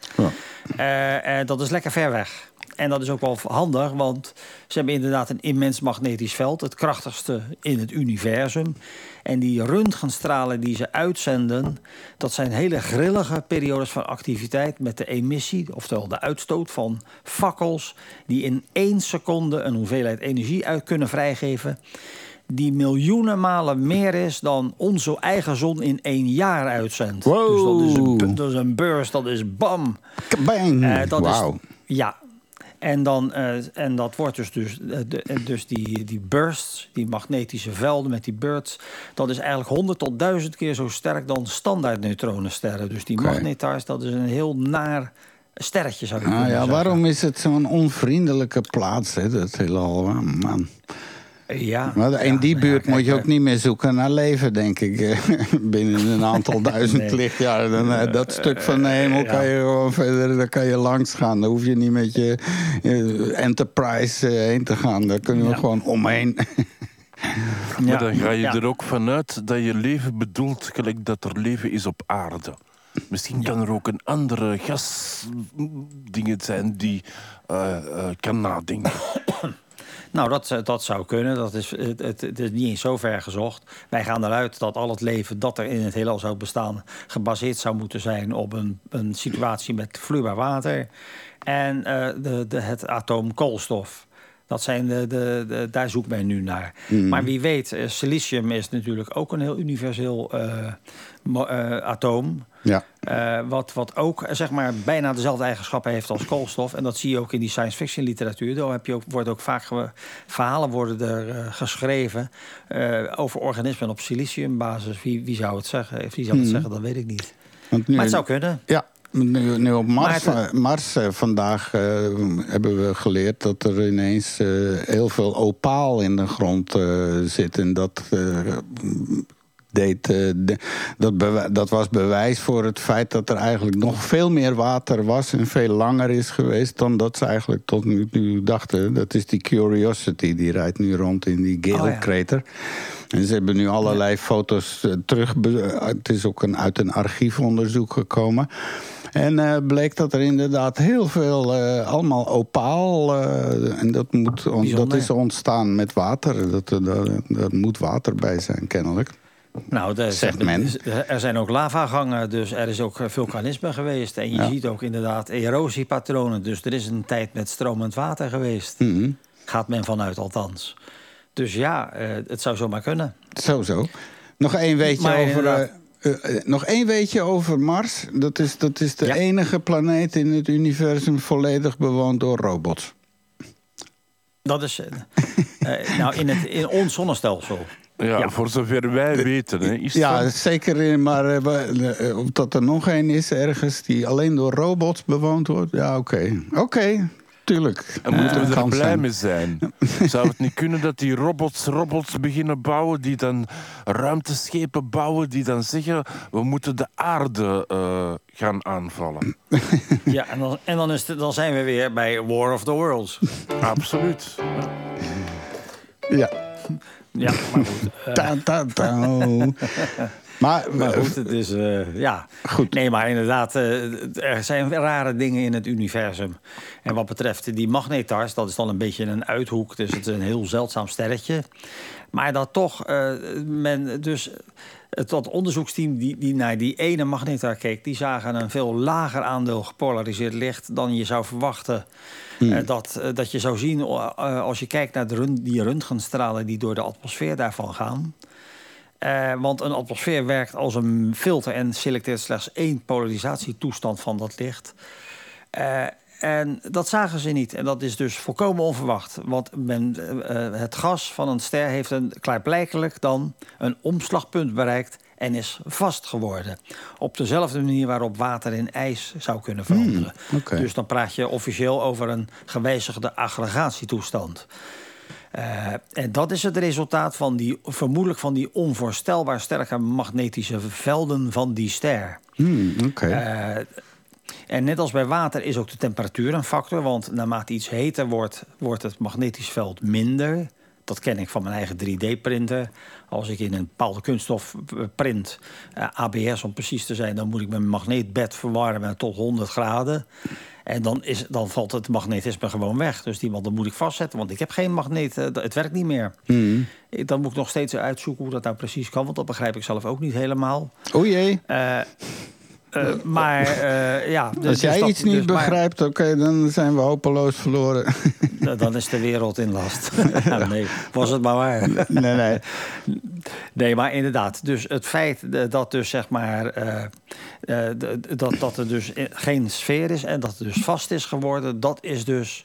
Ja. Eh, dat is lekker ver weg. En dat is ook wel handig, want ze hebben inderdaad een immens magnetisch veld, het krachtigste in het universum. En die röntgenstralen die ze uitzenden, dat zijn hele grillige periodes van activiteit met de emissie, oftewel de uitstoot van fakkels, die in één seconde een hoeveelheid energie uit kunnen vrijgeven. Die miljoenen malen meer is dan onze eigen zon in één jaar uitzendt. Dus dat is, een, dat is een burst, dat is bam. Bang. Eh, dat is, ja. En, dan, eh, en dat wordt dus, dus, eh, de, eh, dus die, die bursts, die magnetische velden met die bursts... dat is eigenlijk 100 tot 1000 keer zo sterk dan standaard neutronensterren. Dus die magnetars, dat is een heel naar sterretje, zou je Ah, ja, zeggen. waarom is het zo'n onvriendelijke plaats, hè, dat? Ah, Man. Ja, Maar in ja, die ja, buurt kijk, moet je ook eh, niet meer zoeken naar leven, denk ik. eh, Binnen een aantal duizend Nee. lichtjaren. Dan, eh, dat stuk van de hemel kan je gewoon verder daar kan je langs gaan. Daar hoef je niet met je Enterprise heen te gaan. Daar kunnen we Ja. gewoon omheen. Maar ja, dan ga je ja. er ook vanuit dat je leven bedoelt gelijk dat er leven is op aarde. Misschien kan er ook een andere gasdingen zijn die kan nadenken. Nou, dat, eh, dat zou kunnen. Dat is, het, het, het is niet eens zo ver gezocht. Wij gaan eruit dat al het leven dat er in het heelal zou bestaan... gebaseerd zou moeten zijn op een, een situatie met vloeibaar water... en eh, de, de, het atoom koolstof. Dat zijn de, de, de- daar zoekt men nu naar. Maar wie weet, eh, silicium is natuurlijk ook een heel universeel atoom... Ja. Eh, wat, wat ook eh, zeg maar, bijna dezelfde eigenschappen heeft als koolstof. En dat zie je ook in die science fiction literatuur. Daar heb je ook, wordt ook vaak verhalen worden er eh, geschreven eh, over organismen op siliciumbasis. Wie, wie zou het zeggen? Wie zou het zeggen, dat weet ik niet. Want nu, Maar het zou kunnen. Ja, nu, nu op Mars, het- eh, Mars eh, vandaag eh, hebben we geleerd dat er ineens eh, heel veel opaal in de grond eh, zit. En dat, eh, deed, eh, de- dat, dat was bewijs voor het feit dat er eigenlijk nog veel meer water was en veel langer is geweest dan dat ze eigenlijk tot nu toe dachten. Dat is die Curiosity, die rijdt nu rond in die Oh ja. Gale-crater. En ze hebben nu allerlei foto's eh, terug. Het is ook een, uit een archiefonderzoek gekomen. En eh, bleek dat er inderdaad heel veel, allemaal opaal. en dat, moet, on- dat is ontstaan met water. Dat, daar moet water bij zijn, kennelijk. Nou, de, Zegt men. er zijn ook lavagangen, dus er is ook eh, vulkanisme geweest. En je Ja. ziet ook inderdaad erosiepatronen. Dus er is een tijd met stromend water geweest. Mhm. Gaat men vanuit althans. Dus ja, eh, het zou zomaar kunnen. Zo, zo. Nog één weetje Maar over. eh, eh, eh, nog één weetje over Mars. Dat is, dat is de Ja. enige planeet in het universum volledig bewoond door robots. Dat is eh, eh, nou in, het, in ons zonnestelsel. Ja, Ja. voor zover wij weten. Hè, is Ja, dat- zeker. in- Maar eh, eh, of dat er nog één is ergens die alleen door robots bewoond wordt. Ja, oké. Oké. tuurlijk. En moeten we er blij zijn. mee zijn? Zou het niet kunnen dat die robots robots beginnen bouwen, die dan ruimteschepen bouwen, die dan zeggen, we moeten de aarde eh, gaan aanvallen? Ja, en, dan, en dan, is het, dan zijn we weer bij War of the Worlds. Absoluut. Ja. Ja, maar goed. eh, Ta, ta, ta. Maar, Maar goed, het is... eh, ja. Goed. Nee, maar inderdaad, eh, er zijn rare dingen in het universum. En wat betreft die magnetars, dat is dan een beetje een uithoek. Dus het is een heel zeldzaam sterretje. Maar dat toch, eh, men dus... Dat onderzoeksteam die, die naar die ene magnetar keek... die zagen een veel lager aandeel gepolariseerd licht... dan je zou verwachten eh, dat, eh, dat je zou zien... eh, als je kijkt naar de die röntgenstralen die door de atmosfeer daarvan gaan... Want een atmosfeer werkt als een filter en selecteert slechts één polarisatietoestand van dat licht. En dat zagen ze niet. En dat is dus volkomen onverwacht. Want men, het gas van een ster heeft een, klaarblijkelijk dan een omslagpunt bereikt en is vast geworden. Op dezelfde manier waarop water in ijs zou kunnen veranderen. oké. Dus dan praat je officieel over een gewijzigde aggregatietoestand. Eh, en dat is het resultaat van die, vermoedelijk van die onvoorstelbaar sterke magnetische velden van die ster. Hmm. Eh, en net als bij water is ook de temperatuur een factor. Want naarmate iets heter wordt, wordt het magnetisch veld minder. Dat ken ik van mijn eigen 3D-printer. Als ik in een bepaalde kunststof eh, print, eh, ABS om precies te zijn... dan moet ik mijn magneetbed verwarmen tot 100 graden. En dan, is, dan valt het magnetisme gewoon weg. Dus die, want dan moet ik vastzetten, want ik heb geen magneet. eh, Het werkt niet meer. Ik- Dan moet ik nog steeds uitzoeken hoe dat nou precies kan... want dat begrijp ik zelf ook niet helemaal. O jee. Eh, maar eh, ja... dus- Als dus jij dat- iets niet dus maar- begrijpt, oké, dan zijn we hopeloos verloren. Nou, dan is de wereld in last. Ja, nee, was het maar waar. nee, nee. Nee, maar inderdaad. Dus het feit dat dus zeg maar eh, eh, dat, dat er dus geen sfeer is en dat het dus vast is geworden, dat is dus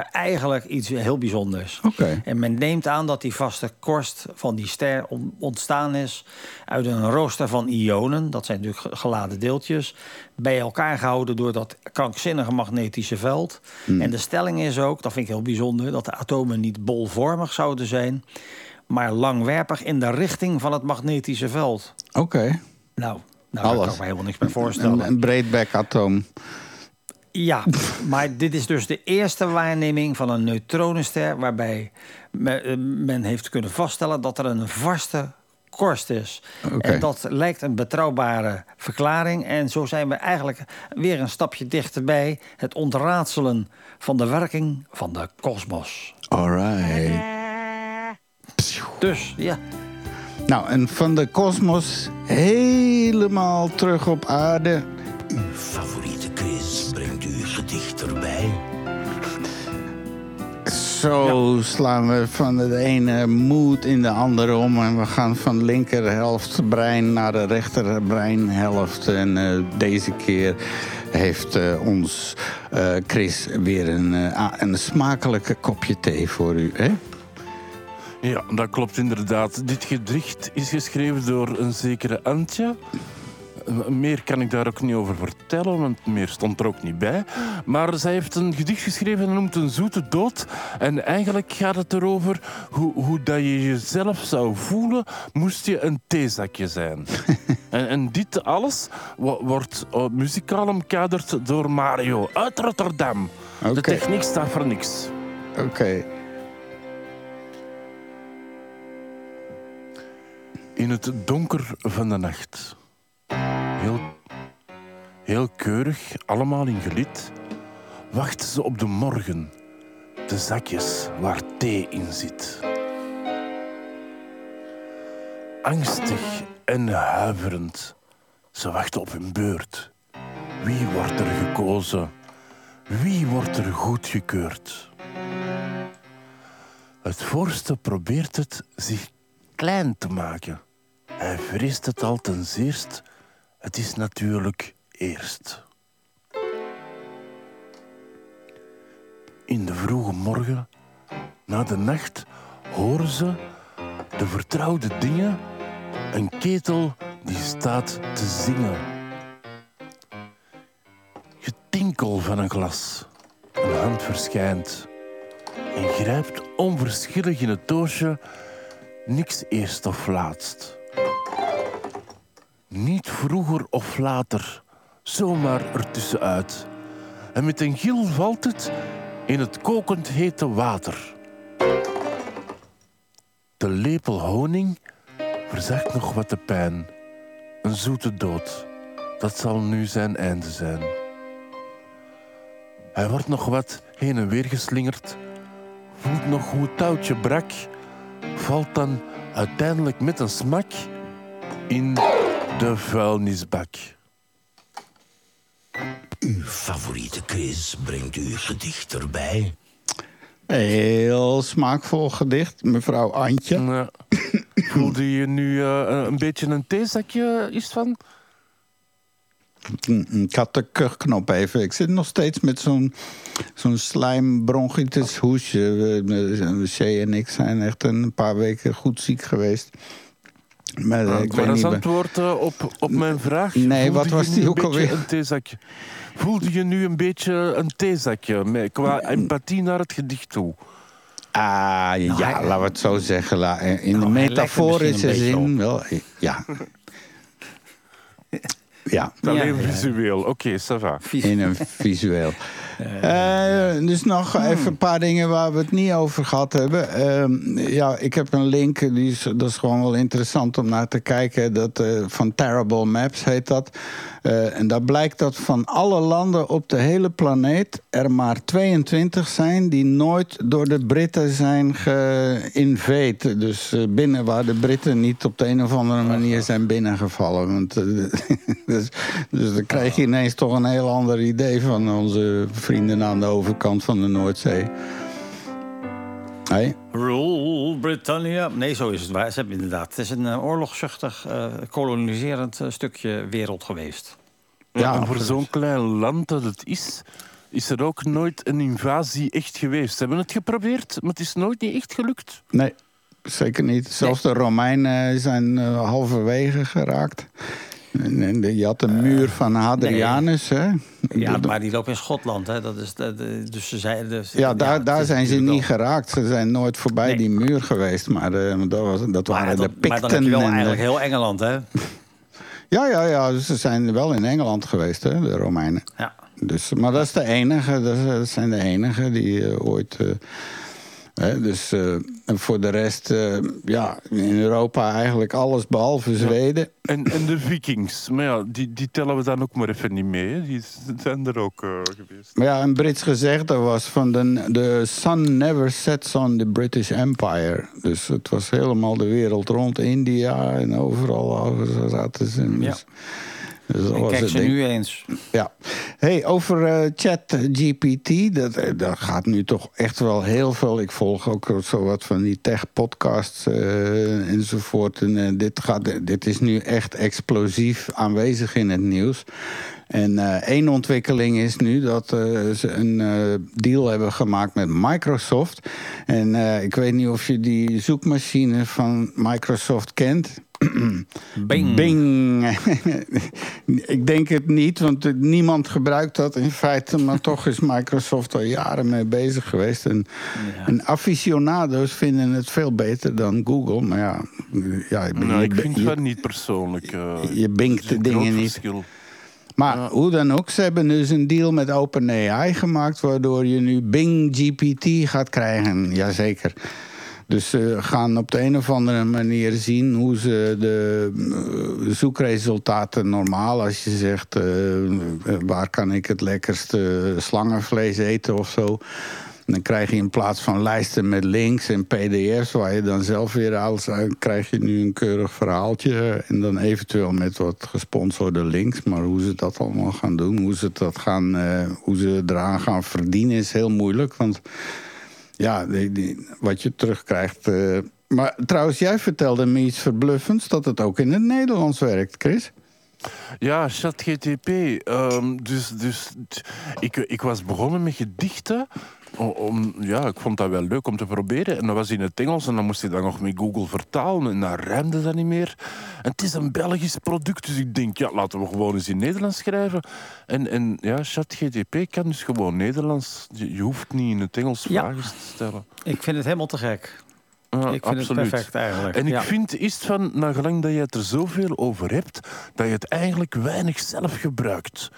eh, eigenlijk iets heel bijzonders. Oké. En men neemt aan dat die vaste korst van die ster on- ontstaan is uit een rooster van ionen. Dat zijn natuurlijk ge- geladen deeltjes. Bij elkaar gehouden door dat krankzinnige magnetische veld. En de stelling is ook, dat vind ik heel bijzonder, dat de atomen niet bolvormig zouden zijn, maar langwerpig in de richting van het magnetische veld. Oké. Nou, nou daar kan ik me helemaal niks bij voorstellen. Een, een breedback-atoom. Ja, maar dit is dus de eerste waarneming van een neutronenster... waarbij men, eh, men heeft kunnen vaststellen dat er een vaste korst is. En dat lijkt een betrouwbare verklaring. En zo zijn we eigenlijk weer een stapje dichterbij... het ontraadselen van de werking van de kosmos. Alright. Dus ja, Nou, en van de kosmos helemaal terug op aarde. Uw brengt u gedicht erbij. Zo slaan we van de ene moed in de andere om. En we gaan van de linkerhelft brein naar de rechterbreinhelft. En eh, deze keer heeft eh, ons eh, Chris weer een, eh, een smakelijke kopje thee voor u. Hè? Ja, dat klopt inderdaad. Dit gedicht is geschreven door een zekere Antje. Eh, Meer kan ik daar ook niet over vertellen, want meer stond er ook niet bij. Maar zij heeft een gedicht geschreven en noemt Een Zoete Dood. En eigenlijk gaat het erover hoe, hoe dat je jezelf zou voelen moest je een theezakje zijn. en, en dit alles wo- wordt eh, muzikaal omkaderd door Mario uit Rotterdam. De techniek staat voor niks. Oké. In het donker van de nacht. Heel, keurig, allemaal in gelid, wachten ze op de morgen. De zakjes waar thee in zit. Angstig en huiverend, ze wachten op hun beurt. Wie wordt er gekozen? Wie wordt er goedgekeurd? Het voorste probeert het zich klein te maken. Hij vreest het al ten zeerst. Het is natuurlijk eerst. In de vroege morgen, na de nacht, horen ze de vertrouwde dingen. Een ketel die staat te zingen. Getinkel van een glas. Een hand verschijnt en grijpt onverschillig in het doosje. Niks eerst of laatst. Niet vroeger of later, zomaar ertussenuit. En met een gil valt het in het kokend hete water. De lepel honing verzacht nog wat de pijn. Een zoete dood, dat zal nu zijn einde zijn. Hij wordt nog wat heen en weer geslingerd, voelt nog hoe het touwtje brak, valt dan uiteindelijk met een smak in de vuilnisbak. Uw favoriete quiz brengt uw gedicht erbij. Heel smaakvol gedicht, mevrouw Antje. Ja. Voelde je nu eh, een beetje een theezakje is van? Mm, Ik had de kuchknop even. Ik zit nog steeds met zo'n zo'n slijmbronchitis hoesje. C en ik zijn echt een paar weken goed ziek geweest. Maar eh, ik antwoord eh, op, op mijn vraag. Nee, voelde wat je was nu die een ook beetje alweer? Een theezakje. Voelde je nu een beetje een theezakje met, qua empathie naar het gedicht toe? Ah, ja, hij- laten we het zo zeggen. La- In de Nou, er metaforische zin wel. Ja. Ja, Alleen ja. visueel. Oké, ça va. in een visueel. Eh, dus nog even een paar dingen waar we het niet over gehad hebben. Ehm, ja, ik heb een link, die is, dat is gewoon wel interessant om naar te kijken. Dat, eh, van Terrible Maps heet dat. Eh, en daar blijkt dat van alle landen op de hele planeet... er maar 22 zijn die nooit door de Britten zijn geïnveed. Dus binnen waar de Britten niet op de een of andere manier zijn binnengevallen. Want, dus, dus dan krijg je ineens toch een heel ander idee van onze vrienden aan de overkant van de Noordzee. Hey? Rule Britannia. Nee, zo is het waar. Ze hebben inderdaad. Het is een eh, oorlogszuchtig, eh, koloniserend eh, stukje wereld geweest. Ja, en voor zo'n klein land dat het is, is er ook nooit een invasie echt geweest. Ze hebben het geprobeerd, maar het is nooit niet echt gelukt. Nee, zeker niet. Zelfs de Romeinen zijn halverwege geraakt. Je had de muur van Hadrianus, hè? Ja, maar die loopt in Schotland. Hè. Dat is de- dus ze zijn, dus, Ja, daar, daar zijn ze niet wel- geraakt. Ze zijn nooit voorbij Nee. die muur geweest. Maar eh, dat, was, dat Maar, waren dat- de maar dan heb je Picten. wel eigenlijk heel Engeland, hè? Ja, ja, ja. Ze zijn wel in Engeland geweest, hè, de Romeinen. Ja. Dus, maar dat is de enige. Dat dat zijn de enige die eh, ooit. eh, dus eh, en voor de rest, eh, ja, in Europa eigenlijk alles behalve Zweden. En, en de Vikings, maar ja, die, die tellen we dan ook maar even niet mee. Hè. Die zijn er ook eh, geweest. Maar ja, een Brits gezegde was van de, de sun never sets on the British Empire. Dus het was helemaal de wereld rond, India en overal zaten ze. Dus, Ja. Dus dat kijk ze nu eens. Ja. Hey, over eh, ChatGPT, dat, eh, daar gaat nu toch echt wel heel veel. Ik volg ook zo wat van die tech-podcasts eh, enzovoort. En dit, gaat, dit is nu echt explosief aanwezig in het nieuws. En één ontwikkeling is nu dat ze een deal hebben gemaakt met Microsoft. En ik weet niet of je die zoekmachine van Microsoft kent. Bing. Bing. ik denk het niet, want niemand gebruikt dat in feite. Maar toch is Microsoft al jaren mee bezig geweest. En, en aficionado's vinden het veel beter dan Google. Maar ja, ja je, Nou, ik je- vind je- het niet persoonlijk. eh, je binkt het is de dingen niet. verschil. Maar hoe dan ook, ze hebben dus een deal met OpenAI gemaakt... waardoor je nu Bing GPT gaat krijgen. Jazeker. Dus ze gaan op de een of andere manier zien hoe ze de eh, zoekresultaten normaal... als je zegt, eh, waar kan ik het lekkerste slangenvlees eten of zo... Dan krijg je in plaats van lijsten met links en pdf's... waar je dan zelf weer alles uit... krijg je nu een keurig verhaaltje... en dan eventueel met wat gesponsorde links. Maar hoe ze dat allemaal gaan doen, hoe ze, dat gaan, eh, hoe ze eraan gaan verdienen... is heel moeilijk, want ja, die, die- wat je terugkrijgt... eh, maar trouwens, jij vertelde me iets verbluffends... dat het ook in het Nederlands werkt, Chris. Ja, ChatGTP. ehm, dus dus ik, ik was begonnen met gedichten. Om, ja, ik vond dat wel leuk om te proberen. En dat was in het Engels en dan moest je dat nog met Google vertalen. En dan rijmde dat niet meer. En het is een Belgisch product, dus ik denk, ja, laten we gewoon eens in Nederlands schrijven. En, en ja, ChatGTP kan dus gewoon Nederlands. Je, je hoeft niet in het Engels Ja. vragen te stellen. Ik vind het helemaal te gek. Ja, ik vind het perfect eigenlijk. En ik ja. vind is het van, na gelang dat je het er zoveel over hebt, dat je het eigenlijk weinig zelf gebruikt.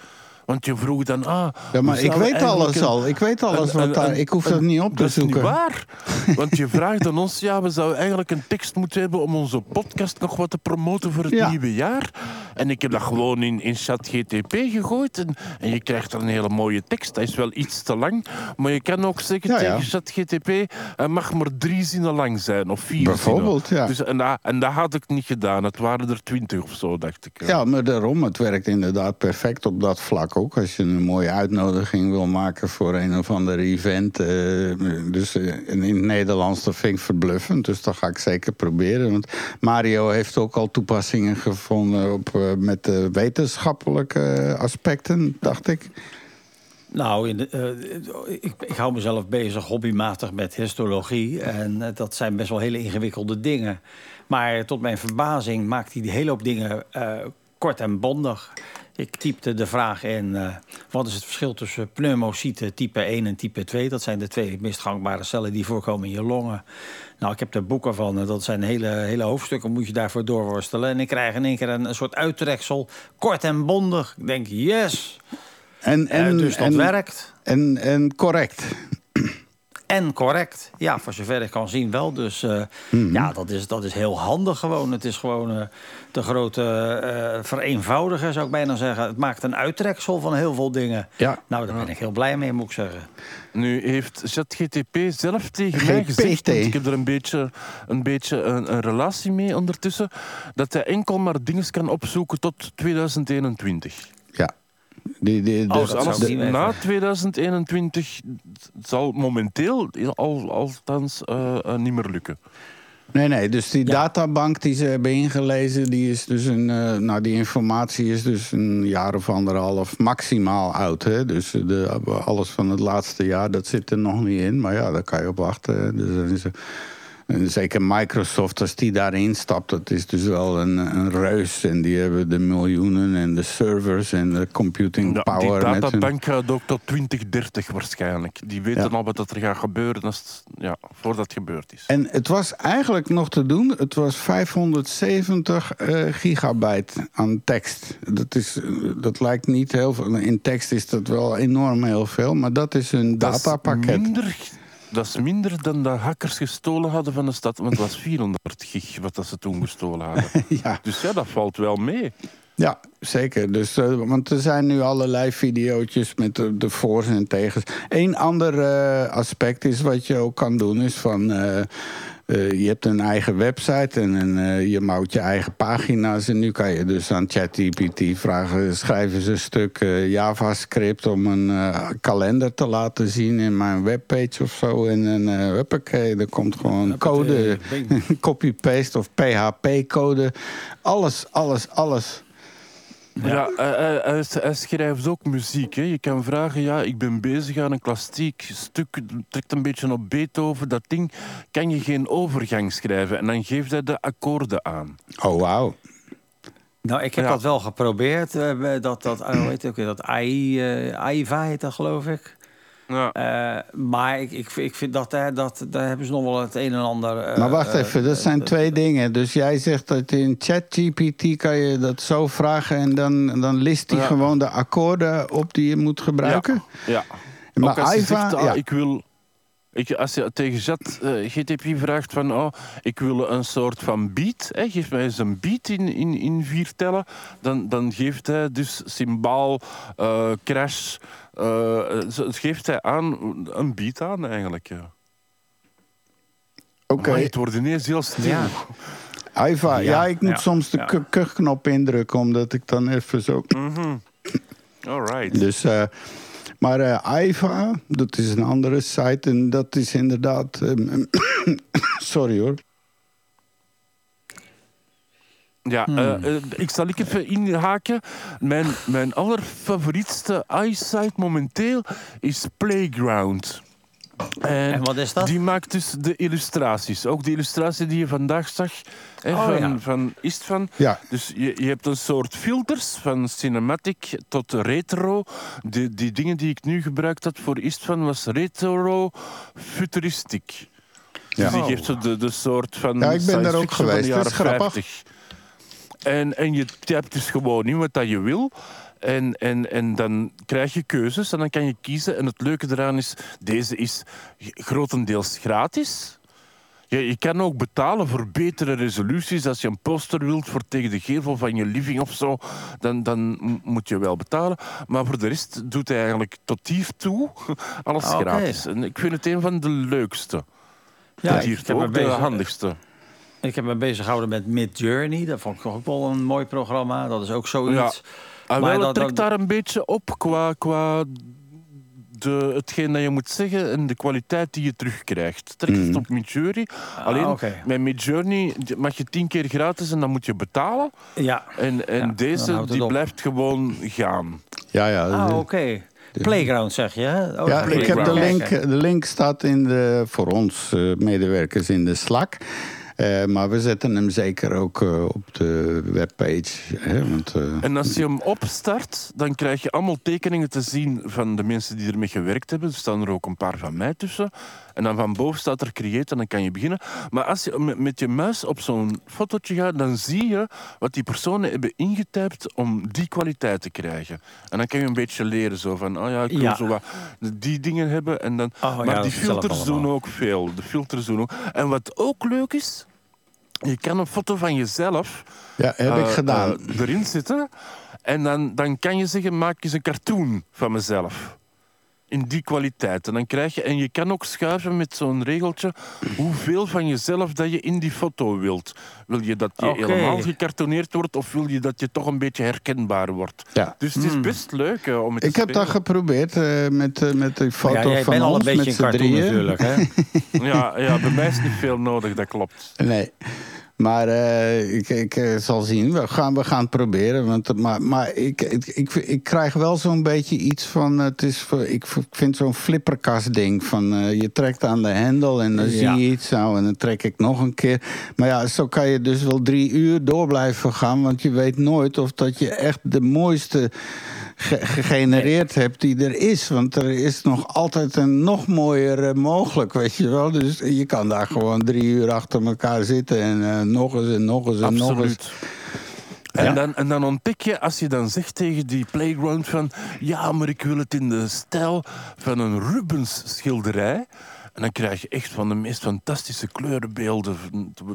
Want je vroeg dan, ah... Ja, maar ik weet alles een- al. Ik weet alles een- wat een- daar... Ik hoef dat niet op te dat is zoeken. niet waar. Want je vraagt aan ons, ja, we zouden eigenlijk een tekst moeten hebben om onze podcast nog wat te promoten voor het Ja. nieuwe jaar. En ik heb dat gewoon in, in ChatGTP gegooid. En, en je krijgt er een hele mooie tekst. Dat is wel iets te lang. Maar je kan ook zeggen Ja, tegen ChatGTP, hij mag maar drie zinnen lang zijn. Of vier Bijvoorbeeld, zinnen. ja. Dus, en, dat, en dat had ik niet gedaan. Het waren er twintig of zo, dacht ik. Ja, maar daarom, het werkt inderdaad perfect op dat vlak ook. Als je een mooie uitnodiging wil maken voor een of ander event. eh, dus eh, in het Nederlands, dat vind ik verbluffend. Dus dat ga ik zeker proberen. Want Mario heeft ook al toepassingen gevonden op, eh, met wetenschappelijke aspecten, dacht ik. Nou, in ik, hou mezelf bezig hobbymatig met histologie. En dat zijn best wel hele ingewikkelde dingen. Maar tot mijn verbazing maakt hij die hele hoop dingen kort en bondig. Ik typte de vraag in, eh, wat is het verschil tussen pneumocyten type 1 en type 2? Dat zijn de twee meest gangbare cellen die voorkomen in je longen. Nou, ik heb er boeken van. eh, Dat zijn hele, hele hoofdstukken, moet je daarvoor doorworstelen. En ik krijg in één keer een, een soort uittreksel, kort en bondig. Ik denk, yes! En, En, dus dat en, werkt. En, en correct. En correct. Ja, voor zover ik kan zien wel. Dus eh, ja, dat is, dat is heel handig gewoon. Het is gewoon eh, de grote eh, vereenvoudiger, zou ik bijna zeggen. Het maakt een uittreksel van heel veel dingen. Ja. Nou, daar ben ik heel blij mee, moet ik zeggen. Nu heeft ChatGTP zelf tegen mij gezegd, want ik heb er een beetje een, beetje een, een relatie mee ondertussen, dat hij enkel maar dingen kan opzoeken tot 2021. Ja. Die, die, dat zou ik niet weten. na 2021 zal momenteel al, althans eh, eh, niet meer lukken. Nee, nee, dus die Ja. databank die ze hebben ingelezen, die is dus een. eh, nou, die informatie is dus een jaar of anderhalf maximaal oud. Hè? Dus de, alles van het laatste jaar, dat zit er nog niet in. Maar ja, daar kan je op wachten. hè. Dus dan is er- en zeker Microsoft, als die daarin stapt, dat is dus wel een, een reus. En die hebben de miljoenen en de servers en de computing Ja, power. die databank gaat ook tot 2030 waarschijnlijk. Die weten Ja. al wat dat er gaat gebeuren als het, ja, voordat het gebeurd is. En het was eigenlijk nog te doen. Het was 570 eh, gigabyte aan tekst. Dat, is, eh, dat lijkt niet heel veel. In tekst is dat wel enorm heel veel. Maar dat is een Dat is datapakket. minder, dat is minder dan de hackers gestolen hadden van de stad. Want het was 400 gig wat dat ze toen gestolen hadden. Ja, Dus ja, dat valt wel mee. ja, zeker. Dus, eh, want er zijn nu allerlei video's met de, de voor's en tegens. Eén ander eh, aspect is wat je ook kan doen, is van. eh, eh, je hebt een eigen website en een, eh, je bouwt je eigen pagina's. En nu kan je dus aan ChatGPT vragen: schrijf eens een stuk eh, JavaScript om een kalender te laten zien in mijn webpage of zo. En een uh, huppakee, er komt gewoon code, copy-paste of PHP-code. Alles, alles, alles. Ja, hij, hij- hij- hij schrijft ook muziek. Hè. Je kan vragen, ja, ik ben bezig aan een klassiek stuk, het trekt een beetje op Beethoven, dat ding. Kan je geen overgang schrijven? En dan geeft hij de akkoorden aan. Oh, wauw. Nou, ik heb Ja. dat wel geprobeerd. eh, dat, dat, eh, ook weer? Dat AI, eh AIVA heet dat, geloof ik. Ja. Eh, maar ik, ik, ik vind dat, daar dat daar hebben ze nog wel het een en ander. eh, Maar wacht eh, even, dat zijn twee dingen. Dus jij zegt dat in ChatGPT kan je dat zo vragen... en dan, dan list hij Ja. gewoon de akkoorden op die je moet gebruiken? Ja. Maar Ook als zegt, ah, ja. ik wil... Ik, als je tegen GTP vraagt van, oh, ik wil een soort van beat, hè, geef mij eens een beat in, in, in vier tellen, dan, dan geeft hij dus symbaal, eh, crash, eh, zo- geeft hij aan, een beat aan eigenlijk. Ja. Oké, Amai, het wordt ineens heel stil. Ja. Aiva. Ja, Ja, ik moet ja, soms de ja. kuchknop indrukken... omdat ik dan even zo... Mhm. All right. Dus, eh, maar eh Aiva, dat is een andere site... en dat is inderdaad... ehm, sorry hoor. Ja, eh, eh, ik zal ik even inhaken. Mijn, mijn allerfavorietste iSite momenteel is Playground. En, En wat is dat? Die maakt dus de illustraties. Ook de illustratie die je vandaag zag hè, Oh, van, ja. van Istvan. Ja. Dus je, je hebt een soort filters van cinematic tot retro. Die, die dingen die ik nu gebruikt had voor Istvan was retro futuristiek. Dus die geeft zo de, de soort van Ja, ik ben daar ook de geweest. Dat jaren is grappig. 50. En, en je typt dus gewoon in wat dat je wil. En, en, en dan krijg je keuzes en dan kan je kiezen. En het leuke eraan is, deze is grotendeels gratis. Je, je kan ook betalen voor betere resoluties. Als je een poster wilt voor tegen de gevel van je living of zo, dan, dan moet je wel betalen. Maar voor de rest doet hij eigenlijk tot hiertoe alles Ah, gratis. En ik vind het een van de leukste. Ja, tot me ook de handigste. Ik heb me bezig gehouden met Mid Journey. Dat vond ik ook wel een mooi programma. Dat is ook zoiets. Ah, Maar wel, dat- het trekt dat- daar een beetje op qua, qua de, hetgeen dat je moet zeggen en de kwaliteit die je terugkrijgt. Trekt het op Midjourney. Alleen Ah, oké. met Midjourney mag je tien keer gratis en dan moet je betalen. Ja. En, en Ja, deze die op. blijft gewoon gaan. Ja, ja. Ah, oké. Playground zeg je, hè? Oh, Ja, ik heb de link, de link staat in de, voor ons eh, medewerkers in de Slack. Eh, maar we zetten hem zeker ook eh, op de webpage. Hè, eh, En als je hem opstart, dan krijg je allemaal tekeningen te zien van de mensen die ermee gewerkt hebben. Er staan er ook een paar van mij tussen. En dan van boven staat er create en dan kan je beginnen. Maar als je met, met je muis op zo'n fotootje gaat, dan zie je wat die personen hebben ingetypt om die kwaliteit te krijgen. En dan kan je een beetje leren zo van, oh ja, ik wil Ja. zo wat die dingen hebben. En dan, Oh maar die filters doen ook veel. De filters doen ook. En wat ook leuk is, je kan een foto van jezelf ja, heb ik eh, gedaan. eh, erin zitten. En dan, dan kan je zeggen, maak eens een cartoon van mezelf. In die kwaliteit. En dan krijg je, en je kan ook schuiven met zo'n regeltje hoeveel van jezelf dat je in die foto wilt. Wil je dat je helemaal gecartoneerd wordt of wil je dat je toch een beetje herkenbaar wordt? ja. Dus het is best leuk eh, om het Ik te heb dat geprobeerd eh, met, eh, met die foto Ja, jij van bent al een beetje met een cartoon drieën. natuurlijk, hè? Ja, ja, bij mij is niet veel nodig, dat klopt. Nee. Maar eh, ik, ik eh, zal zien. We gaan, we gaan het proberen. Want, maar maar ik, ik, ik, ik krijg wel zo'n beetje iets van... Het is, ik vind zo'n flipperkast ding. Van, eh, je trekt aan de hendel en dan Ja. zie je iets. Nou, en dan trek ik nog een keer. Maar ja, zo kan je dus wel drie uur door blijven gaan. Want je weet nooit of dat je echt de mooiste ge- gegenereerd hebt die er is. Want er is nog altijd een nog mooier eh, mogelijk, weet je wel. Dus je kan daar gewoon drie uur achter elkaar zitten en eh, nog eens en nog eens en nog eens. Absoluut. En, dan, en dan ontdek je, als je dan zegt tegen die playground van... Ja, maar ik wil het in de stijl van een Rubens schilderij. En dan krijg je echt van de meest fantastische kleurenbeelden.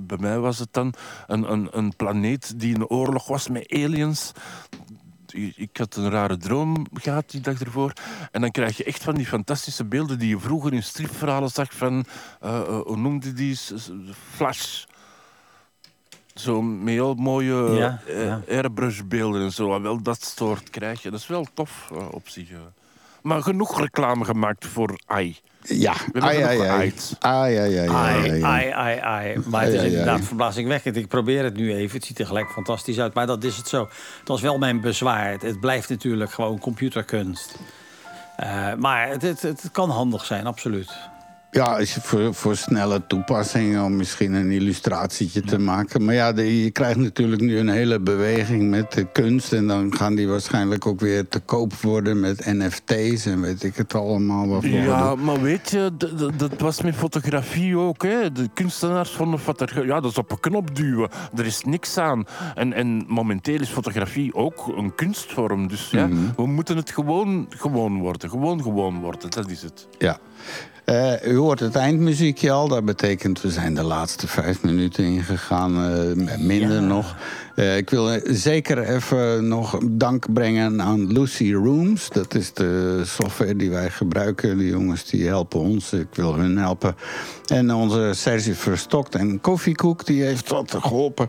Bij mij was het dan een, een, een planeet die in oorlog was met aliens. Ik had een rare droom gehad die dag ervoor. En dan krijg je echt van die fantastische beelden die je vroeger in stripverhalen zag van... eh, hoe noemde die? Flash. Zo met heel mooie Ja, eh, ja. airbrushbeelden en zo. En wel dat soort krijg je. Dat is wel tof op zich. Maar genoeg reclame gemaakt voor AI. Ja, ai, ai, ai. Ai, ai, ai, ai, Ai, ai. Maar het is inderdaad verbazingwekkend. Ik probeer het nu even. Het ziet er gelijk fantastisch uit. Maar dat is het zo. Dat is wel mijn bezwaar. Het- blijft natuurlijk gewoon computerkunst. Eh, maar het, het, het kan handig zijn, absoluut. Ja, je voor, voor snelle toepassingen om misschien een illustratietje te maken. Maar ja, de- je krijgt natuurlijk nu een hele beweging met de kunst. En dan gaan die waarschijnlijk ook weer te koop worden met NFT's en weet ik het allemaal. Waarvoor Ja, maar weet je, dat was met fotografie ook. Hè. De kunstenaars vonden fotografie... Ja, dat is op een knop duwen. Er is niks aan. En, en momenteel is fotografie ook een kunstvorm. Dus ja, we moeten het gewoon gewoon worden. Gewoon gewoon worden, dat is het. Ja. Eh, u hoort het eindmuziekje al. Dat betekent we zijn de laatste vijf minuten ingegaan. eh, minder nog. Eh, ik wil zeker even nog dank brengen aan Lucy Rooms. Dat is de software die wij gebruiken. Die jongens die helpen ons. Ik wil hun helpen. En onze Serge Verstokt en Koffiekoek. Die heeft wat geholpen.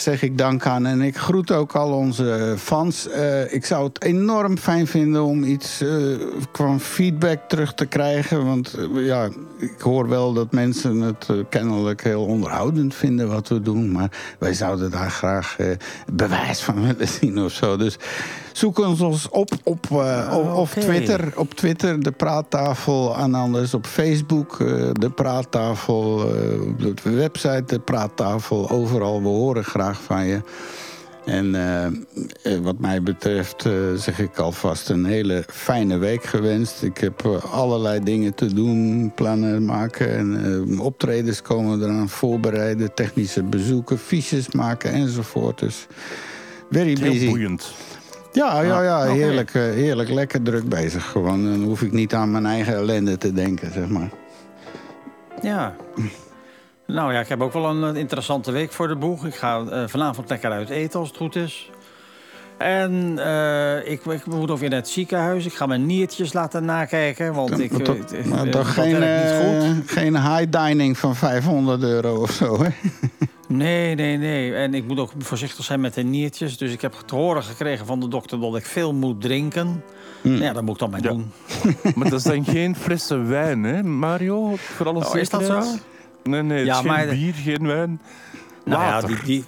Zeg ik dank aan. En ik groet ook al onze fans. Eh, ik zou het enorm fijn vinden om iets eh, qua feedback terug te krijgen. Want eh, ja, ik hoor wel dat mensen het kennelijk heel onderhoudend vinden wat we doen. Maar wij zouden daar graag bewijs van willen zien of zo. Dus Zoek ons op op, eh, op, op. Twitter. Op Twitter, de praattafel. En anders op Facebook, eh, de praattafel. eh, op de website, de praattafel. Overal, we horen graag van je. En wat mij betreft eh, zeg ik alvast een hele fijne week gewenst. Ik heb allerlei dingen te doen, plannen maken en eh, optredens komen eraan, voorbereiden, technische bezoeken, fiches maken enzovoort. Dus very Heel busy. boeiend. Ja, ja, ja, oké. heerlijk, eh, heerlijk, lekker druk bezig gewoon. Dan hoef ik niet aan mijn eigen ellende te denken, zeg maar. Ja. Nou ja, ik heb ook wel een eh, interessante week voor de boeg. Ik ga eh, vanavond lekker uit eten als het goed is. En ik, ik moet weer naar het ziekenhuis. Ik ga mijn niertjes laten nakijken. Want ik, Maar toch, maar toch dat geen, niet goed. geen high dining van 500 euro of zo, hè? Nee, nee, nee. En ik moet ook voorzichtig zijn met de niertjes. Dus ik heb te horen gekregen van de dokter dat ik veel moet drinken. Hmm. Ja, dat moet ik dan maar Ja. doen. Maar dat zijn geen flessen wijn, hè, Mario? Voor alle Oh, is dat zo? Nee, nee, het Ja, is geen maar- bier, geen wijn. Nou ja, Water. die, die,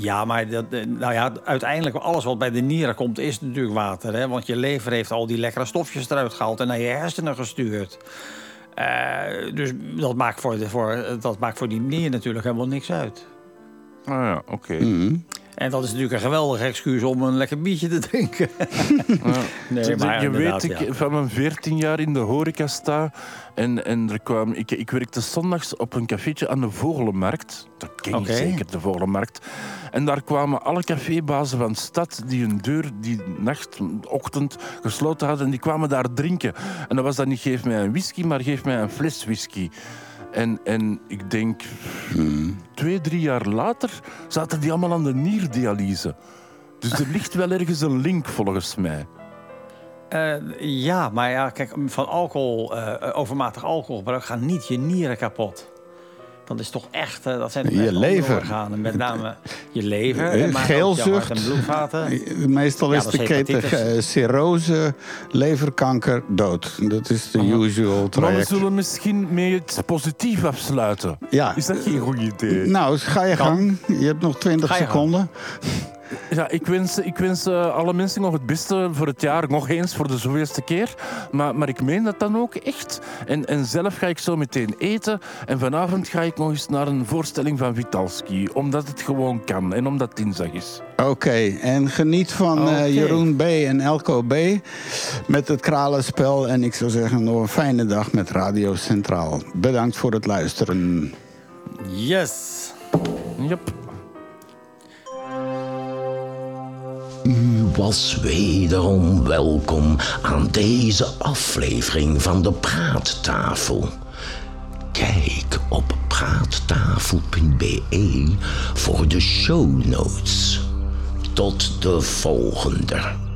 ja, maar dat, eh, nou ja, uiteindelijk alles wat bij de nieren komt is natuurlijk water. Hè? Want je lever heeft al die lekkere stofjes eruit gehaald en naar je hersenen gestuurd. Eh, dus dat maakt, voor de, voor, dat maakt voor die nier natuurlijk helemaal niks uit. Ah ja, oké. Mhm. En dat is natuurlijk een geweldig excuus om een lekker biertje te drinken. Ja. Nee, maar je weet, ik ja. van mijn 14 jaar in de horeca sta. En, en er kwam, ik, ik werkte zondags op een cafeetje aan de Vogelenmarkt. Dat ken je zeker, de Vogelenmarkt. En daar kwamen alle cafébazen van de stad die hun deur die nacht, ochtend gesloten hadden. En die kwamen daar drinken. En dat was dan niet geef mij een whisky, maar geef mij een fles whisky. En, en ik denk, twee, drie jaar later zaten die allemaal aan de nierdialyse. Dus er ligt wel ergens een link volgens mij. Eh, ja, maar ja, kijk, van alcohol, eh, overmatig alcoholgebruik gaan niet je nieren kapot. Dat is toch echt, dat zijn toch Je lever. organen. Met name je lever, en maar geelzucht. en bloedvaten. Meestal Ja, is dat de keten cirrose, leverkanker, dood. Dat is de usual Maar we traject. zullen misschien mee het positief afsluiten. Ja. Is dat geen goed idee? Nou, ga je Kan. gang. Je hebt nog 20 Ga je gang. Ja, ik wens, ik wens eh, alle mensen nog het beste voor het jaar. Nog eens voor de zoveelste keer. Maar, maar ik meen dat dan ook echt. En, en zelf ga ik zo meteen eten. En vanavond ga ik nog eens naar een voorstelling van Vitalski. Omdat het gewoon kan. En omdat het dinsdag is. Oké, en geniet van eh. Jeroen B. en Elko B. met het kralenspel. En ik zou zeggen, nog een fijne dag met Radio Centraal. Bedankt voor het luisteren. Yes. Yep. U was wederom welkom aan deze aflevering van de Praattafel. Kijk op praattafel.be voor de show notes. Tot de volgende.